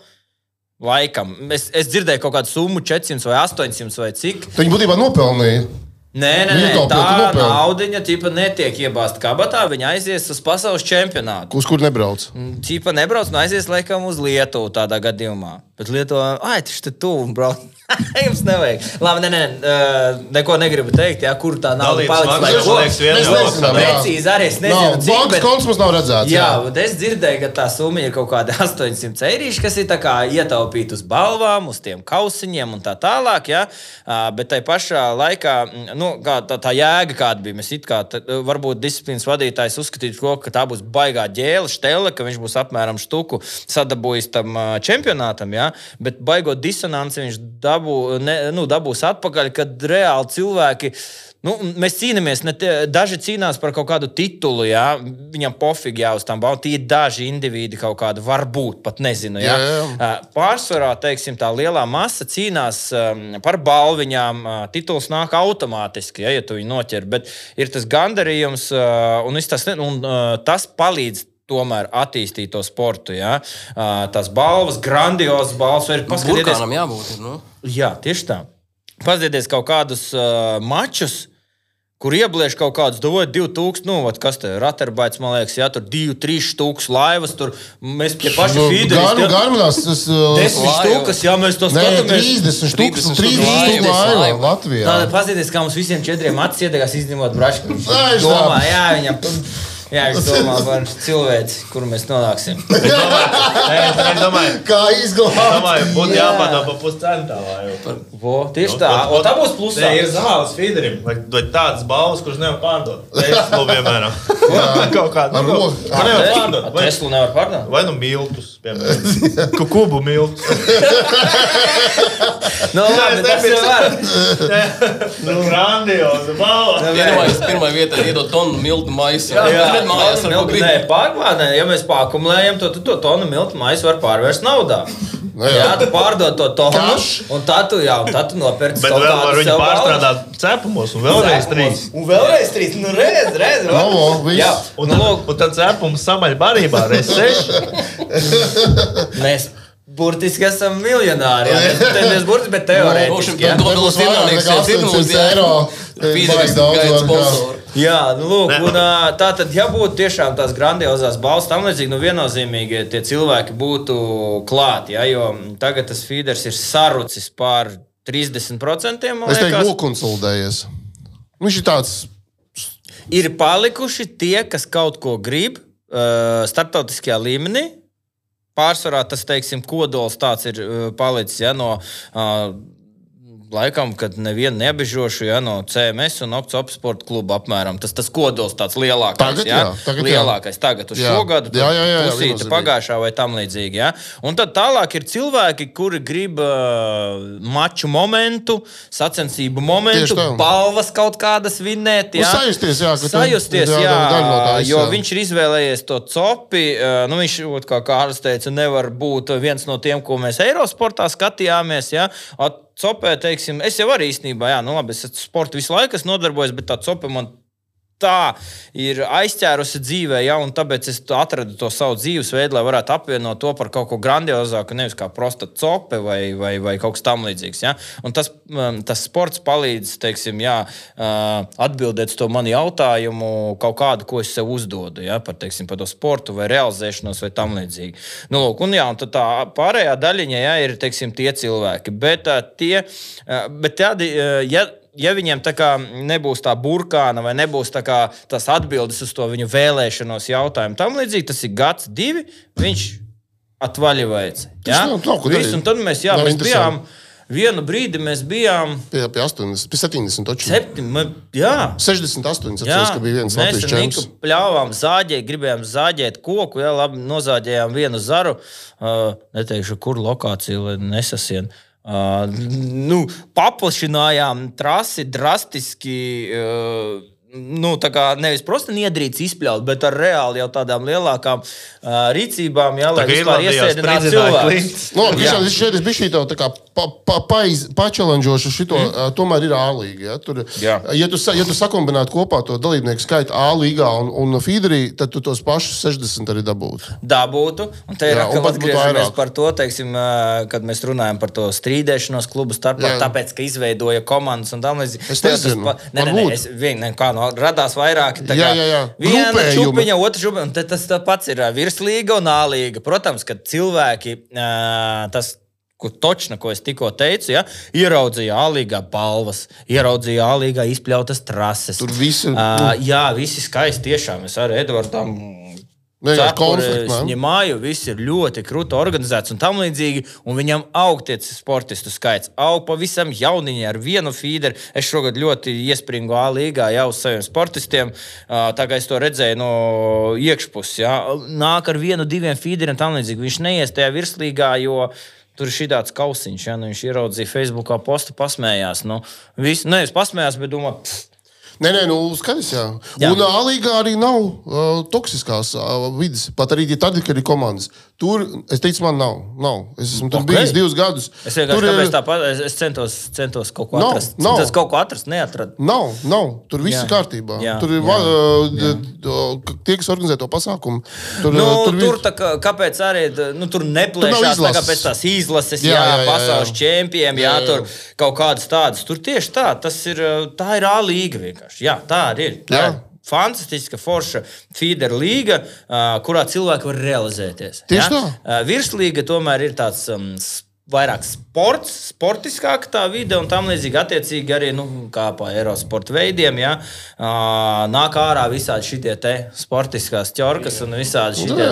S5: Laikam. Es, es dzirdēju kaut kādu summu, 400 vai 800 vai cik.
S2: Viņi būtībā nopelnīja.
S5: Nē, nē, nē tā naudiņa tipa netiek iebāzta kabatā. Viņa aizies uz pasaules čempionātu.
S2: Uz kur nebrauc?
S5: Čipa nebrauc, un aizies laikam uz Lietuvu tādā gadījumā. Bet Lietuvā, ah, tas ir tuvu brauc. Jums nevajag. Labi, nē, nē, uh, neko negribu teikt, jā, kur tā ko.
S2: jau
S5: nezinām,
S2: lokā, jā.
S5: precīzi arī es
S2: Nav,
S5: nezinu, cik, bet-
S2: konts mums nav redzēts.
S5: Jā, bet es dzirdēju, ka tā summa ir kaut kāda 800 eiro, kas ir tā kā ietaupīta uz balvām, uz tiem kausiņiem un tā tālāk. Ja? Ā, Bet tai pašā laikā, mm, nu, kā tā, tā jēga, kāda bija, mēs it kā tā, varbūt disciplīnas vadītājs uzskatītu, to, ka tā būs baigā ģēle, štele, ka viņš būs apmēram štuku sadabūjis tam čempionātam. Ja? Bet baigot disonanci viņš dabū, ne, nu, dabūs atpakaļ, kad reāli cilvēki. Nu, mēs cīnāmies, tie, daži cīnās par kaut kādu titulu, jā, viņam pofīgi jau uz tām balvām. Tie ir daži individi, kaut kādi varbūt pat nezinu. Jā.
S2: Jā, jā.
S5: Pārsvarā, teiksim, tā lielā masa cīnās par balviņām. Tituls nāk automātiski, ja, ja tu viņu noķer. Bet ir tas gandarījums, un, tas, un tas palīdz. Tomēr attīstīt to sportu. Ja? Tās balvas, grandiozas balvas, var paskatīties.
S3: Burkānam jābūt. ir, Nu.
S5: Jā, tieši tā. Paskatieties kaut kādus uh, mačus. Kur iebliež kaut kādus, dod 2000, nu, vat kas te ir raterbaits, man liekas, jā, tur 2, 3 stūks laivas, tur mēs pie paša
S2: Nu,
S5: jā,
S2: garminās, tas, uh,
S5: 10
S3: Laiva.
S5: stūkas, jā, mēs to skatāmies.
S2: 30 štukas,
S3: 30
S2: 30
S3: štukas
S2: štukas
S3: laiva.
S2: Latvijā.
S5: Tātad paskatieties, kā mums visiem četriem acis iedegās izņemot brašku. Viņš
S2: Ai,
S5: jā, viņam. Jā, viņš domā par cilvēci, kur mēs nonāksim.
S4: Es domāju,
S2: Kā izglābt?
S4: domāju būtu
S5: Jā.
S4: jāpārdod pa puscentālā.
S5: Vo, tieši tā, un tā būs plusā.
S4: Tā ir zāles feederim. Vai dod tādas balvas, kuras nevar pārdot? Es to piemēram. Kaut Nu,
S2: roku.
S4: ko nevar pārdot. Vai,
S5: Teslu nevar pārdot.
S4: vai nu miltus, piemēram. Kukubu miltus.
S5: Nu, labi, tas jau var.
S4: Nu, grandioza balva.
S3: Pirmā vietā iedot tonu miltu maisu. Tad mājās var būt
S5: nē, pārklāt, nē, ja mēs pārkumulējam, to, tad to tonu miltu maisu var pārvērst naudā.
S2: Nu jā.
S5: jā, tu pārdod to tonu, un tad tu, jā, un tad tu nopērci
S4: Bet
S5: kaut
S4: vēl
S5: kādu
S4: var viņu pārstrādāt cepumos un vēlreiz trīs.
S5: Un vēlreiz trīs. Nu, reiz, reiz.
S2: No, vo, viss.
S5: Jā,
S4: Un,
S5: nu,
S4: tad,
S5: lūk,
S4: un tad cepums samaļ barībā reiz seši.
S5: mēs burtiski esam miljonāri. Jā, mēs, mēs burtiski, bet teorētiski. jā.
S3: Tad būs vairāk nekā 800 eiro. Fīderis gaida sponsoru.
S5: Jā, nu, lūk, un, tā tad, ja būtu tiešām tās grandiozās balvas, tam līdzīgi, nu, viennozīmīgi tie cilvēki būtu klāti. Ja, jo tagad tas feeders ir sarucis pār 30%. man
S2: Es teiktu,
S5: liekas.
S2: nokonsolidējies. Viņš ir tāds.
S5: ir palikuši tie, kas kaut ko grib starptautiskajā līmenī. Pārsvarā tas, teiksim, kodols tāds ir palicis ja, no uh, laikam, kad nevienu nebežošu ja, no CMS un Oksforda sporta kluba apmēram. Tas tas kodols tāds lielākais.
S2: Tagad
S5: ja,
S2: jā, tagad jā.
S5: lielākais tagad uz
S2: Jā.
S5: šo gadu.
S2: Jā, jā, jā, jā,
S5: pusīte
S2: viennozīmīgi.
S5: pagājušā vai tam līdzīgi. Ja? Un tad tālāk ir cilvēki, kuri grib uh, maču momentu, sacensību momentu, balvas kaut kādas vinēt.
S2: Nu,
S5: Ja?
S2: sajusties, jā,
S5: sajusties,
S2: jā,
S5: jā,
S2: daļa no tā
S5: jo
S2: jā.
S5: viņš ir izvēlējies to copi. eh, Nu, viņš, kā Kārlis teica, nevar būt viens no tiem, ko mēs Eirosportā skatījāmies. Ja? At, Copē, teiksim, es jau arī īstenībā, jā, nu labi, es ar sportu visu laiku esmu nodarbojos, bet tā copa man tā ir aizķērusi dzīvē, ja, un tāpēc es atradu to savu dzīvesveidu, lai varētu apvienot to par kaut ko grandiozāku, nevis kā prosta cope vai, vai, vai kaut kas tamlīdzīgs. Ja. Un tas, um, tas sports palīdz teiksim, jā, uh, atbildēt uz to manu jautājumu, kaut kādu, ko es sev uzdodu ja, par, teiksim, par to sportu vai realizēšanos vai tam līdzīgi. Nu, lūk, un, jā, un tā pārējā daļiņa ja, ir teiksim, tie cilvēki. Bet, uh, tie, uh, bet tādi, ja, ja viņiem tā kā nebūs tā burkāna vai nebūs tā kā tas atbildes uz to viņu vēlēšanos jautājumu, tam līdzīgi tas ir gads, divi. Viņš atvaļināts.
S2: Tas nav- nav darīt.
S5: Un tad mēs, jā,
S2: Nav
S5: mēs bijām. Vienu brīdi mēs bijām
S2: Pie, pie 80, pie 70. Taču.
S5: septiņi. Jā,
S2: 68. Atceros, ka bija viens
S5: mēs ar Niku pļāvām, zāģēt, gribējām zāģēt koku. Jā, labi, nozāģējām vienu zaru. Uh, neteikšu, kur lokācija, lai nesasien. Uh, nu, paplašinājām trasi drastiski. Uh, Nu, tā kā nevis prosti niedrīts izpļaut, bet ar reāli jau tādām lielākām uh, rīcībām, jā, lai vispār
S4: spridzināja
S5: cilvēku.
S2: Nu, viņš šeit ir bijis tā kā pa, pa, paiz- pačelenžošu šito, mm. tomēr ir A līga. Ja? Tur,
S5: Jā.
S2: ja, tu, ja tu sakombinētu kopā to dalībnieku skaitu A līgā un, un Feederī, tad tu tos pašus 60 arī dabūtu.
S5: dabūtu. Un te ir atkal atgriežamies par to, teiksim, kad mēs runājam par to strīdēšanos klubu starpā,
S2: Jā.
S5: tāpēc, ka izveidoja komandas un tam līdzīgi.
S2: Es nezinu,
S5: pa- Nē, nē, nē, es vien, ne, kā, no, radās vairāki. tā
S2: Jā, jā, jā.
S5: Viena
S2: Grupējumi.
S5: čūpiņa, otra čūpiņa, un te tas pats ir virslīga un ālīga. Protams, ka cilvēki tas. Ko točna, ko es tikko teicu, ja, ieraudzīja ālīgā balvas, ieraudzīja ālīgā izpļautas trases.
S2: Tur viss ir-
S5: Uh, jā, visi skaisti. Tiešām es arī Edvardam
S2: Vienkārši konflikts, man.
S5: Viņa māju viss ir ļoti krūti organizēts un tam līdzīgi. Un viņam aug tie sportistu skaits. Aug pavisam jauniņi ar vienu feederu. Es šogad ļoti iespringu A līgā jau uz saviem sportistiem. Tā kā es to redzēju no iekšpuses. Ja. Nāk ar vienu, diviem feederiem tam līdzīgi. Viņš neies tajā virslīgā, jo. Tur ir šī tāds kausiņš, ja nu, viņš ieraudzīja Facebookā postu, pasmējās. Nu, visi, nevis pasmējās, bet domā, pff,
S2: Nē, nē, nu, skaidrs. Jā.
S5: Jā.
S2: Un A līgā arī nav uh, toksiskās uh, vidas. Pat arī tad, kad ir komandas. Tur, es teicu, man nav. nav. Es esmu tur
S5: Ok.
S2: okay. bijis divus gadus.
S5: es vienkārši
S2: Tur ir-
S5: tāpat, es, es centos, centos kaut ko
S2: Nav,
S5: atrast.
S2: nav.
S5: Centos kaut ko atrast, neatradu.
S2: Nav, nav. Tur viss
S5: Jā.
S2: ir kārtībā.
S5: Jā,
S2: tur ir
S5: jā,
S2: d- tie, kas organizē to pasākumu. Tur,
S5: Nu,
S2: uh,
S5: tur
S2: vi-
S5: tur tā kā, kāpēc arī nu, tur
S2: Tur
S5: neplēšās tā kā pēc tās izlases, jā,
S2: Jā,
S5: jā,
S2: jā, jā, jā.
S5: pasaules čempioniem, jā,
S2: Jā, jā.
S5: tur kaut kādas tādas. Tur tieši tā, tas ir, tā ir A līga vienkārši. Jā, tā arī ir. Tā
S2: Jā.
S5: Fantastiska, forša feeder līga, kurā cilvēki var realizēties.
S2: Tieši
S5: ja?
S2: tā.
S5: Virslīga tomēr ir tāds um, vairāk sports, sportiskāka tā vide un tam līdzīgi. Attiecīgi arī nu, kā pa Eirosporta veidiem. Ja? Nāk ārā visādi šie sportiskās ķorkas un visādi šie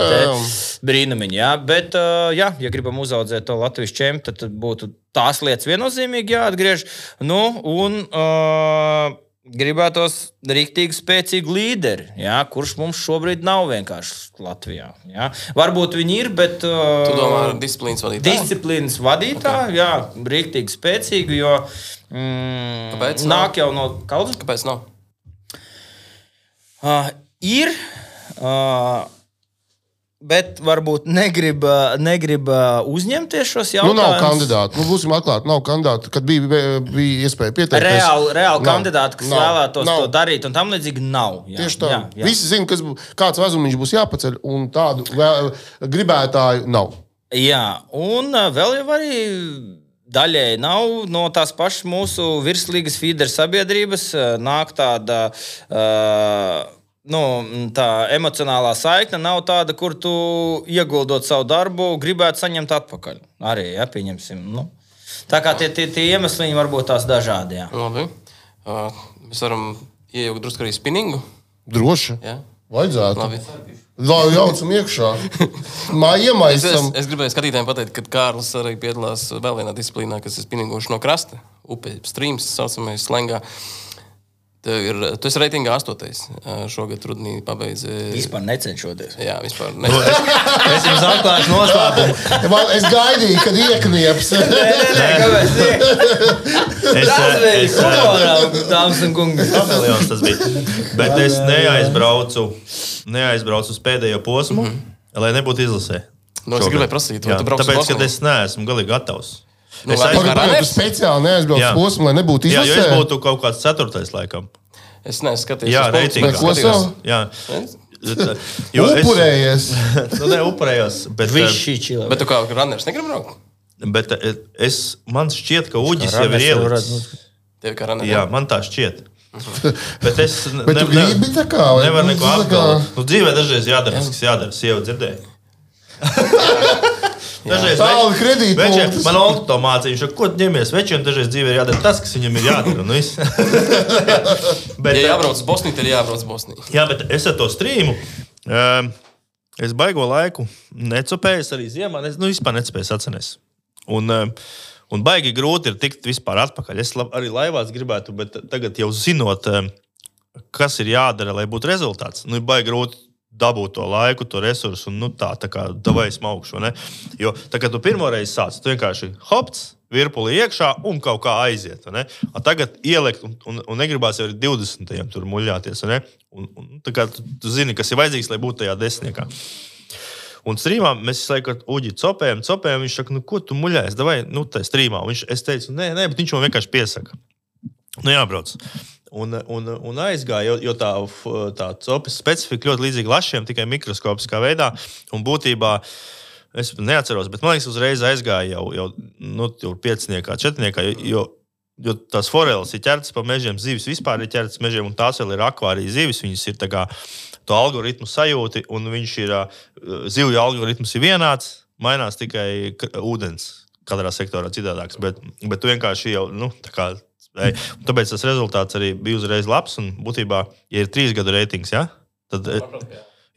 S5: brīnumiņi. Ja? Bet, jā, ja gribam uzaugt to Latvijas čempionu, tad būtu tās lietas viennozīmīgi jāatgriež. Nu, un, uh, Gribētos rīktīgi spēcīgu līderi, jā, kurš mums šobrīd nav vienkārši Latvijā. Jā. Varbūt viņi ir, bet. Uh,
S3: Tu domā, disciplīnas vadītāju?
S5: Disciplīnas vadītāju, okay. jā, rīktīgi spēcīgu, jo mm,
S3: Kāpēc nav?
S5: nāk jau no kaut
S3: Kāpēc nav?
S5: Uh, ir, Uh, Bet varbūt negrib, negrib uzņemties šos
S2: Nu, nav
S5: jautājumus.
S2: kandidātu. Nu, būsim atklāti, nav kandidātu. Kad bija, bija iespēja pieteikties,
S5: Reāli, reāli
S2: Nav.
S5: kandidāti, kas
S2: Nav.
S5: vēlētos
S2: Nav.
S5: to darīt, un tam līdzīgi nav. Jā,
S2: Tieši tā.
S5: Jā, jā.
S2: Visi zina, kas, kāds vezumiņš būs jāpaceļ, un tādu vēl, gribētāju nav.
S5: Jā, un vēl jau arī daļēji nav no tās pašas mūsu virslīgas feeder sabiedrības. Nāk tāda. Uh, Nu, tā emocionālā saikne nav tāda, kur tu ieguldot savu darbu, gribētu saņemt atpakaļ. Arī, ja pieņemsim. Nu. Tā kā tie, tie, tie iemesli var būt tās dažādi. Jā.
S3: Labi. Uh, mēs varam iejaukt drusku arī spinningu.
S2: Droši.
S3: Ja?
S2: Vajadzētu.
S3: Labi.
S2: Lai jaucam iekšā. Māja
S3: Es, es,
S2: iemaisam.
S3: es gribēju skatītājiem pateikt, ka Kārlis arī piedalās vēl vienā disciplīnā, kas ir spinningoši no krasta. Upe, streams, tā saucamais, slēngā. Tev ir, tu esi reitingā astotais. Šogad rudenī pabeidzi.
S5: Vispār necenšoties.
S3: Jā, vispār. Ne.
S4: Es jums atklāšu noslēpumu.
S2: Es gaidīju, kad ieknieps.
S5: Nē, nē, nē, kāpēc?
S4: Es,
S5: Tas bija
S4: es, eh,
S5: humorā, dāmas un kungi.
S4: Kameleons tas bija. Bet es neaizbraucu, neaizbraucu uz pēdējo posmu, mm -hmm. lai nebūtu izlasē.
S3: Nu, es
S4: Šogad.
S3: gribēju prasīt, vai
S4: Jā,
S3: tu brauc uz
S4: tāpēc,
S3: Bosniju?
S4: ka es neesmu galīgi gatavs.
S3: Nu,
S4: es
S3: runners?
S2: tu speciāli neaizbrauc
S4: Jā.
S2: posmu, lai nebūtu
S4: Jā, jo es
S2: izlasē.
S4: būtu kaut kāds ceturtais, laikam.
S3: Es neesmu skatījies.
S4: Jā,
S3: Ne?
S4: jo es,
S2: Upurējies.
S4: nu, ne, upurējos, bet,
S5: Viss
S4: eh,
S5: šī čila.
S3: Bet tu kā runners negribi braukt?
S4: bet eh, es, man šķiet, ka Uģis jau ir ielicis.
S3: Tev kā runners.
S4: Jā, man tā šķiet. Bet es ne-
S2: Bet
S4: ne-
S2: gribi tā kā?
S4: Nevar
S2: Nu,
S4: neko
S2: kā-
S4: apgalvot. Nu, dzīvē dažreiz jādara kas jādara. Sieva dzirdēja. Dažreiz
S2: Tālu
S4: večiem- Man Olga to mācīja, viņš ko ņemies. Večiem dažreiz dzīvē ir jādara tas, kas viņam ir jādara. Nu, bet,
S3: Ja
S4: eh,
S3: jābrauc uz Bosniju, tad jābrauc uz Bosniju.
S4: Jā, bet es ar to strīmu. Um, es baigo laiku necopēju, arī ziemā, es nu, vispār nespēju sacenties. Un, um, un baigi grūti ir tikt vispār atpakaļ. Es lab, arī laivās gribētu, bet tagad jau zinot, kas ir jādara, lai būtu rezultāts, nu, ir baigi grūti dabūt to laiku, to resursu, un nu, tā, tā kā davai vai ne? Jo tā kā tu pirmo reizi sāc, tu vienkārši hops, virpuli iekšā un kaut kā aiziet. tagad ielikt, un, un, un negribās jau ar 20. tur muļāties. Un, un, kā tu, tu zini, kas ir vajadzīgs, lai būtu tajā desmitniekā. Un strīmā mēs visu laiku Uģi copējam, copējam. Viņš saka, nu, ko tu muļājies? Vai nu, tā strīmā? Viņš, es teicu, nē, nē, bet viņš man vienkārši piesaka. Nu, jābrauc. Un, un, un aizgāja, jo, jo tā, tā copas specifika ļoti līdzīga lašiem, tikai mikroskopiskā veidā. Un būtībā es neatceros, bet man liekas, uzreiz aizgāja jau, jau nu, pieciniekā, četrniekā. Jo, jo tās foreles ir ķertas pa mežiem, zivis vispār ir ķertas mežiem, un tās vēl ir akvārijas zivis. Viņas ir kā to algoritmu sajūti, un viņš ir zivju algoritms ir vienāds, mainās tikai ūdens. Katrā sektorā citādāks, bet, bet tu vienkārši jau nu, tā kā Tāpēc tas rezultāts arī bija uzreiz labs. Un būtībā, ja ir trīs gadu reitings, ja, tad eh,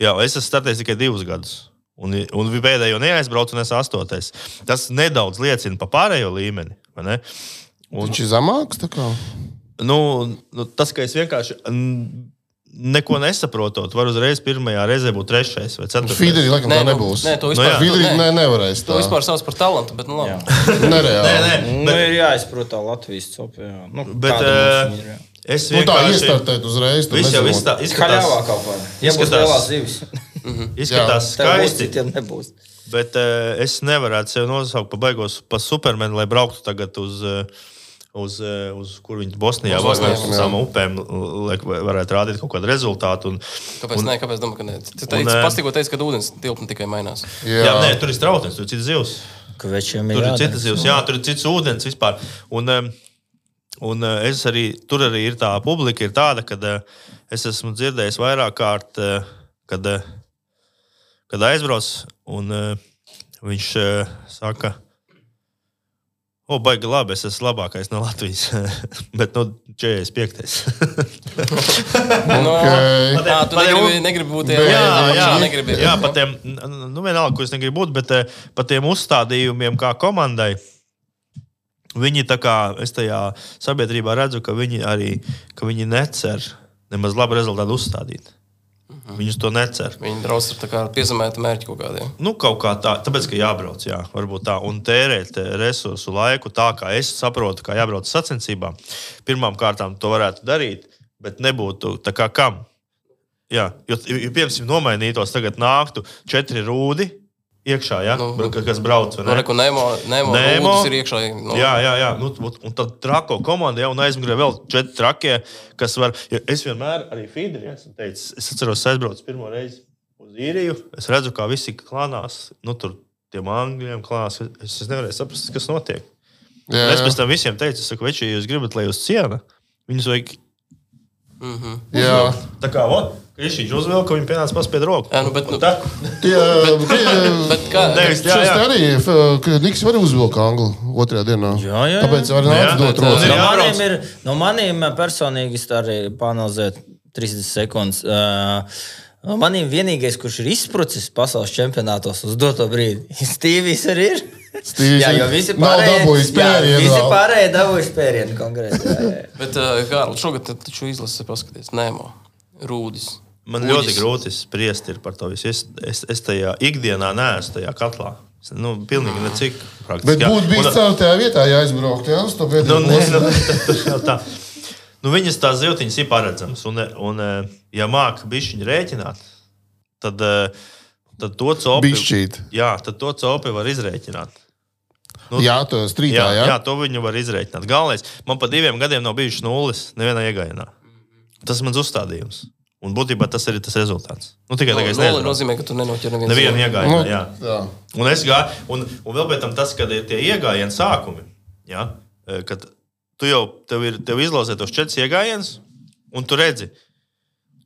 S4: jā, es esmu startējis tikai divus gadus. Un, un pēdējo neaizbraucu, un es esmu astotais. Tas nedaudz liecina par pārējo līmeni. vai ne? Un,
S2: Viņš ir zemāks.
S4: nu, nu, tas, ka es vienkārši neko nesaprotot, var uzreiz pirmajā reizē būt trešais vai ceturtais.
S2: Feederī laikam tā
S3: nu,
S2: nebūs.
S3: Nē, to
S4: Nu,
S3: vispār,
S4: jā.
S2: Feederī
S3: nē,
S2: ne, nevarēs.
S3: to vispār sauc par talantu, bet nu labi.
S2: nereāli.
S4: Nē, nē,
S5: Nu,
S4: bet,
S5: ir jāizprot tā Latvijas copa. Jā. Nu,
S4: bet
S5: jā.
S4: es
S2: Nu, tā
S4: vienkārši.
S2: iestartēt uzreiz.
S4: Viss jau izstā-
S5: Haļāvā
S4: izskatās,
S5: kaut kādā. Ja būs
S4: izskatās-
S5: lielās zivis,
S4: izskatās
S5: tev būs,
S4: skaisti.
S5: citiem nebūs.
S4: Bet uh, es nevarētu sevi nosaukt par beigos, par supermenu, lai brauktu tagad uz, uh, uz, uh, uz kur viņi Bosnijā
S3: Uz
S2: jā.
S4: tām upēm, lai varētu rādīt kaut kādu rezultātu. Un,
S3: Kāpēc? Nē, kāpēc domā, ka nē? Tu teici,
S4: Un, eh,
S3: pats tikko teici, ka ūdens tilpne tikai mainās.
S4: jā. jā, nē, tur ir strautnes, tur ir cits zivs. Tur ir citas zivs, jā, tur ir cits ūdens vispār. Un, un uh, es arī, tur arī ir tā publika, ir tāda, ka es esmu dzirdējis vairāk kārt, kad, kad aizbrauc un viņš saka, O, baigi labi, es esmu labākais no Latvijas. Bet, nu, 45.
S3: No,
S2: Ok.
S3: tā, tu
S4: jau-
S3: negribi, negribi būt tajā
S2: Bet-
S4: jā,
S3: negribi.
S4: jā, pat tiem, nu, vienalga, ko es negribu būt, bet eh, pat tiem uzstādījumiem, kā komandai. Viņi tā kā es tajā sabiedrībā redzu, ka viņi arī ka viņi necer nemaz labu rezultātu uzstādīt. Viņus to necer.
S3: Viņi brauc ar piezemētu mērķi kaut kādiem.
S4: Nu, kaut kā tā, tāpēc, ka jābrauc, jā, varbūt tā, un tērēt eh, resursu laiku tā, kā es saprotu, kā jābrauc sacensībām. Pirmām kārtām to varētu darīt, bet nebūtu tā kā kam. Jā, jo, jo piemēram, nomainītos, tagad nāktu četri rūdi iekšā, ja?
S3: Nu,
S4: kas brauc. vai
S3: Nu,
S4: ne?
S3: reku, Nemo, Nemo,
S4: Nemo.
S3: Ir iekšā. Nu,
S4: Jā, jā, jā. Nu, un- tad trako komanda jau aizmugurē vēl četri trakie, kas var. jo Es vienmēr arī Fīderī esmu teicis, es atceros, aizbraucu pirmo reizi uz īriju. Es redzu, kā visi klānās, nu tur tiem angļiem klānās. Es, es nevarēju saprast, kas notiek.
S2: Jā,
S4: Un es
S2: jā.
S4: pēc tam visiem teicu, saku, veči, ja jūs gribat, lai jūs ciena, viņus vajag.
S2: Jā.
S4: Tā kā vot, Krišķīņš uzvilka, ka viņi pienāca paspied roku.
S3: Jā, nu, bet, nu,
S4: tā,
S2: Tie, tie,
S3: bet kā?
S4: Nevis- Jā, jā.
S2: arī, Niks var uzvilkt anglu otrajā dienā.
S5: Jā, jā, jā.
S2: Tāpēc var
S4: Jā,
S2: nākt dot
S3: bet.
S4: Jā,
S5: No maniem, ir, no maniem eh, personīgi es tā arī panalizēju 30 sekundes. Uh, no maniem vienīgais, kurš ir izsprucis pasaules čempionātos uz doto brīdi, Stīvijs arī ir.
S2: Stīvijs
S5: jā, jo visi pārējie
S2: dabūjis
S5: jā,
S2: spērienu
S5: Visi pārējie dabūjuši spērienu konkrēti. jā, jā.
S3: Bet, uh, Kārl, šogad ta- taču izlase paskaties, Nemo, Rūdis.
S4: Man
S3: Uģis.
S4: ļoti grūti spriest ir par to visu. Es, es, es tajā ikdienā neesmu tajā katlā. Es, Nu, pilnīgi necik.
S2: Bet
S4: praktiski, jā.
S2: būtu bijis caur tajā vietā jāizbraukt, jā, uz to
S4: Nu,
S2: pēdējo
S4: nē,
S2: posmu.
S4: nu, tas jau tā. Nu, viņas tās zīltiņas ir paredzamas. Un, un ja māca bišķiņu rēķināt, tad, tad to copi.
S2: Bišķīt.
S4: Jā, tad to copi var izrēķināt. Nu,
S2: Jā, to strītā,
S4: jā,
S2: jā.
S4: jā, to viņu var izrēķināt. Galvenais, man pa diviem gadiem nav bijušas nulles nevienā iegājienā. Tas ir mans uzstādījums. Un būtībā tas ir tas rezultāts. Nu, tikai tagad es
S3: Nulle
S4: nezinu.
S3: nozīmē, ka tu nenoķer nevienu.
S4: Nevienu iegājienu.
S2: Nu,
S4: jā.
S2: jā.
S4: Un es gāju, un, un vēl pēc tam tas, kad ir tie iegājienu sākumi, ja, kad tu jau tev ir tev izlozē tos četrus iegājienus, un tu redzi,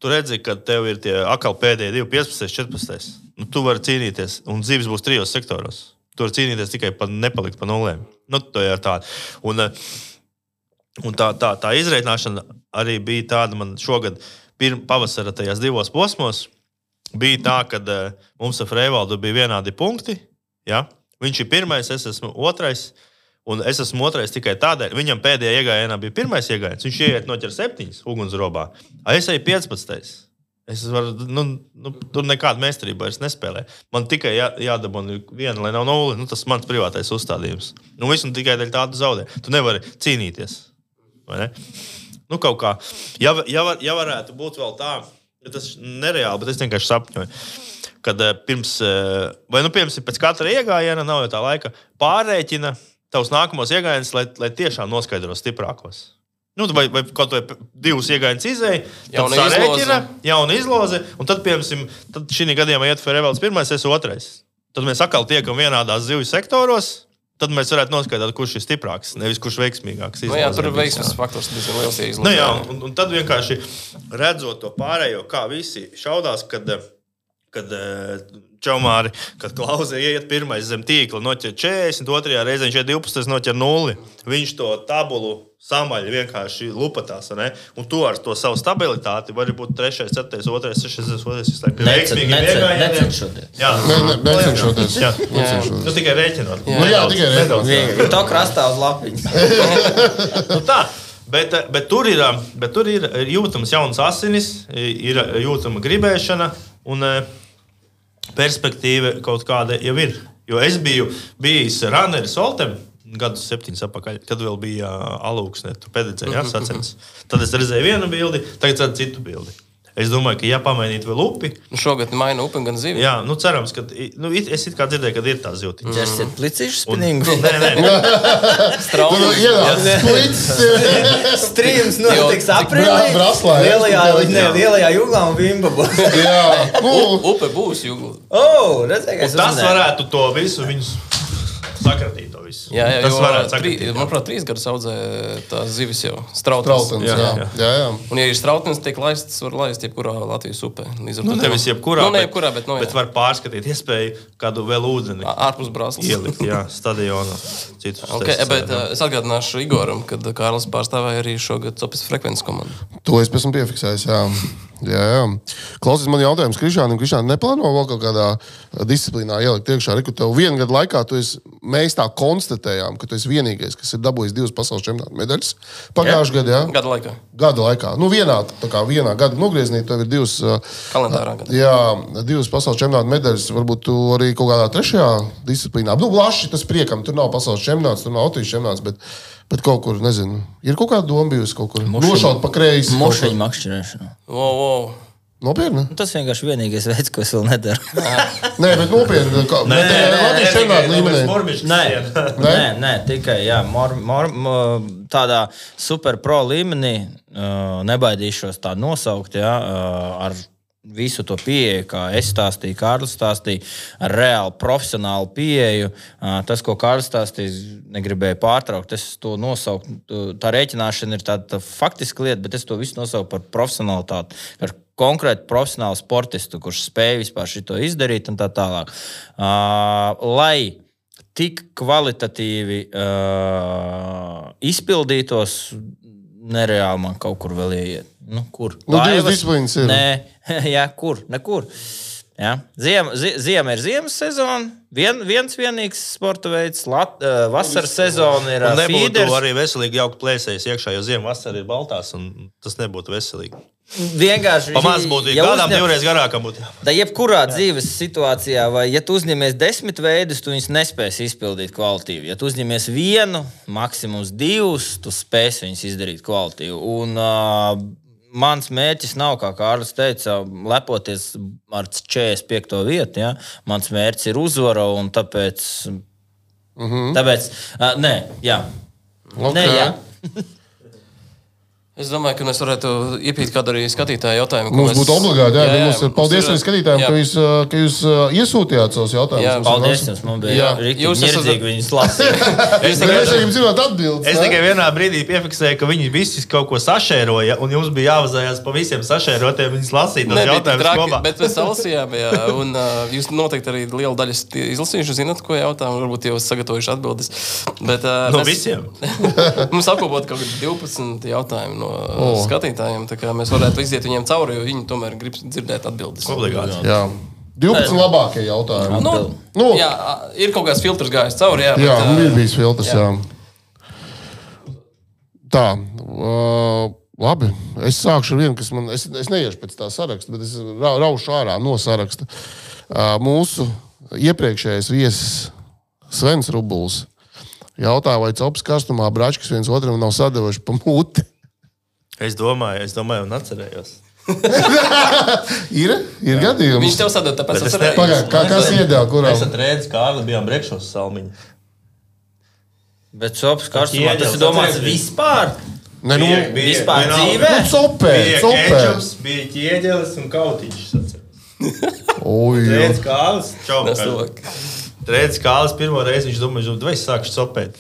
S4: tu redzi, ka tev ir tie atkal pēdējie 2, 15, 14. Nu, tu vari cīnīties, un dzīves būs trijos sektoros. Tu vari cīnīties tikai par nepalikt pa nulēm. Nu, to ir tāda. Un, un tā, tā, tā izreikināšana arī bija tāda man šogad, pirmā pavasara tajos divos posmos bija tā, ka uh, mums ar Freivaldu bija vienādi punkti. Ja? Viņš ir pirmais, es esmu otrais. Un es esmu otrais tikai tādēļ, viņam pēdējā iegājienā bija pirmais iegājiens. Viņš ieiet noķer septiņas ugunsrobā. A es eju 15. Es varu, nu, nu, tur nekāda meistarība vairs nespēlē. Man tikai jā, jādabūna viena, lai nav nulle. Nu, tas ir mans privātais uzstādījums. Nu, visu tikai dēļ tādu zaudē. Tu nevari cīnīties. vai ne? Nu, kaut kā. Ja, ja, var, ja varētu būt vēl tā, ja tas ir nereāli, bet es vienkārši sapņoju. Kad eh, pirms, eh, vai nu, piemēram, pēc katra iegājiena, nav jau tā laika, pārreķina tavus nākamos iegājienus, lai, lai tiešām noskaidro stiprākos. Nu, vai, vai kaut vai divus iegājienus izēja, tad
S3: izloze.
S4: sarēķina, jauna izloze, un tad, piemēram, tad šī gadījumā iet Ferēvels pirmais, es otrais. Tad mēs atkal tiekam vienādās zivju sektoros. Tad mēs varētu noskaidrot, kurš ir stiprāks, nevis kurš veiksmīgāks.
S3: Nu, jā, tur ir veiksmes faktors diezgan liels. ja izlase.
S4: Nu, jā, un, un tad vienkārši redzot to pārējo, kā visi šaudās, kad, kad eh, čaumāri, kad klausē iet pirmais zem tīkla, noķer 40, otrajā reizē viņš ir 12, noķer 0. Viņš to tabulu samaļ vienkārši lupatās, ne? un tu ar to savu stabilitāti vari būt 3, 4, 2, 6, 2, 5,
S5: Necenšoties.
S4: Jā,
S2: Ne, ne, necenšoties.
S4: Jā. Nu, tikai rēķinot.
S2: Nu, jā, tikai rēķinot.
S5: To krastā uz lapiņas.
S4: nu, tā. Bet, eh, bet, tur ir, bet tur ir jūtams jauns asinis, ir jūtama gribēšana un eh, perspektīva kaut kāda jau ir. Jo es biju bijis Runneris Oltem. Gadus septiņus atpakaļ, kad vēl bija alūksne, tur pēdējais ja, sacensības. Tad es redzēju vienu bildi, tagad redzēju citu bildi. Es domāju, ka, ja pamainītu vēl upi,
S3: Nu, šogad maina upi gan zivi.
S4: jā, nu, cerams, ka nu, it- es it kā dzirdēju, ka ir tā zīltiņa.
S5: Ķersiet plicīšu
S4: Un-
S5: spinningu.
S4: Nē, nē,
S2: Tur
S3: Straumens.
S2: ienāca splits.
S5: Strīms notiks aprīlī.
S2: Bra- Braslā, jā,
S5: Lielajā, ne,
S2: jā.
S5: lielajā jūglā un Vimbabu.
S2: Jā, nu,
S3: Upe būs jūgla.
S5: Oh, redzēju, ka
S4: tas varētu to visu viņus sakratīt. to visu.
S3: Jā, jā,
S4: tas varētu
S3: trī,
S4: sakratīt. jā.
S3: manuprāt, trīs gadus audzē tās zivis jau strautnes.
S2: trautens,
S4: Jā,
S2: jā.
S4: jā.
S2: Jā, jā.
S3: Un, ja ir strautnes, tiek laistas, var laist jebkurā Latvijas upē. Līdz ar
S4: Nu,
S3: to
S4: nevis jebkurā,
S3: Nu, ne jebkurā, bet, nu, jā.
S4: bet var pārskatīt iespēju kādu vēl ūdeni
S3: ārpus brāzlas.
S4: ielikt, jā, stadionā. Citus
S3: Okay,
S4: testus,
S3: bet
S4: jā.
S3: uh, es atgādināšu Igoram, kad Kārlis pārstāvēja arī šogad Copis frekvences komandu.
S2: To es esmu piefiksējis. Jā. Jā, jā. Klausies, man jautājums Krišānam. Krišānam neplāno vēl kaut kādā disciplīnā ielikt iekšā. Reku, tev vienu gadu laikā tu esi, mēs tā konstatējām, ka tu esi vienīgais, kas ir dabūjis divas pasaules čempionāta medaļas. Pagājušajā gadā, jā.
S3: Gada laikā,
S2: Gada laikā. Nu, vienā, tā kā vienā gada nogriezienī tev ir divas.
S3: kalendārā. Gada.
S2: Jā, divas pasaules čempionāta medaļas. Varbūt tu arī kaut kādā trešajā disciplīnā. Nu, Laši tas priekam, tur nav pasaules čempionāts, tur nav Latvijas čempionāts. Bet, bet kaut kur, nezinu, ir kaut kāda doma bijusi kaut kur. Nošaut pa kreisi.
S5: Mušiņu makšķerēšanu.
S3: Wow, wow.
S2: Nopietni?
S5: Tas vienkārši vienīgais veids, ko es vēl nedaru.
S2: Nē, bet nopietni. kā- Bet eh, Latvijas čempionāta līmenī.
S5: Nē, nē, nē, tikai jā, mor, mor, mor, tādā superpro līmenī uh, nebaidīšos tā nosaukt. Jā, uh, ar visu to pieeju, kā es stāstīju, Kārlis stāstīja, ar reāli profesionālu pieeju. Uh, tas, ko Kārlis stāstīja, negribēju pārtraukt. Es to nosaucu. Tā rēķināšana ir tāda tā faktiska lieta, bet es to visu nosaucu par profesionālitāti. Par konkrēti profesionālu sportistu, kurš spēj vispār šo izdarīt un tā tālāk. Uh, lai tik kvalitatīvi uh, izpildītos, nereāli man kaut kur vēl ieiet. Nu, kur?
S2: Nu, divas
S5: Laivas?
S2: disciplīnas ir.
S5: Nē, jā, kur? Nekur. Ja? Ziema, zi, ziema ir ziemas sezona, vien, viens vienīgs sporta veids, lat, uh, vasaras sezona ir uh,
S4: nebūtu
S5: feeders.
S4: arī veselīgi jaukt plēsējas iekšā, jo ziemā vasarā ir baltās, un tas nebūtu veselīgi.
S5: Vienkārši
S4: Pamāc būtu
S5: ja
S4: kādām
S5: uzņem-
S4: divreiz garākām. Būtu.
S5: Tā jebkurā dzīves situācijā, vai ja tu uzņemies desmit veidus, tu viņus nespēsi izpildīt kvalitīvi. Ja tu uzņemies vienu, maksimums divus, tu spēsi viņus izdarīt kvalitīvi. Un, uh, mans mērķis nav, kā Kārlis teica, lepoties ar 45. vietu. Ja? Mans mērķis ir uzvara, un tāpēc. Mm -hmm. tāpēc uh, nē, jā.
S2: Ok.
S5: Nē, jā.
S3: Es domāju, ka mēs varētu iepīt kādu arī skatītāju jautājumu. ko
S2: Mums
S3: mēs-
S2: būtu obligāti, jā, jā,
S3: jā,
S2: mums ir. Paldies
S3: mums
S2: arī skatītājiem,
S3: jā.
S2: ka jūs, uh, ka jūs uh, iesūtījāt savus jautājumus.
S3: Jā,
S2: ir
S5: Paldies jums, man bija rīktīgi
S3: esat-
S5: viņus lasīt.
S4: Es tikai,
S2: gribam zināt atbildes.
S4: es tikai vienā brīdī piefiksēju, ka viņi visi kaut ko sašēroja, un jums bija jāvazājās pa visiem sašērotiem. Viņus lasīt, jautājums
S3: traki,
S4: kopā.
S3: bet mēs lasījām, jā, un uh, jūs noteikti arī lielu daļu izlasījuši, zināt, ko jautājām, varbūt jau sagatavojuši atbildes. Bet, uh,
S4: No
S3: mēs-
S4: visiem.
S3: Mums apkopot kaut kādi 12 jautājumi no oh. skatītājiem, mēs varētu iziet viņiem cauri, jo viņi tomēr grib dzirdēt atbildes.
S4: Obligāti.
S2: Jā. 12 labākie jautājumi.
S3: Nu,
S2: Nu.
S3: jā, ir kaut kāds filtrs gājis cauri, jā.
S2: Jā,
S3: bet, ā,
S2: ir bijis filtrs. Jā. Tā. Uh, labi. Es sākšu ar vienu, kas man. Es, es neiešu pēc tā saraksta, bet es ra, raušu ārā no saraksta. Uh, mūsu iepriekšējais viesis Svens Rubuls jautāja, vai copas karstumā bračkas viens otram nav sadevuši pa muti.
S4: Es domāju, es domāju, un atcerējos.
S2: Ir, ir gadījums.
S3: Viņš tev sadod, tāpēc
S4: Bet es
S3: es arī.
S2: Pagaid, kā, kas iedēļ, kuram?
S4: Mēs ar Rēdzi Kārli bijām priekšos salmiņu.
S5: Bet sopas karstumā tas ir domāts vispār.
S2: Ne, nu,
S5: Vispār
S4: vienalga.
S5: dzīvē?
S2: nu, copē,
S4: Bija
S2: copē.
S4: kečups, bija ķieģelis un kautiņš.
S2: Oi,
S4: Kārli.
S3: cilvēks.
S4: Rēdzi Kārlis pirmo reizi viņš domāja, vai es sākšu copēt.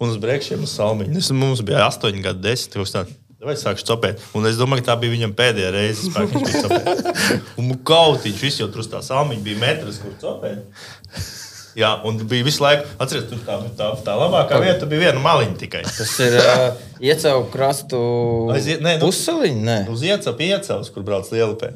S4: Un uz brēkšiem uz salmiņu. Es, mums bija 8 gadi, 10 kaut kas tāds. Vai sākšu copēt? Un es domāju, ka tā bija viņam pēdējā reize, kad viņš bija copēt. Un kautiņš, viss jau tur tā salmiņa bija metrs, kur copēt. Jā, un bija visu laiku, atcerieties, tur tā, tā, tā labākā vieta bija viena maliņa tikai.
S5: Tas ir uh, iecaukt krastu
S4: nu-
S5: puseliņu. Nē,
S4: Uz iecapu iecavs, kur brauc lielupē.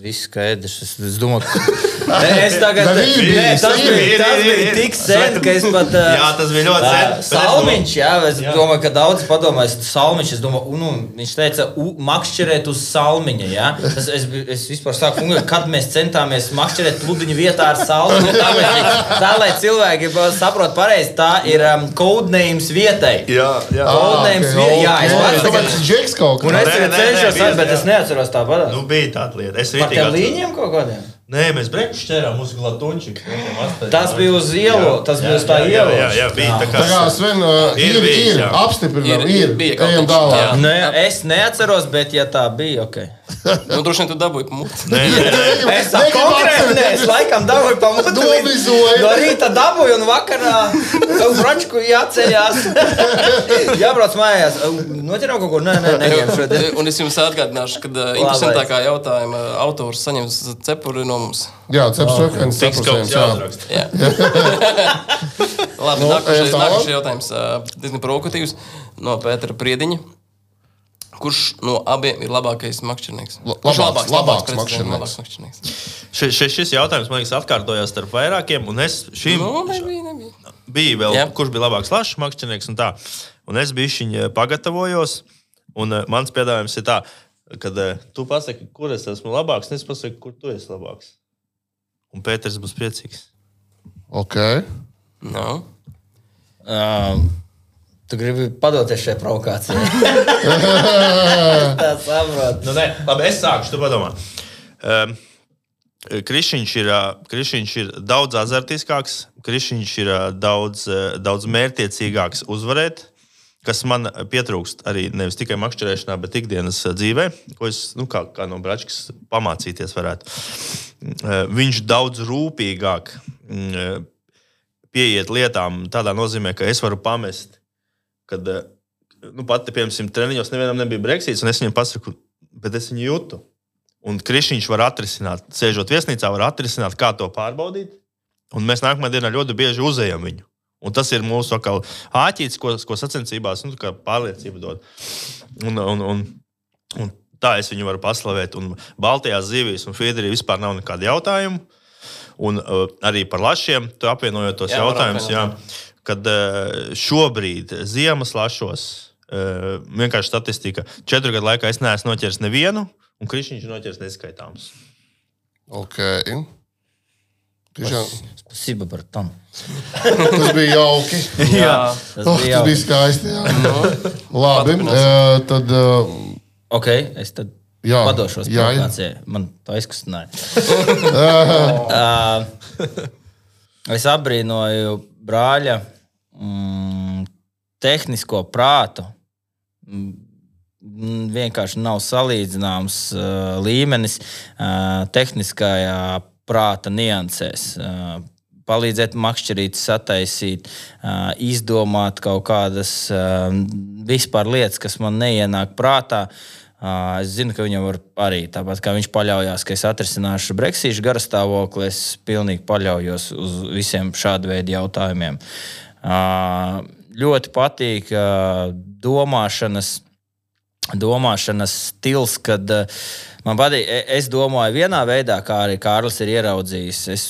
S5: viss skaidrs. Es, es domāju, ka. Es tagad. Nē,
S2: bijis,
S5: tas bija, tas bija tik sen, ka es pat.
S4: Jā, tas bija ļoti sen, es
S5: Salmiņš, jā, es
S4: Jā.
S5: domāju, ka daudz padomājas, salmiņš. Es domāju, nu, viņš teica, makšķerēt uz salmiņa. Jā. Es, bi- es vispār sāku fungēt, kad mēs centāmies makšķerēt pludiņu vietā ar salmiņu. Tā, lai- tā lai cilvēki saprot pareizi, tā ir um, codenames vietai.
S4: Jā, jā.
S5: Codenames vie- jā, es pats
S2: domāju, tas ir Džeks kaut
S5: Un
S2: kā.
S5: es cenšos, bet es neatceros tāpat.
S4: Nu, bija tāda lieta. Es
S5: Par tiem
S4: atceros.
S5: līņiem kaut kādiem?
S4: Nē, mēs brīvīgi ķērām uz glatuņķi.
S5: Tas bija uz ielu, tas bija uz tā
S4: jā,
S5: ielu.
S4: Jā, jā, bija tā
S2: Tā kā
S4: kā.
S2: Sven, uh,
S4: Ir
S2: ir, ir,
S4: bijis,
S2: ir
S3: Ir-
S2: ir,
S3: bija kaut
S2: ejam tālāk.
S5: Nē, es neatceros, bet ja tā bija, ok.
S3: Nu, droši vien tu dabūji pa muti.
S4: Nē, nē, nē.
S5: Es tā konkrēti, nē, es laikam dabūju pamatu.
S2: Dobizoju.
S5: No rīta dabūju un vakarā vračku jāceļās. Jābrauc mājās. Noķeram kaut ko? Nē, nē, šodien.
S3: Un es jums atgādināšu, ka uh, interesantākā jautājuma autors saņems cepuri no mums.
S2: Jā, ceps rokens,
S4: Tiks kaut kas
S2: jā.
S4: jāuzraksta.
S3: Jā. Labi,
S2: Nu,
S3: nākošais jautājums. uh, Diezgan provokatīvs no Pētera Priediņa. Kurš no abiem ir labākais makšķernieks?
S2: La- labāks- labāks
S3: precizējums,
S2: makšķernieks.
S3: labāks makšķernieks?
S4: Šis, šis, šis jautājums man liekas atkārtojās starp vairākiem, un es šim
S3: Nu, nebija, nebija.
S4: biju vēl,
S3: Jā.
S4: kurš bija labāks lašs makšķernieks un tā. Un es biju viņa pagatavojos, un uh, mans piedāvājums ir tā, kad uh, tu pasaki, kur es esmu labāks, un es pasaku, kur tu esi labāks. Un Pēters būs priecīgs.
S2: Ok.
S3: Nu,
S5: Um, Tu gribi padoties šai provokācijai. Tā saprot.
S4: Nu, nē, labi, es sāku, tu padomā. Um, Krišņš ir, ā, Krišņš ir daudz azartiskāks, Krišņš ir daudz, daudz mērķiecīgāks uzvarēt, kas man pietrūkst arī nevis tikai makšķerēšanā, bet ikdienas dzīvē, ko es nu, kā, kā no Bračkas pamācīties varētu. Viņš daudz rūpīgāk mm, pieiet lietām tādā nozīmē, ka es varu pamest, kad ā, nu, pat, piemēram, treniņos nevienam nebija Brexits, un es viņam pasaku, bet es viņu jūtu. Un Krišņš var atrisināt, sēžot viesnīcā, var atrisināt, kā to pārbaudīt. Un mēs nākamajā dienā ļoti bieži uzejam viņu. Un tas ir mūsu atkal āķītis, ko, ko sacensībās nu, pārliecība dod. Un, un, un, un tā es viņu varu paslavēt. Un Baltijās zivīs un Fīderī vispār nav nekādu jautājumu. Un uh, arī par lašiem, tu apvienojot tos
S3: Jā,
S4: jautājumus, jā,
S3: apvienot,
S4: kad uh, šobrīd ziemas lašos uh, vienkārši statistika. Četru gadu laikā es neesmu noķēris nevienu, un Krišņš ir noķēris neskaitāmus.
S2: Ok. Tiešām,
S5: Spasība par tam.
S2: tas bija jauki.
S3: Jā,
S5: Tas
S2: Oh,
S5: bija
S2: tas bija skaisti. Jā. Labi.
S3: Paturpināsim.
S2: eh, Tad, eh,
S5: Ok, es tad
S2: jā,
S5: padošos
S2: jā, jā.
S5: Man tā izkustināja. Uh, es apbrīnoju brāļa mm, tehnisko prātu. Mm, Vienkārši nav salīdzināms uh, līmenis uh, tehniskajā prāta niansēs. Uh, palīdzēt makšķerīt, sataisīt, uh, izdomāt kaut kādas uh, vispār lietas, kas man neienāk prātā. Uh, Es zinu, ka viņam var arī tāpat kā viņš paļaujas, ka es atrisināšu Brexīšu garastāvokli. Es pilnīgi paļaujos uz visiem šādu veidu jautājumiem. Uh, Ļoti patīk domāšanas domāšanas stils, kad man patīk, e- es domāju vienā veidā, kā arī Kārlis ir ieraudzījis. Es,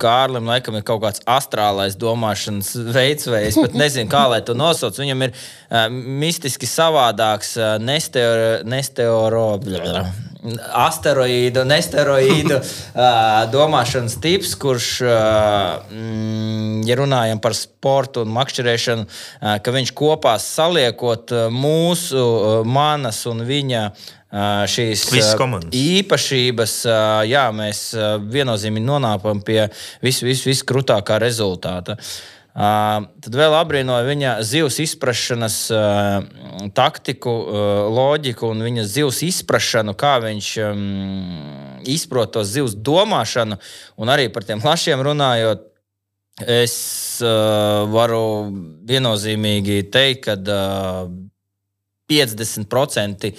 S5: Kārlim laikam ir kaut kāds astrālais domāšanas veids, vai es pat nezinu, kā lai to nosauc. Viņam ir mistiski savādāks, uh, nesteoro, nesteoro, asteroīdu, nesteroīdu domāšanas tips, kurš, mm, ja runājam par sportu un makšķerēšanu, ka viņš kopā saliekot mūsu, manas un viņa šīs īpašības, jā, mēs viennozīmīgi nonākam pie vis, vis, viskrūtākā rezultāta. Uh, tad vēl apbrīnoju viņa zivs izpratnes uh, taktiku, uh, loģiku un viņa zivs izpratšanu, kā viņš um, izprot to zivs domāšanu, un arī par tiem lašiem runājot. Es uh, varu viennozīmīgi teikt, ka uh, 50% uh,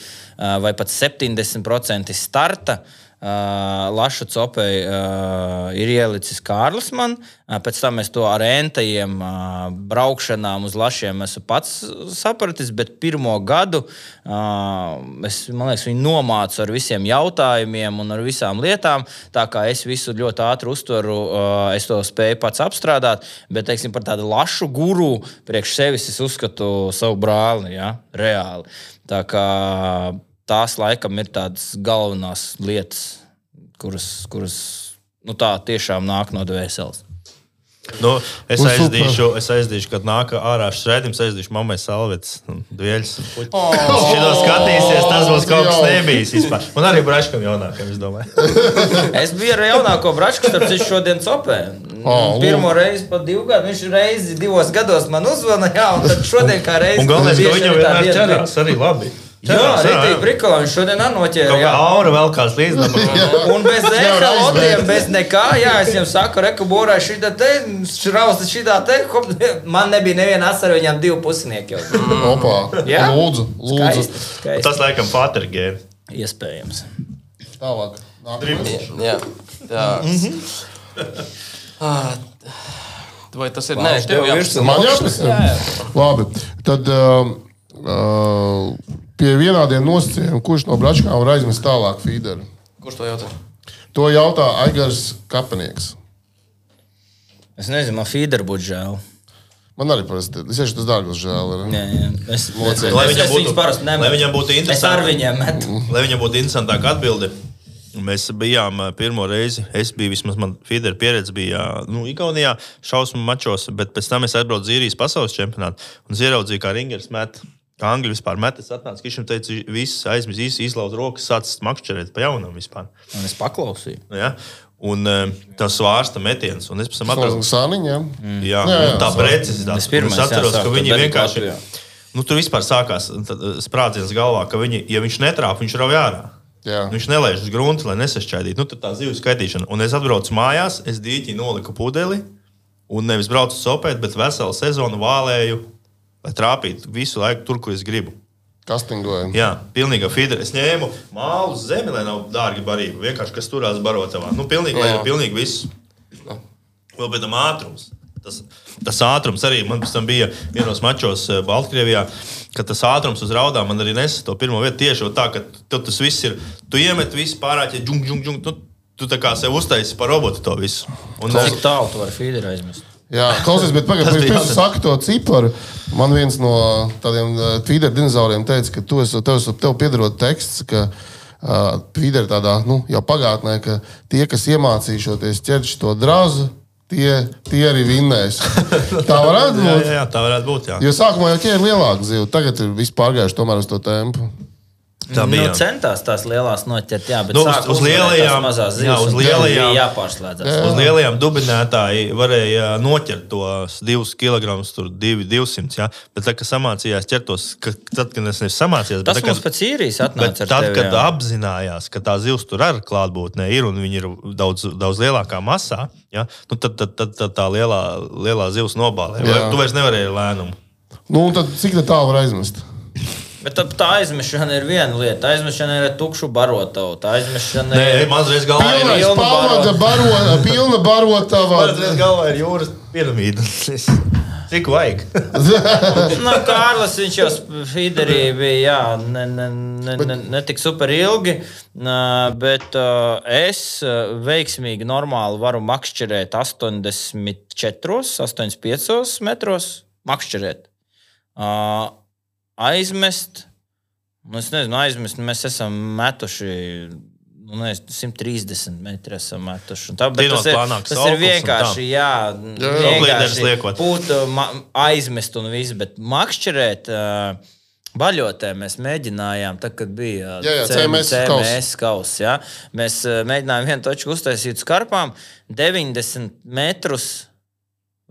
S5: vai pat 70% starta uh, Laša copei uh, ir ielicis Kārlis. Man. Uh, pēc tam es to ar entajiem uh, braukšanām uz Lašiem esmu pats sapratis, bet pirmo gadu uh, es man liekas, viņu nomācu ar visiem jautājumiem un ar visām lietām. Tā kā es visu ļoti ātri uztveru, uh, es to spēju pats apstrādāt. Bet, teiksim, par tādu lašu guru priekš sevis es uzskatu savu brāli, ja, reāli. Tā kā tās laikam ir tādas galvenās lietas, kuras, kuras nu, tā tiešām nāk no dvēseles.
S4: Nu, es,
S2: Nu,
S4: aizdīšu, es aizdīšu, kad nāk ārā šis redzējums, aizdīšu mammai salvetes, dvieļus. Oh, Šito skatīsies, tas būs kaut kas nebijis vispār. Un arī Braškam jaunākam, es domāju.
S5: Es biju ar jaunāko bračku, starp citu, šodien copē.
S2: O,
S5: Pirmo reizi pa divu gadu. Viņš reizi divos gados man uzzvana, jā, un tad šodien kā reizi.
S4: Un galvenais, ka viņam vienmēr ķerās arī labi.
S5: Jā, arī brīvā. Viņš šodien noķēra. Jā.
S4: aura vēl kāds līdzi.
S5: Un bez ekologiem, bez nekā, jā, es viņam saku, reku borā šī te, šraustas šī te, hop, man nebija neviena asara, viņam divi pusnieki jau.
S2: Opā.
S5: Jā?
S2: Lūdzu, lūdzu.
S5: Skaisti, skaisti.
S4: Tas laikam Fatergēna.
S5: Iespējams.
S2: Tālāk. Nākamais.
S3: jā. jā. Ah, Vai tas ir? Nē,
S5: Vārds
S3: tev
S5: tev
S3: jāpasaka.
S2: Man jāpasaka. Labi. Tad uh, uh, pie vienādiem nosacījumiem, kurš no bračkām var aizmest tālāk feederu?
S3: Kurš to jautā?
S2: To jautā Aigars Kapenieks.
S5: Es nezinu, man feeder būtu žēl.
S2: Man arī parasti tas ir tas dārgais žēl.
S5: Jā, jā. Es, es, es,
S4: Lai
S5: es,
S4: viņam
S5: es
S4: būtu-
S5: parasti nemetu.
S4: lai viņam būtu
S5: Es
S4: interesanti. Lai viņam būtu interesantāka atbilde, Mēs bijām pirmo reizi. Es biju vismaz man feeder pieredze bija nu, Igaunijā, šausmu mačos, bet pēc tam es aizbraucu uz īrijas pasaules čempionātu un es ieraudzīju, kā ringers met. Angļu vispār met, es atnācu, ka viņš teica, viss aizmirst, izlauza rokas, sācis makšķerēt pa jaunam vispār.
S5: Un es paklausīju.
S4: Ja? Un uh, tas svārsta metiens, un es pēc tam atradu,
S2: Sāniņā.
S4: jā,
S2: Jā,
S4: jā,
S2: jā,
S4: tā precizitāte.
S5: Es pirmais,
S4: es atceros,
S5: jā,
S4: ka viņi vienkārši.
S5: Latvijā.
S4: Nu, tur vispār sākās tad, uh, sprādziens galvā, ka viņi, ja viņš netrāpa, viņš rauj ārā.
S2: Jā.
S4: Viņš nelaiž uz grunta, lai nesašķaidītu. Nu, tad tā zivs skaitīšana. Un es atbraucu mājās, es dīķi noliku pudeli un nevis braucu sopēt, bet veselu sezonu vālēju, lai trāpītu visu laiku tur, kur es gribu.
S2: Kastingoja.
S4: Jā, pilnīgi feeder. Es ņēmu mālu zemi, lai nav dārgi barība. Vienkārši kas turās barotavā. Nu, pilnīgi, lai ir pilnīgi viss. Vēl pēc tam ātrums. Tas, tas ātrums arī man bija vienos mačos eh, Baltkrievijā, kad tas ātrums uz raudām man arī nesa to pirmo vietu tieši tā, ka tu, tas viss ir. Tu iemet visu pārāk, ja džung, džung, džung, tu, tu tā kā sev uztaisi par robotu to visu. Un,
S5: Cik tālu tu vari feederu aizmest?
S2: Jā, klausies, bet pagaidi,
S4: Tas
S2: pirms pirms tu saki to ciparu. Man viens no tādiem uh, Twitter dinozauriem teica, ka tu esi, tev, tev piedarot teksts, ka uh, Twitter tādā nu, jau pagātnē, ka tie, kas iemācīšoties ķert to drāzu, tie, tie arī vinnēs. Tā varētu
S4: jā,
S2: būt.
S4: jā, jā, tā varētu būt. Jā.
S2: Jo sākumā jau ķēra lielāku zivu, tagad ir viss pārgājuši tomēr uz to tempu.
S4: Tā bija.
S5: Nu, centās tās lielās noķert, jā, bet
S4: Nu, uz- uz lielajām- jā, uz lielajām-
S5: jāpārslēdzas.
S4: Uz lielajām dubinātāji varēja noķert tos divus kilogramus, tur divi, 200. Ja? Bet, tā, kad samācījās ķertos, ka, tad, kad es nevis samācījos,
S5: Tas
S4: bet,
S5: mums
S4: tad,
S5: pēc īrijas
S4: bet
S5: atnāca.
S4: tad
S5: tevi,
S4: kad
S5: jā.
S4: apzinājās, ka tā zivs tur ar klātbūtnē ir un viņi ir daudz, daudz lielākā masā, ja? nu, tad, tad, tad, tad tā lielā, lielā zivs nobālē.
S2: Jā.
S4: Tu vairs nevarēji ar lēnumu.
S2: Nu, un tad cik tā tālu var aizmest?
S5: Bet tā, aizmešana ir viena lieta. Aizmešana ir ar tukšu barotavu. Tā aizmešana
S4: Nē,
S5: ir.
S4: man reiz galvā ir
S5: pilna
S2: pavada, baro, pilna barotava.
S4: Reiz galvā ir jūras piramīda. Cik vajag?
S5: Nu, Kārlis viņš jau feederī bija, jā, ne, ne, ne, ne, ne tik super ilgi, bet es veiksmīgi, normāli varu makšķerēt 84, 85 metros. Makšķerēt. Aizmest, nu, es nezinu, aizmest, mēs esam metuši. Nu, nezinu, 130 metri esam metuši. Tā, tas ir, tas ir vienkārši, jā,
S2: jā,
S4: līderis liekot.
S5: būt ma- aizmest un viss, bet makšķerēt. Uh, Baļotē mēs mēģinājām, tad, kad bija
S2: Jā, jā, CMS
S5: CMS kauss. Ja? Mēs mēģinājām vienu točku uztaisīt uz karpām, 90 metrus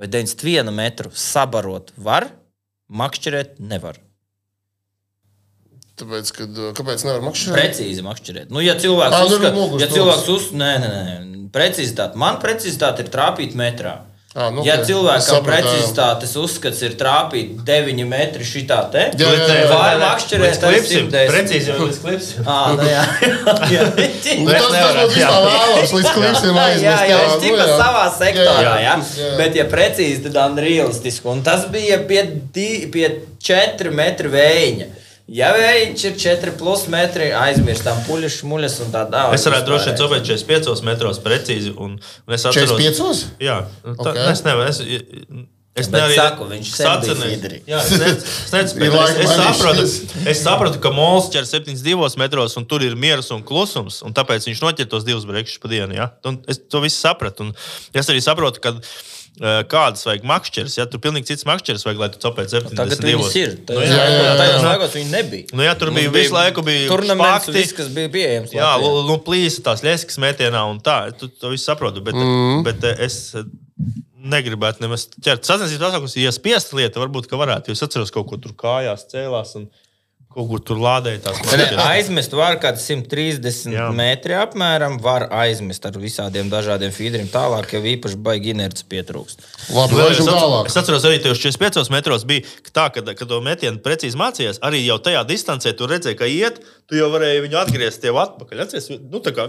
S5: vai 91 metru sabarot var, makšķerēt nevar.
S2: Tāpēc, kad, kāpēc nevar makšķerēt?
S5: Precīzi makšķerēt. Nu, ja cilvēks
S2: Ā, nu,
S5: uzskata,
S2: noguris
S5: ja cilvēks uz... nē, nē, nē, precizitāte. Man precizitāte ir trāpīt metrā.
S2: Ā, nu,
S5: ja.
S2: Es
S5: cilvēkam
S2: jā.
S5: precizitātes uzskats ir trāpīt 9 metri šitā te,
S2: Jā, jā, jā.
S5: vai makšķerēt ar 110?
S4: Precīzi jau līdz klipsim.
S5: Ā, nu jā. jā.
S2: Nu, tas tas būtu vispār vēlams, līdz klipsiem
S5: Jā, jā,
S2: aizmest.
S5: jā, viņš
S2: nu,
S5: tika
S2: jā.
S5: savā sektorā.
S2: Jā,
S5: Jā,
S2: jā.
S5: Bet, ja precīzi, tad tā ir realistiski. Un tas bija pie, di- pie 4 metru vēja. Ja viņš ir 4 plus metri, aizmirstam puļus, muļas un tā tālāk.
S4: Es varētu droši vien copēt 45 metros precīzi. Un, un es atceros,
S2: 45?
S4: Jā, tā,
S2: Ok.
S4: okay. es nevaru. Es, es
S5: Bet saku, viņš feederī.
S4: Jā, es, ne, es, nec,
S2: Ir
S4: es, es, sapratu, es sapratu, ka Mols ķer 72 metros, un tur ir miers un klusums, un tāpēc viņš noķer tos divus brekšus pa dienu. Ja? Un es to visu sapratu. Un es arī saprotu, ka kādas vajag makšķeres. Ja? Tur pilnīgi cits makšķeres vajag, lai tu copētu 72.
S5: Tagad viņas ir.
S4: Nu, jā,
S2: jā, jā, jā.
S5: Tajos laikos viņi nebija.
S4: Nu, jā, tur bija
S5: Mums
S4: visu laiku bija
S5: Turnaments,
S4: spakti.
S5: viss, kas bija pieejams.
S4: Jā, nu, plīsa tās lieskas metienā un tā. Tu to visu saproti. Bet, mm. bet eh, es eh, negribētu nemaz ķert. Sacensības pasākums, ja spiesta lieta, varbūt ka varētu. Jo es atceros kaut ko tur kājās, cēlās un kaut kur tur lādēja tās mašīnas.
S5: Aizmest var kaut kāds 130
S4: Jā.
S5: metri apmēram. Var aizmest ar visādiem dažādiem feederiem. Tālāk jau īpaši baigi inerts pietrūkst.
S2: Labi,
S4: Nu, Es atceros,
S2: tālāk.
S4: es atceros, arī tajos 45 metros bija tā, ka, kad to metienu precīzi mācījās, arī jau tajā distancē tu redzēji, ka iet, tu jau varēji viņu atgriezt tev atpakaļ. Atceries, nu, tā kā,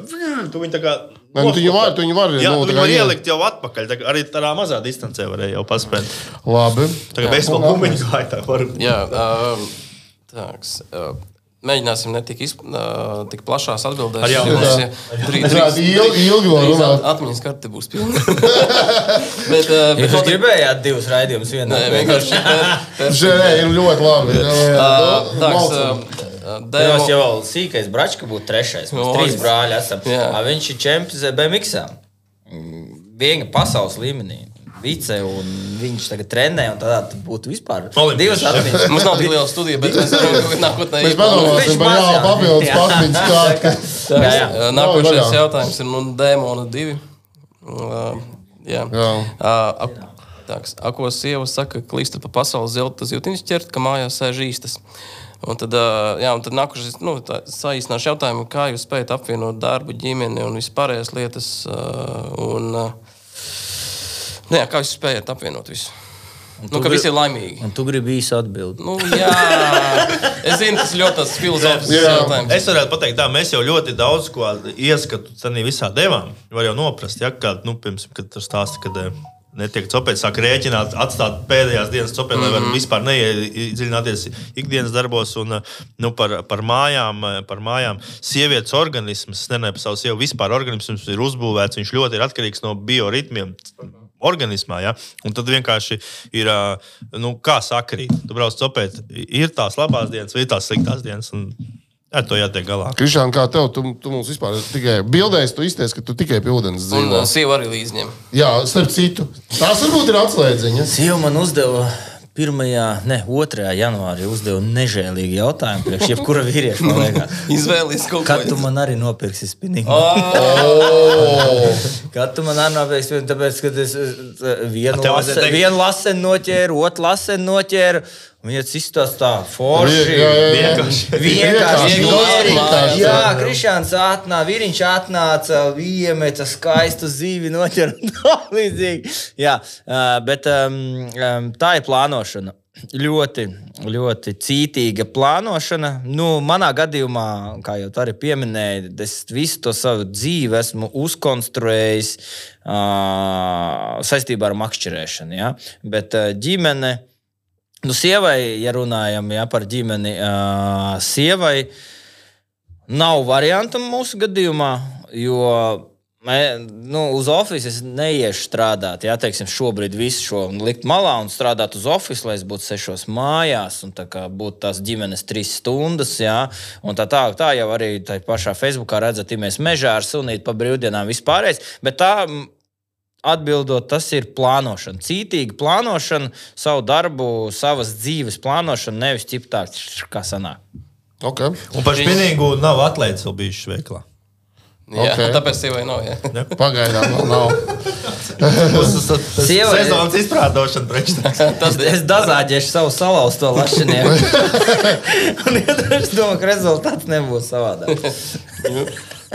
S4: tu viņu tā kā.
S2: Nē, nu, tu viņu vari- tu viņu vari,
S4: Jā,
S2: nu,
S4: tu viņu var
S2: iet.
S4: ielikt jau atpakaļ. Tā, kā arī tādā mazā distancē varēja jau paspēt.
S2: Labi.
S4: Tā kā bez vēl kumiņu gāja tā var.
S3: Jā, um, tāks, uh, mēģināsim ne tik, izp, tik plašās atbildēs.
S2: Jā. vēl
S3: trīs
S2: runāt.
S3: at- Atmiņas karte būs pilna. bet, uh, bet
S5: Jūs gribējāt divus raidījumus vienā
S3: Nē, vienkārši.
S2: Žē, ir ļoti labi.
S3: Tāks, Dēmo,
S5: jau sīkais bračka būtu trešais. Mēs
S3: Oi.
S5: trīs brāļi esam. Viņš ir čempions BMX. Viena pasaules līmenī. Vice, un viņš tagad trenē, un tādā tu būtu vispār divas atmiņas.
S3: mums nav tik liela studija, bet mēs nākotnē.
S2: Mēs padomāsim par
S5: jā.
S2: papildus pakāpiņu kārtu.
S3: Nākošais jautājums ir no Dēmona 2. Uh, jā.
S2: Jā.
S3: Uh, tāks, Ako sieva saka, ka klīsta pa pasaules zelta zīltiņas ķert, ka mājās sēž īstas. Un tad, uh, jā, un tad nākošais nu, tā saīsināšu jautājumu, kā jūs spējat apvienot darbu, ģimeni un vispārējās lietas. Uh, un, uh, nu, jā, kā jūs spējat apvienot visu? Nu, ka
S5: grib-
S3: visi ir laimīgi.
S5: Un tu gribi īsi atbildēt.
S3: Nu, jā, es zinu, tas ir ļoti filozofisks jautājums.
S4: Es varētu pateikt, tā mēs jau ļoti daudz ko ieskatu tādā visā devām. Var jau noprast, ja, kā, nu, pirms, kad tur stāsta, kad eh, netiek copēts, sāk rēķināt, atstāt pēdējās dienas copēt, lai
S3: Mhm.
S4: varam vispār neiedziļināties ikdienas darbos un eh, nu, par, par, mājām, eh, par mājām. Sievietes organisms, es nenēju par savu sievu, vispār organisms ir uzbūvēts, viņš ļoti ir atkarīgs no bioritmiem. Organismā, ja? Un tad vienkārši ir, nu, kā sakrīt. Tu brauc copēt, ir tās labās dienas, vai ir tās sliktās dienas. Un ar to jātiek galā.
S2: Krišān, kā tev, tu, tu mums vispār tikai bildēs, tu izties, ka tu tikai pie ūdens
S3: Un
S2: dzīvo.
S3: uh, sieva arī līdzņem.
S2: Jā, starp citu. Tās varbūt ir atslēdziņas.
S5: Sieva man uzdeva 1. ne 2. janvārī uzdeva nežēlīgu jautājumu priekš jebkura vīrieša. man liekas.
S3: Izvēlēties kaut
S5: Kad tu
S3: ko
S5: man arī nopirksi spinīgu?
S2: Oh,
S5: Kad tu man arī nopirksi spinīgu? Tāpēc, kad es vienu lase-
S4: vajadzēja teikt-
S5: vienu lasenu noķēru, otru lasenu noķēru. Viņa izstāsta tā, forši.
S2: jā, jā, jā.
S4: Vienkārši.
S5: Vienkārši
S3: Vienkārši
S5: Jā. Krišāns atnāca, vīriņš atnāca, iemeta skaistu zīvi, noķer un tā līdzīgi. Jā, bet tā ir plānošana. Ļoti, ļoti cītīga plānošana. Nu, manā gadījumā, kā jau tā arī pieminēja, es visu to savu dzīvi esmu uzkonstruējis uh, saistībā ar makšķerēšanu. Ja? Bet uh, ģimene, Nu, sievai, ja runājam ja, par ģimeni, uh, sievai nav variantu mūsu gadījumā, jo mē, nu, uz oficiālu neiešu strādāt. Jā, teiksim, šobrīd visu šo likt malā un strādāt uz oficiālu, lai es būtu sešos mājās un tā būtu tās ģimenes trīs stundas. Jā, un tā, tā, tā jau arī tā pašā Facebookā redzat, ja mēs mežā ar sunīti pa brīvdienām vispārējais. Bet tā Atbildot, tas ir plānošana. Cītīga plānošana, savu darbu, savas dzīves plānošana, nevis ķiptā, kā sanāk.
S2: okay.
S4: Un par spinīgu nav atlaides vēl bijušas veiklā.
S3: Jā,
S2: Ok.
S3: tāpēc sievai nav. Jā.
S2: Pagaidām vēl nav.
S4: Tas ir sezonas izprātošana priekšstats.
S3: Tas
S5: Es dazāģēšu savu salauzto lašinieku. Un es domāju, ka rezultāts nebūs savādāk.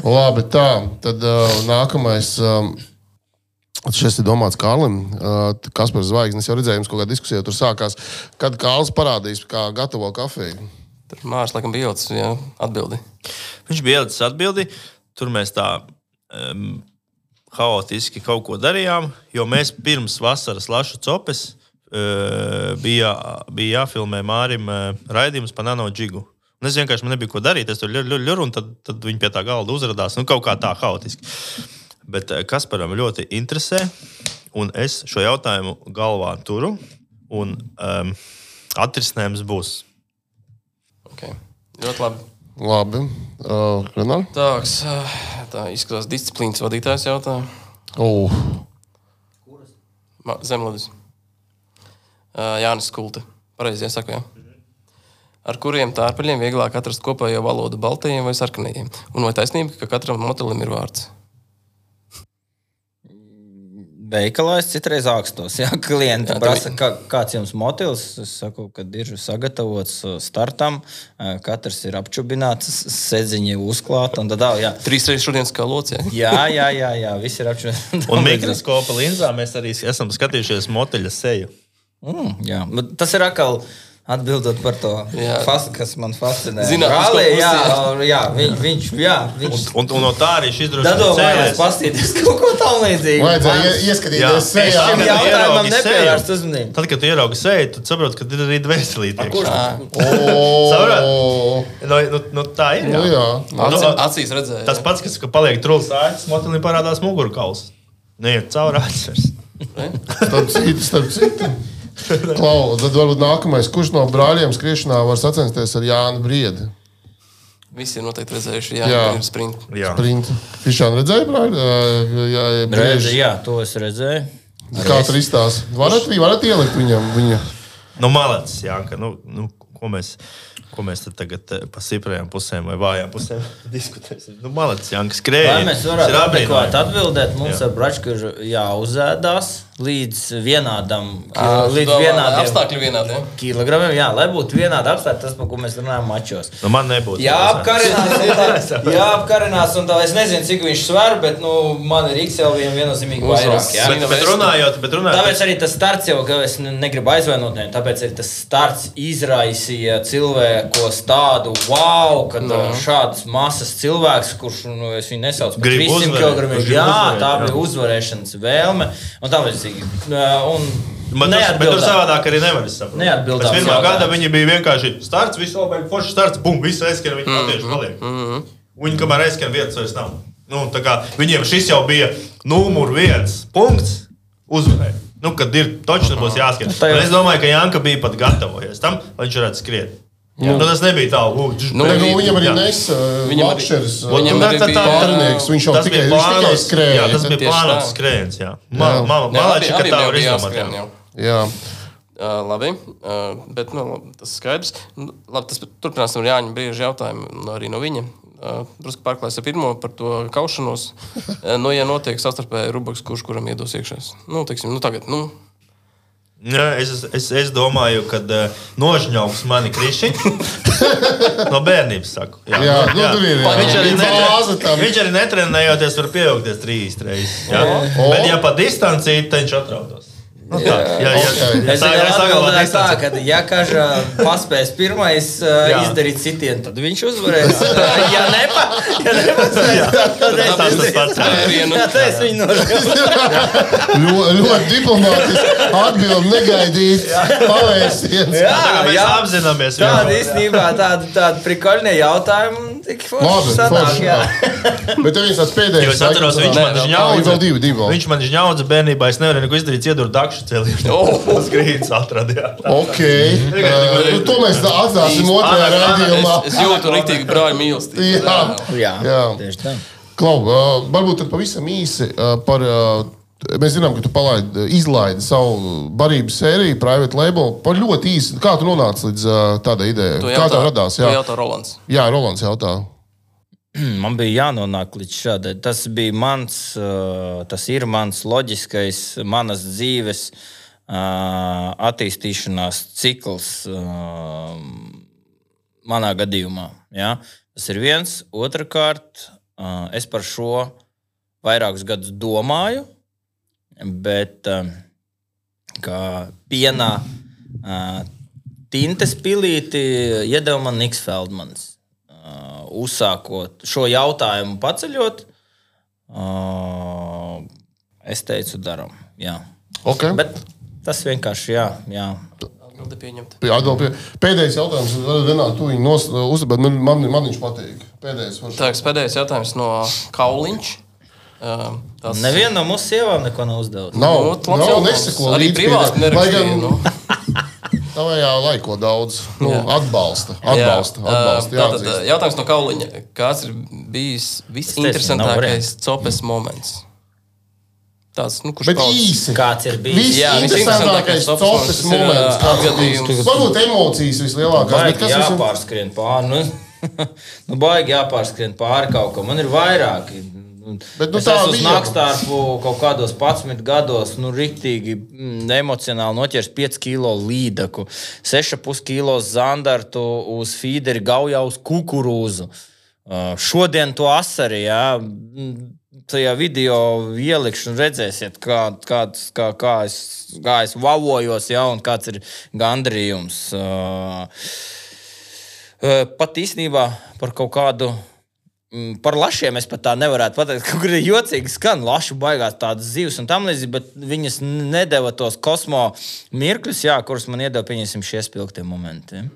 S2: Labi, tā. Tad uh, nākamais. Um, Šis ir domāts Kārlim. Uh, Kaspars Zvaigznes jau redzējums, kaut kā diskusija tur sākās. Kad Kārlis parādīs, kā gatavo kafiju.
S3: Tur Mārcis laikam bija jauts, atbildi.
S4: Viņš bija ielicis atbildi. Tur mēs tā um, haotiski kaut ko darījām, jo mēs pirms vasaras lašu copes uh, bija, bija jāfilmē Mārim uh, raidījums par nano džigu. Un es vienkārši man nebija ko darīt. Es tur ļuru, ļuru, un tad, tad viņi pie tā galda uzrādījās. Nu, kaut kā tā haotiski. Bet eh, kas param ļoti interesē, un es šo jautājumu galvā turu, un um, atrisinājums būs.
S3: Okay. Ļoti labi.
S2: Labi. Uh, Renāri?
S3: Tāks, tā izskatās disciplīnas vadītājs jautā.
S2: Oh.
S3: Ma- Zemlodis. Uh, Jānis Kulte. Pareizi iesaka, jā. Ar kuriem tārpaļiem vieglāk atrast kopējo valodu baltajiem vai sarkanajiem? Un vai taisnība, ka katram motelim ir vārds?
S5: Veikalā es citreiz ākstos. Jā, klienti
S3: Jā,
S5: prasa, kā, kāds jums motīvs. Es saku, ka ir sagatavots uh, startam, uh, katrs ir apčubināts, sēdziņi uzklāti. un tad tā, jā.
S3: Trīs reizes šodienas kā lots. Jā.
S5: Jā, jā, jā, jā, viss ir apčubināts.
S4: Un mikroskopa linzā mēs arī esam skatījušies moteļa seju.
S5: Mm, jā, bet tas ir atkal. Atbildot par to,
S3: Jā.
S5: fas, kas man fascinē. Brālī,
S3: pusi,
S5: jā,
S3: jā.
S5: jā, viņš, viņš, jā, viņš
S4: Un, un no tā arī šis droši
S5: Dadomājās pastīties kaut ko tam līdzīgu.
S2: Vajadzēja ie-
S4: Jā.
S2: ieskatīties
S5: Es
S2: sejā.
S5: šim
S4: Jā,
S5: jautājumam
S4: seju.
S5: uzmanību.
S4: Tad, kad tu ieraugi seju, tad saproti, ka ir arī dvēselīte.
S5: Kurš?
S2: Oh.
S4: Nu, nu, nu, tā ir.
S2: Nu, jā.
S3: Acī,
S4: Nu,
S3: acīs redzēja.
S4: Tas pats, kas ka paliek trūcis ārķis, motelim parādās mugurkauls. Neiet cauri acis.
S2: Starp citu, starp citu. Klau, tad varbūt nākamais, kurš no brāļiem skriešanā var sacensties ar Jānu Briedi?
S3: Visi ir noteikti redzējuši, jā,
S2: Jā.
S3: ir sprints.
S4: Jā.
S2: Sprinta. Fišānu redzēju, Braid? Jā, jā,
S5: Redzi, jā, to es redzēju.
S2: Kā tur izstāsta? Varat, varat ielikt viņam viņa.
S4: Nu, malacis, Janka. Nu, nu, ko mēs, ko mēs tagad eh, pa stiprajām pusēm vai vājām pusēm diskutēsim? Nu, malacis, Janka, skrēja.
S5: Lai mēs varētu adekvāti atbildēt, mums ar Bračku ir jāuzēdās līdz vienādam, līdz vienādiem
S3: apstākļiem vienādi. Ja?
S5: kilogramiem. Jā, lai būtu vienādi apstākļi, tas, par ko mēs runājam mačos.
S4: Nu, man nebūtu.
S5: Jā, apkarinās, jā, apkarinās, un tā es nezinu, cik viņš sver, bet nu, man ir XL vien viennozīmīgi vairāk. Jā.
S4: Bet, bet runājot, bet runājot
S5: Tāpēc arī tas starts jau, ka es ne- negribu aizvainot, ne, tāpēc arī tas starts izraisīja cilvēkos tādu wow, ka no. šādas masas cilvēks, kurš, nu, es viņu nesaucu par
S4: Grib
S5: 300
S4: uzvarēt,
S5: kg, jā, tā bija uzvarēšanas vēlme, un tāpēc, un
S4: Man tas, bet tur
S5: neatbildēt.
S4: savādāk arī nevar saprast.
S5: Neatbildāms
S4: Pēc pirmā
S5: jautājums.
S4: gada viņi bija vienkārši starts, visu vajag forši starts, bum, visu aizskan, viņi patieši paliek. Viņi kamēr aizskan vietas vairs nav. Nu, kā viņiem šis jau bija numur viens punkts uzvarēt. Nu, kad ir točni būs jāskrien.
S5: Tā jau-
S4: Un Es domāju, ka Janka bija pat gatavojies tam, lai viņš varētu skriet. Nu, tas nebija tā, lūdzu.
S3: Nu,
S2: nu, viņam arī
S4: Jā.
S2: nesa
S3: Viņam arī-
S2: lakšers.
S3: viņam
S2: uh,
S3: arī
S2: tā- tā-
S3: bija-
S2: pārnieks, Viņš jau
S4: Tas
S2: tikai,
S4: bija
S2: viņš tikai
S4: plānots,
S2: skrēja.
S4: jā, tas bija
S3: tā.
S4: skrējiens. Jā, man, man,
S3: Jā,
S4: man liekas, ka tā var izdomāt. jā.
S2: Jā.
S3: Uh, labi, uh, bet nu, labi, tas ir skaidrs. Nu, Labi, tas turpināsim ar Jāņa brīža jautājumu no, arī no viņa. Uh, Drusku pārklājas ar pirmo par to kaušanos. Uh, nu, ja notiek savstarpēji rubaks, kurš kuram iedos iekšā. Nu, teiksim, nu, tagad, nu,
S4: Jā, es, es, es domāju, ka uh, nožņauks mani kriši. no bērnības saku.
S2: Jā, nu, tur ir, jā.
S4: Viņš arī,
S2: Ir bāze
S4: netre,
S2: tam.
S4: viņš arī netrenējoties, var pieaugties trīs reizes. Jā.
S2: O.
S4: Bet, ja pa distanci, tad viņš atraudos. Nu, tā, jā, jā, jā,
S5: Es
S4: jā, saglabā
S5: atbildēju tā, ka, ja kažā paspēs pirmais uh,
S4: Jā.
S5: izdarīt sitienu, tad viņš uzvarēs. ja nepa, ja nepaspēs, tad, tad es,
S4: tas tas pats, jā.
S3: Spērienu.
S5: Jā, tā es viņu nožēloju.
S2: Ļoti, ļoti diplomātiski atbildēt, negaidīt, pavērsiens.
S5: Jā, jā.
S4: apzināmies,
S5: Tāda īstenībā tāda, tāda prikoļņa jautājuma.
S2: Labi,
S5: forši jā.
S2: Bet tev viens tāds
S4: Jo
S2: pēdējais.
S4: es atceros, viņš man žņaudza. Viņš man žņaudza bērnībā, es nevarēju neko izdarīt, ieduru dakšu celīšu.
S3: Oh.
S4: Tas grīdas atradījā.
S2: Ok. Uh, to mēs atstāsim otrajā raidījumā.
S3: es, es jūtu rīktīgi brāļa mīlestību.
S2: Jā.
S5: Jā,
S2: Jā.
S5: tieši tā.
S2: Klau, uh, varbūt tad pavisam īsi uh, par. Uh, Mēs zinām, ka tu palaidi, izlaidi savu barības sēriju, private label. Par ļoti īsi, kā tu nonāci līdz uh, tādai idejai?
S3: Tu
S2: Kā tev radās? Jā,
S3: jautā Rolands.
S2: jā Rolands jautā.
S5: Man bija jānonāk līdz šādai. Tas bija mans, tas ir mans loģiskais, manas dzīves attīstīšanās cikls manā gadījumā. Ja? Tas ir viens. Otrakārt, es par šo vairākus gadus domāju, bet kā pienā tintes pilīti iedeva man Niks Feldmans uzsākot šo jautājumu, paceļot, uh, es teicu, darām. Jā.
S2: Okay.
S5: Bet tas vienkārši jā, jā.
S3: Atbildi
S2: Pēdējais jautājums, Renāts, tu viņu nos, uzdevi, bet man, man, man viņš patīk. Pēdējais. forši.
S3: Tā ir pēdējais jautājums no Kauliņš. Uh, tas
S5: Neviena no mūsu sievām neko nav uzdevusi.
S2: Nav,
S3: Nu, labs
S2: nav
S3: jautājums.
S2: neseko
S3: Arī
S2: līdzi pie
S3: privāti
S2: gan
S3: Nu.
S2: Tavējā laiko daudz. Nu,
S3: Jā.
S2: atbalsta, atbalsta,
S3: Jā,
S2: atbalsta.
S3: ā, tātad,
S2: jāatzīst.
S3: jautājums no Kauliņa. Kāds ir bijis visinteresantākais copes moments? Tāds, nu, kurš
S2: Bet
S3: paudzes-
S2: īsi.
S5: Kāds ir bijis?
S3: Jā,
S2: Visinteresantākais
S3: visinteresantākais
S2: copes
S3: moments, atgadījums.
S2: Varbūt emocijas vislielākās. bet kas
S5: jāpārskrien pāri. Nu, nu, baigi jāpārskrien pāri kaut kam. Man ir vairāki.
S2: Bet, nu, tā
S5: uz
S2: viena.
S5: naktstāpu kaut kādos 11 gados, nu, rīktīgi mm, emocionāli noķers 5 kilo līdaku, 6,5 kilo zandartu uz feederi gaujā uz kukurūzu. Uh, šodien to asari, jā, mm, tajā video ielikšu un redzēsiet, kā, kāds, kā, kā, es, kā es vavojos, jā, un kāds ir gandarījums. Uh, uh, pat īstenībā par kaut kādu. Mm, Par lašiem es pat tā nevarētu pateikt. Kaut kur ir jocīgi skan, lašu baigās tādas zivs un tam līdzīgi, bet viņas nedēva tos kosmo mirkļus, jā, kurus man iedeva, pieņemsim, šie spilgtie momenti.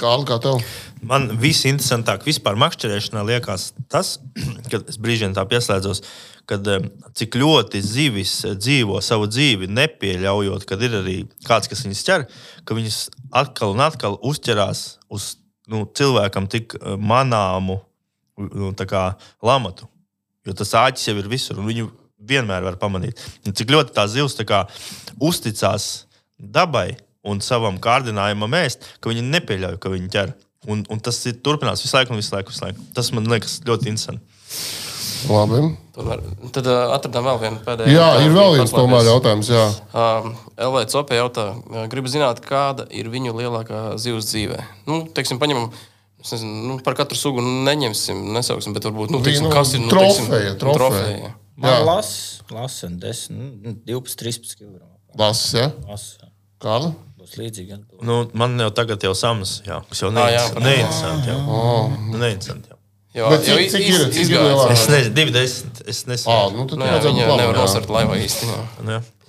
S2: Kāli, kā tev?
S4: Man visinteresantāk vispār makšķerēšanā liekas tas, kad es brīžiem tā pieslēdzos, kad cik ļoti zivis eh, dzīvo savu dzīvi, nepieļaujot, kad ir arī kāds, kas viņas ķer, ka viņas atkal un atkal uzķerās uz nu, cilvēkam tik eh, manāmu nu, tā kā lamatu. Jo tas āķis jau ir visur, un viņu vienmēr var pamanīt. Un cik ļoti tā zivs tā kā, uzticās dabai un savam kārdinājumam ēst, ka viņi nepieļauj, ka viņi ķer. Un, un tas ir turpinās visu laiku, visu laiku, visu laiku. Tas man liekas ļoti interesanti.
S2: Labi.
S3: Tomēr, tad uh, atradām vēl vienu pēdējo.
S2: Jā, ir vēl viens tomēr jautājums. Jā.
S3: Um, LV Cope jautā, uh, gribu zināt, kāda ir viņu lielākā zivs dzīvē. Nu, teiksim, paņemam, es nezinu, nu, par katru sugu neņemsim, nesauksim, bet varbūt, nu, teiksim,
S2: Nu,
S3: kas ir nu,
S2: trofeja,
S3: teiksim,
S2: trofeja.
S3: trofeja.
S5: Man
S2: Jā.
S5: lasa, lasa 10, nu, 12, 13 kg.
S2: Lasis, ja?
S5: Lasa.
S2: Kāda?
S5: Būs līdzīgi. atbildi.
S4: Nu, man jau tagad jau samas, jā, kas jau
S3: jā,
S4: neinteresanti. Nu, neinteresanti jau.
S3: Jo,
S2: Bet cik- cik
S3: iz-
S2: ir- cik ir?
S4: Es nezinu, divi desmit. Es
S2: Ā,
S4: nezinu.
S2: nu tad
S3: Nu, jā,
S2: vajadzētu
S3: viņa
S2: būt
S3: nevar
S2: labam, jā.
S3: nosart laivā īsti. Jā.
S4: Nu, jā, divi desmit. jā.
S2: Labi.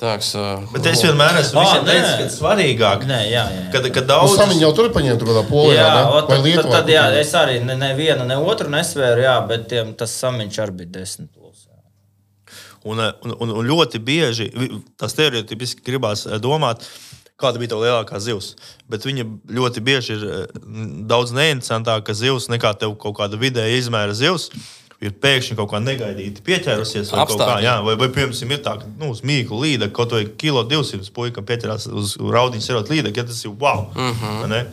S3: Tāks, uh,
S4: Bet es vienmēr esmu
S5: nē.
S4: teicis, ka svarīgāk,
S5: Nē, jā, jā. jā.
S4: kad, kad
S2: Nu,
S4: daudz
S2: Samiņu jau tur paņēma tur kādā polijā,
S5: Jā,
S2: ne? vai
S5: tad, tad,
S2: Lietuvā?
S5: tad, jā, es arī ne, ne vienu, ne otru nesvēru, jā, bet tiem, tas samiņš arī bija desmit. Plus, jā.
S4: Un, eh, un, un, un ļoti bieži tas stereotipiski gribās eh, domāt, kāda bija tā lielākā zivs. Bet viņa ļoti bieži ir eh, daudz neinteresantāka zivs nekā tev kaut kāda vidēja izmēra zivs. Ir pēkšņi kaut kā negaidīti pieķērusies. Vai, kaut kā, jā, vai, vai piemēram, ir tā, ka nu, uz mīklu līnija kaut vai kilo 200 puika pieķerās uz raudiņu serot līnija, ja tas ir wow. Mm. -hmm.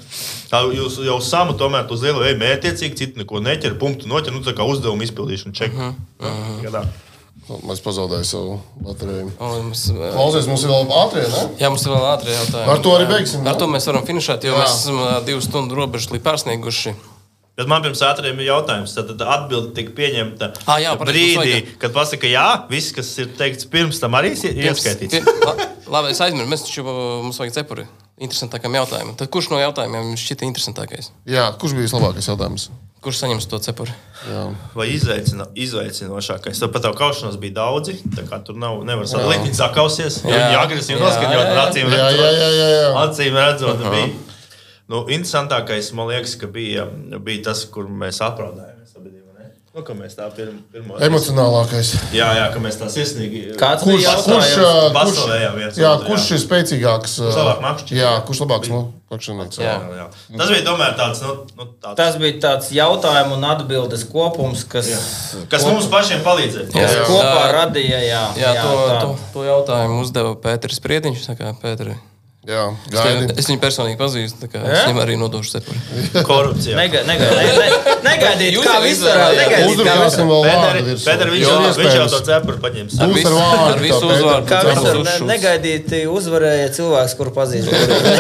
S4: Tā jūs jau samu tomēr uz lielu eju mērķiecīgi, citu neko neķer, punktu noķer, nu tā kā uzdevumu izpildīšanu čeku. Mm
S3: Mhm.
S4: -hmm.
S2: Mēs pazaudējām savu bateriju.
S3: mēs, uh,
S2: Klausies, mums ir vēl ātrie, ne?
S3: Jā, mums ir vēl ātrie jautājumi.
S2: Ar to arī beigsim,
S3: Ar
S2: ne?
S3: to mēs varam finišēt, jo
S2: Jā.
S3: mēs esam uh, divu stundu robežu līdz pārsnieguši.
S4: Bet man pirms ātriem ir jautājums, tad, atbilde tika pieņemta
S3: Ā, jā, pareizi, mums
S4: brīdī, kad pasaka, jā, viss, kas ir teikts pirms tam, arī ir
S3: Pirms-
S4: ieskaitīts.
S3: la- Labi, es aizmirsu, mēs taču uh, mums vajag cepuri interesantākam jautājumam. Tad kurš no jautājumiem jums šķita interesantākais?
S2: Jā, kurš bija vislabākais jautājums?
S3: Kurš saņems to cepuri?
S4: Vai izaicino, izaicinošākais? Tad pat tā kaušanās bija daudzi, tur nav, nevar sadalīt, viņi sakausies,
S3: Jā.
S4: viņi agresīvi
S3: Jā,
S4: noskaņot,
S3: jā, jā.
S4: acīm
S2: Jā, jā,
S4: redzot.
S2: jā, jā. jā.
S4: Acīm redzot, uh -huh. bija. Nu, interesantākais, man liekas, ka bija, bija tas, kur mēs apraudājāmies. ne? Nu, mēs tā pirm, pirmo
S2: Emocionālākais.
S4: Jā, jā, ka mēs tā sirsnīgi
S5: Kāds
S2: Kurš,
S5: bija
S2: kurš,
S5: jautājums?
S2: ā, kurš,
S4: Paslavējām viens
S2: jā,
S4: otru,
S2: kurš
S4: jā.
S2: ir spēcīgāks? ā,
S4: labāk makšķerē?
S2: Jā, kurš labāks makšķernieks?
S3: Jā.
S4: Jā, jā. Tas bija tomēr tāds, nu, nu, tāds
S5: Tas bija tāds jautājumu un atbildes kopums, kas,
S4: kas mums pašiem palīdzēja.
S3: Jā.
S5: kas kopā
S3: Jā.
S5: radīja. Jā,
S3: Jā, jā to,
S5: tā.
S3: to, to jautājumu uzdeva Pēters Priediņš. tā kā, Pēteri,
S2: Jā,
S3: Es,
S2: gaidi.
S3: es viņu personīgi pazīstu, tā kā es viņam arī nodošu cepuri.
S4: Korupcija.
S5: Nega, nega, ne, ne, negaidīt,
S3: Jūs
S5: kā visur. Negaidīt, visur.
S2: vēl vārdu.
S4: Pēteri, viņš, jau, viņš jau to cepuru paņems.
S2: Būs ar vārdu.
S3: ar visu uzvārdu.
S5: Kā
S3: Cepuri.
S5: visur
S3: Cepuri.
S5: ne, negaidīti uzvarēja cilvēks, kuru pazīst.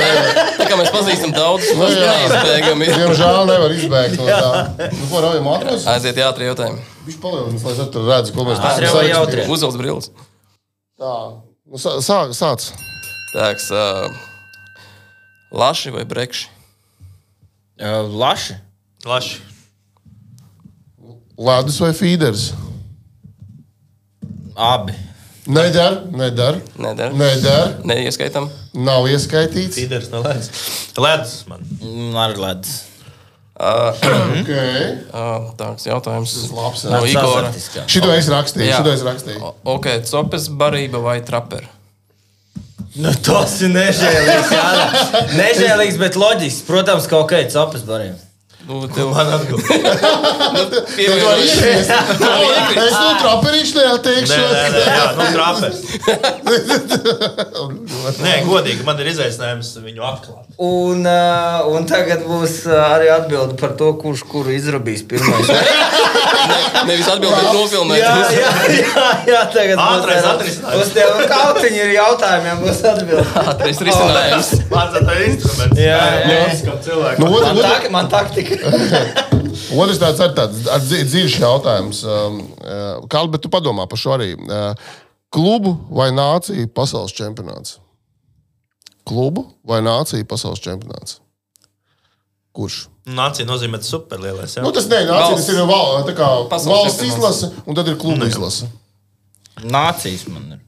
S3: Tā kā mēs pazīstam daudz,
S2: Nu,
S3: tas
S2: jā.
S3: neizbēgami.
S2: Diemžēl nevar izbēgt no tā. Nu, ko raujam ātros?
S3: Aiziet ātri jautājumi.
S2: Viņš palielina, lai es tur redzu, ko mēs
S5: vai jautrie?
S3: Uzvelc brilles.
S2: Tā, nu, sā- sā- sāc.
S3: Tāks, uh, laši vai brekši?
S5: Laši.
S4: Laši.
S2: Ledus vai feeders?
S5: Abi.
S2: Nedara, nedara.
S3: Nedara.
S2: Nedara.
S3: Neieskaitam.
S2: Nav ieskaitīts.
S4: Fīders no ledus. Ledus man.
S5: Ar ledus.
S2: Okay.
S3: Uh, tāds jautājums.
S5: Tas
S3: Igora.
S5: azartiskā.
S2: Šito es rakstīju.
S3: Jā.
S2: Šito es rakstīju.
S3: Ok, copes barība vai traper?
S5: Nu, tas ir nežēlīgs. jā. Nežēlīgs, bet loģisks. Protams, kaut kāds bariem.
S3: Nu, tev
S4: Man atbild.
S3: pievienojuši.
S2: Es to traperīšu
S4: Nē,
S2: neatteikšu.
S4: nē, nē, jā, nu trāpēs. Nē, godīgi, man ir izaicinājums viņu atklāt.
S5: Un, uh, un tagad būs uh, arī atbilde par to, kurš kuru izrabīs pirmais.
S3: Nevis atbildēt, nofilmēt.
S5: jā, jā, jā, jā, tagad
S4: Ātrais
S5: būs,
S4: atrisinājums.
S5: Uz tev kautiņi ir jautājumiem, būs atbilde.
S3: Ātrais risinājums.
S4: Mācīt ar instrumentu.
S5: Jā, jā.
S4: Cilvēkam.
S2: Nu,
S5: man taktika.
S2: Otrs tāds tāds ar dzi- dzīves jautājums. Um, uh, Kāda, bet tu padomā par šo arī. Uh, Klubu vai nāciju pasaules čempionāts? Klubu vai nāciju pasaules čempionāts? Kurš?
S4: Nācija nozīmē superlielais.
S2: Nu,
S4: Jā.
S2: tas nē, nācija, tas ir val, tā kā valsts izlase, un tad ir kluba izlase.
S5: Nācijas man ir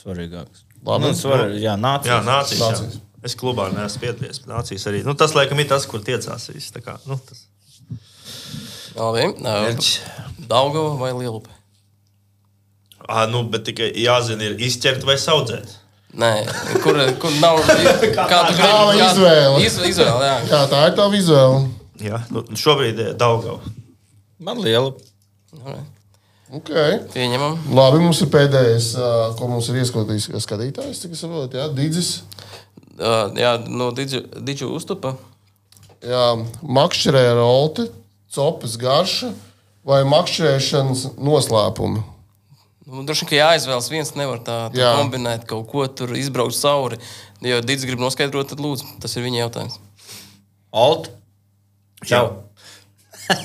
S5: svarīgāks.
S2: Labi.
S5: Nu, svarīgi, jā, nācijas.
S4: Jā, nācijas.
S2: Nācijas.
S4: Es klubā neesmu piedalījies. Nācijas arī. Nu, tas, laikam, ir tas, kur tiecās. Viss, tā kā, nu, tas.
S3: Labi. Daugava vai Lielupe?
S4: À, nu, bet tikai jāzina, ir izķert vai audzēt.
S3: Nē, kur, kur nav. Kā tu gribi?
S2: Tava
S3: kā-
S2: izvēle.
S3: Iz, izvēle, jā.
S2: Jā, tā ir tā izvēle.
S4: Jā, nu, šobrīd ir Daugava.
S5: Man liela.
S2: Okay.
S3: Pieņemam.
S2: Labi, mums ir pēdējais, ko mums ir ieskatījis skatītājs. Saprotu, jā, Digis.
S3: Jā, no Didžu uztupa.
S2: Makšķerē rolte, copas garša vai makšķerēšanas noslēpumi.
S3: Nu, Droši vien, ka jāizvēlas viens, nevar tā, tā
S2: Jā.
S3: kombinēt kaut ko tur, izbraukt cauri. Ja Dīdis grib noskaidrot, tad lūdzu, tas ir viņa jautājums.
S5: Alt. Čau.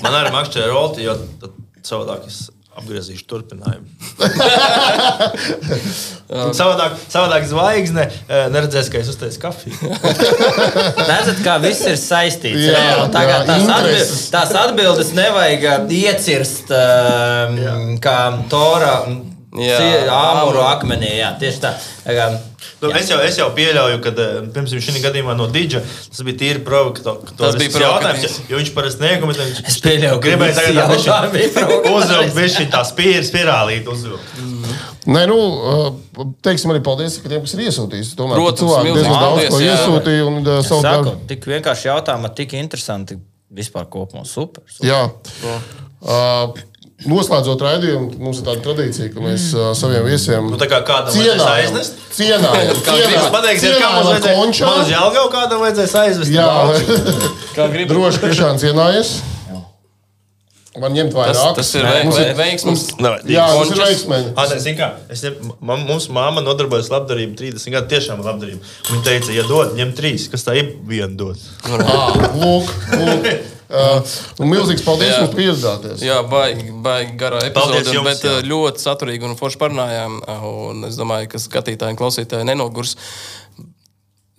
S4: Man arī makšķerē rolti, jo tad savādāk es apgriezīšu turpinājumu. Savādāk, savādāk zvaigzne eh, neredzēs, ka es uztaisu kafiju.
S5: Redzat, kā viss ir saistīts.
S2: Jā,
S5: Jā, tagad
S2: jā,
S5: tās, atbi
S2: intereses.
S5: tās atbildes nevajag uh, iecirst um, kā tora
S3: Jā,
S5: āmuru akmenī. Jā, tieši tā. Kā,
S4: Nu, es, jau, es jau pieļauju, ka, eh, piemēram, šī gadījumā no Dīdža tas bija tīri provokatīvs.
S3: Tas bija
S4: jautājums, jo viņš parasti nekomentē. Viņš,
S5: Es pieļauju, ka
S4: gribēja tagad uzvilkt viņš tā spīri, spirālīt uzvilkt.
S2: Nē, nu, ā, teiksim arī paldies ka tiem, kas ir iesūtījis. Tomēr
S3: Protams,
S2: cilvēki
S3: milzīgs
S2: diezgan daudz
S3: paldies,
S2: ko
S3: jā.
S2: iesūtīja. Un, ā,
S5: Es
S2: savu
S5: saku, tik vienkārši jautājumi, tik interesanti. Vispār kopumā super. super.
S2: Jā. Uh, noslēdzot raidījumu, mums ir tāda tradīcija, ka mēs uh, saviem viesiem
S4: Nu, tā kā kādam vajadzēs
S2: cienājam.
S4: aiznest.
S2: Cienājam,
S4: Kā gribas pateikt, kā mums vajadzēja
S2: končā.
S4: man uz Jelgavu kādam vajadzēs aizvest.
S2: Jā,
S3: Kā gribi.
S2: droši Krišāns ienājies. Man ņemt
S3: Tas,
S2: vairāk.
S3: tas ir vei-
S2: Mums
S3: vei- veiksmes.
S4: Nē,
S2: Jā, tas ir
S4: es ne, man, mums māma nodarbojas labdarību 30 gadu, tiešām labdarību. Viņa teica, ja dod, ņem trīs, kas tā ir viena dod.
S2: Ā, Lūk, lūk. Uh, un milzīgs paldies,
S3: Jā.
S2: ka pieredzāties.
S3: Jā, baigi, baigi garā
S4: Paldies
S3: epizode,
S4: jums,
S3: bet
S4: jā.
S3: jā. ļoti saturīgi un forši parunājām. Un es domāju, ka skatītāji un klausītāji nenogurs.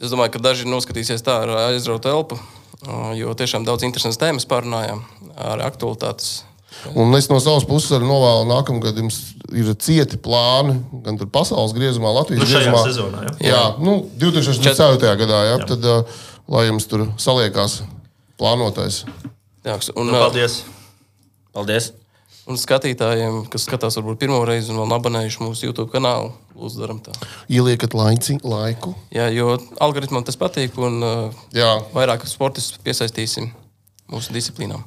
S3: Es domāju, ka daži noskatīsies tā ar aizrautu elpu, jo tiešām daudz interesantas tēmas pārunājām ar aktualitātes.
S2: Un es no savas puses arī novēlu, nākamgad jums ir cieti plāni, gan tur pasaules griezumā, Latvijas
S4: Nu,
S2: griezumā.
S4: sezonā, jā.
S2: jā nu, 2024. gadā, jā, tad, uh, lai jums tur saliekās plānotais.
S3: Jā, un,
S4: Nu, paldies!
S5: Paldies!
S3: un skatītājiem, kas skatās varbūt pirmo reizi un vēl nav abonējuši mūsu YouTube kanālu, lūdzu, darām tā.
S2: Ieliekat laici, laiku.
S3: Jā, jo algoritmam tas patīk un uh,
S2: Jā.
S3: vairāk sportistus piesaistīsim mūsu disciplīnām.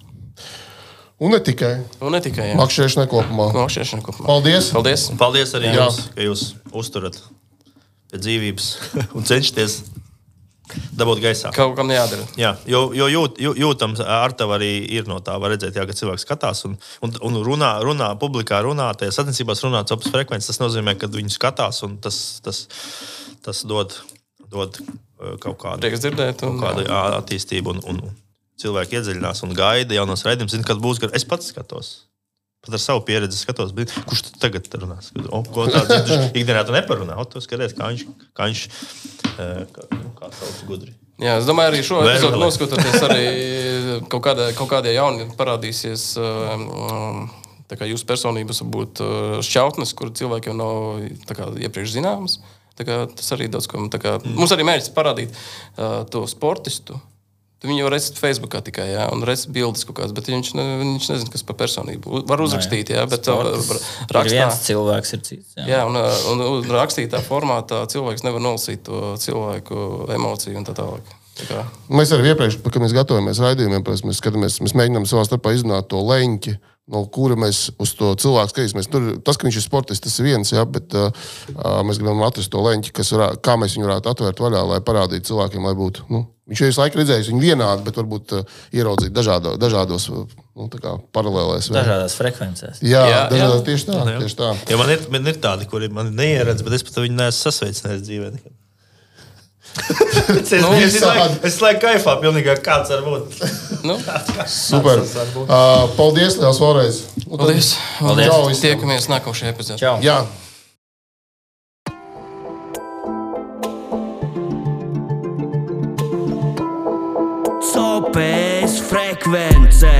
S2: Un ne tikai
S3: Un ne tikai jā.
S2: makšķerēšanai kopumā.
S3: Makšķerēšana kopumā.
S2: Paldies!
S3: Paldies!
S4: Un paldies arī
S2: Jā.
S4: jums, ka jūs uzturat pie dzīvības un cenšaties dabūt gaisā.
S3: Kaut kam jādara.
S4: Jā, jo, jo jūt, jū- jūtams, ar tevi arī ir no tā, var redzēt, jā, ka cilvēks skatās un, un, un runā, runā, publikā runā, tajā sacensībās runā copas frekvences. Tas nozīmē, ka viņi skatās un tas, tas, tas dod, dod eh, kaut kādu,
S3: Prieks dzirdēt. Un,
S4: kādu jā, attīstību. Un, un cilvēki iedziļinās un gaida jaunos raidījumus. Zinu, kad būs, kad es pats skatos. Pat ar savu pieredzi skatos, bet kurš tu tagad runās? O, ko tādu ikdienā tu neparunā? O, tu skaties, kā viņš, kā viņš eh, kā, nu, kā sauc gudri.
S3: Jā, es domāju, arī šo epizodu noskatoties, arī kaut, kādā, kaut kādie jauni parādīsies. um, tā kā Jūsu personības var būt uh, šķautnes, kur cilvēkiem nav tā kā, iepriekš zināmas. Tas arī daudz ko. Kā,
S4: Mm.
S3: mums arī mērķis parādīt uh, to sportistu. Tu Viņu var redzēt Facebookā tikai, jā, un redzēt bildes kaut kādas, bet viņš, ne, viņš nezina, kas par personību. Var uzrakstīt, jā, bet uh,
S5: Sports ir
S3: rakstīt.
S5: viens cilvēks, ir cits. Jā.
S3: Jā, un, uh, un, un rakstītā formātā cilvēks nevar nolasīt to cilvēku emociju un tā tālāk. Tā kā,
S2: Mēs arī iepriekš, kad mēs gatavojamies raidījumiem, mēs skatāmies, mēs mēģinām savā starpā izrunāt to leņķi, no kura mēs uz to cilvēku skatīsimies. Tur, tas, ka viņš ir sportists, tas ir viens, jā, bet uh, uh, mēs gribam atrast to leņķi, kas varā, kā mēs viņu varētu atvērt vaļā, lai parādītu cilvēkiem, lai būtu. Nu, viņš jau visu laiku redzējis viņu vienādi, bet varbūt uh, ieraudzīt dažādo, dažādos uh, nu, tā kā paralēlēs. vai-
S5: Dažādās frekvencēs.
S2: Jā,
S3: Jā,
S2: dažādos,
S3: jā.
S2: tieši tā. Tieši tā.
S4: Ja man, ir, man ir tādi, kuri man neieredz, bet es pat viņu neesmu sasveicinājis dzīvē. nekad. es
S3: Nu,
S4: es es laiku kaifā, pilnīgi kāds var būt.
S3: nu,
S2: Super.
S4: būt?
S2: Uh, paldies, Lielas vēlreiz. Nu,
S3: paldies!
S5: Paldies.
S2: Visiem.
S3: Tiekamies nākamajā epizodē.
S5: Čau!
S2: Jā.
S1: Frekvencē.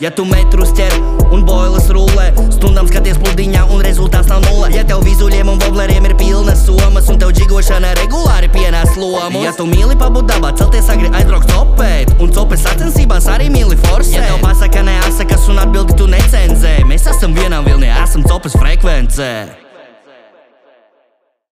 S1: Ja tu metrus ķer un boilas rullē, stundām skaties pludiņā un rezultāts nav nulle. Ja tev vizuļiem un vobleriem ir pilnas somas un tev džigošana regulāri pienāc lomu. Ja tu mīli pabūt dabā, celties agri aizbraukt copēt un copes sacensībās arī mīli forsēt. Ja tev pasaka neasakas un atbildi tu necenzē, mēs esam vienā vilnī, esam copes frekvencē.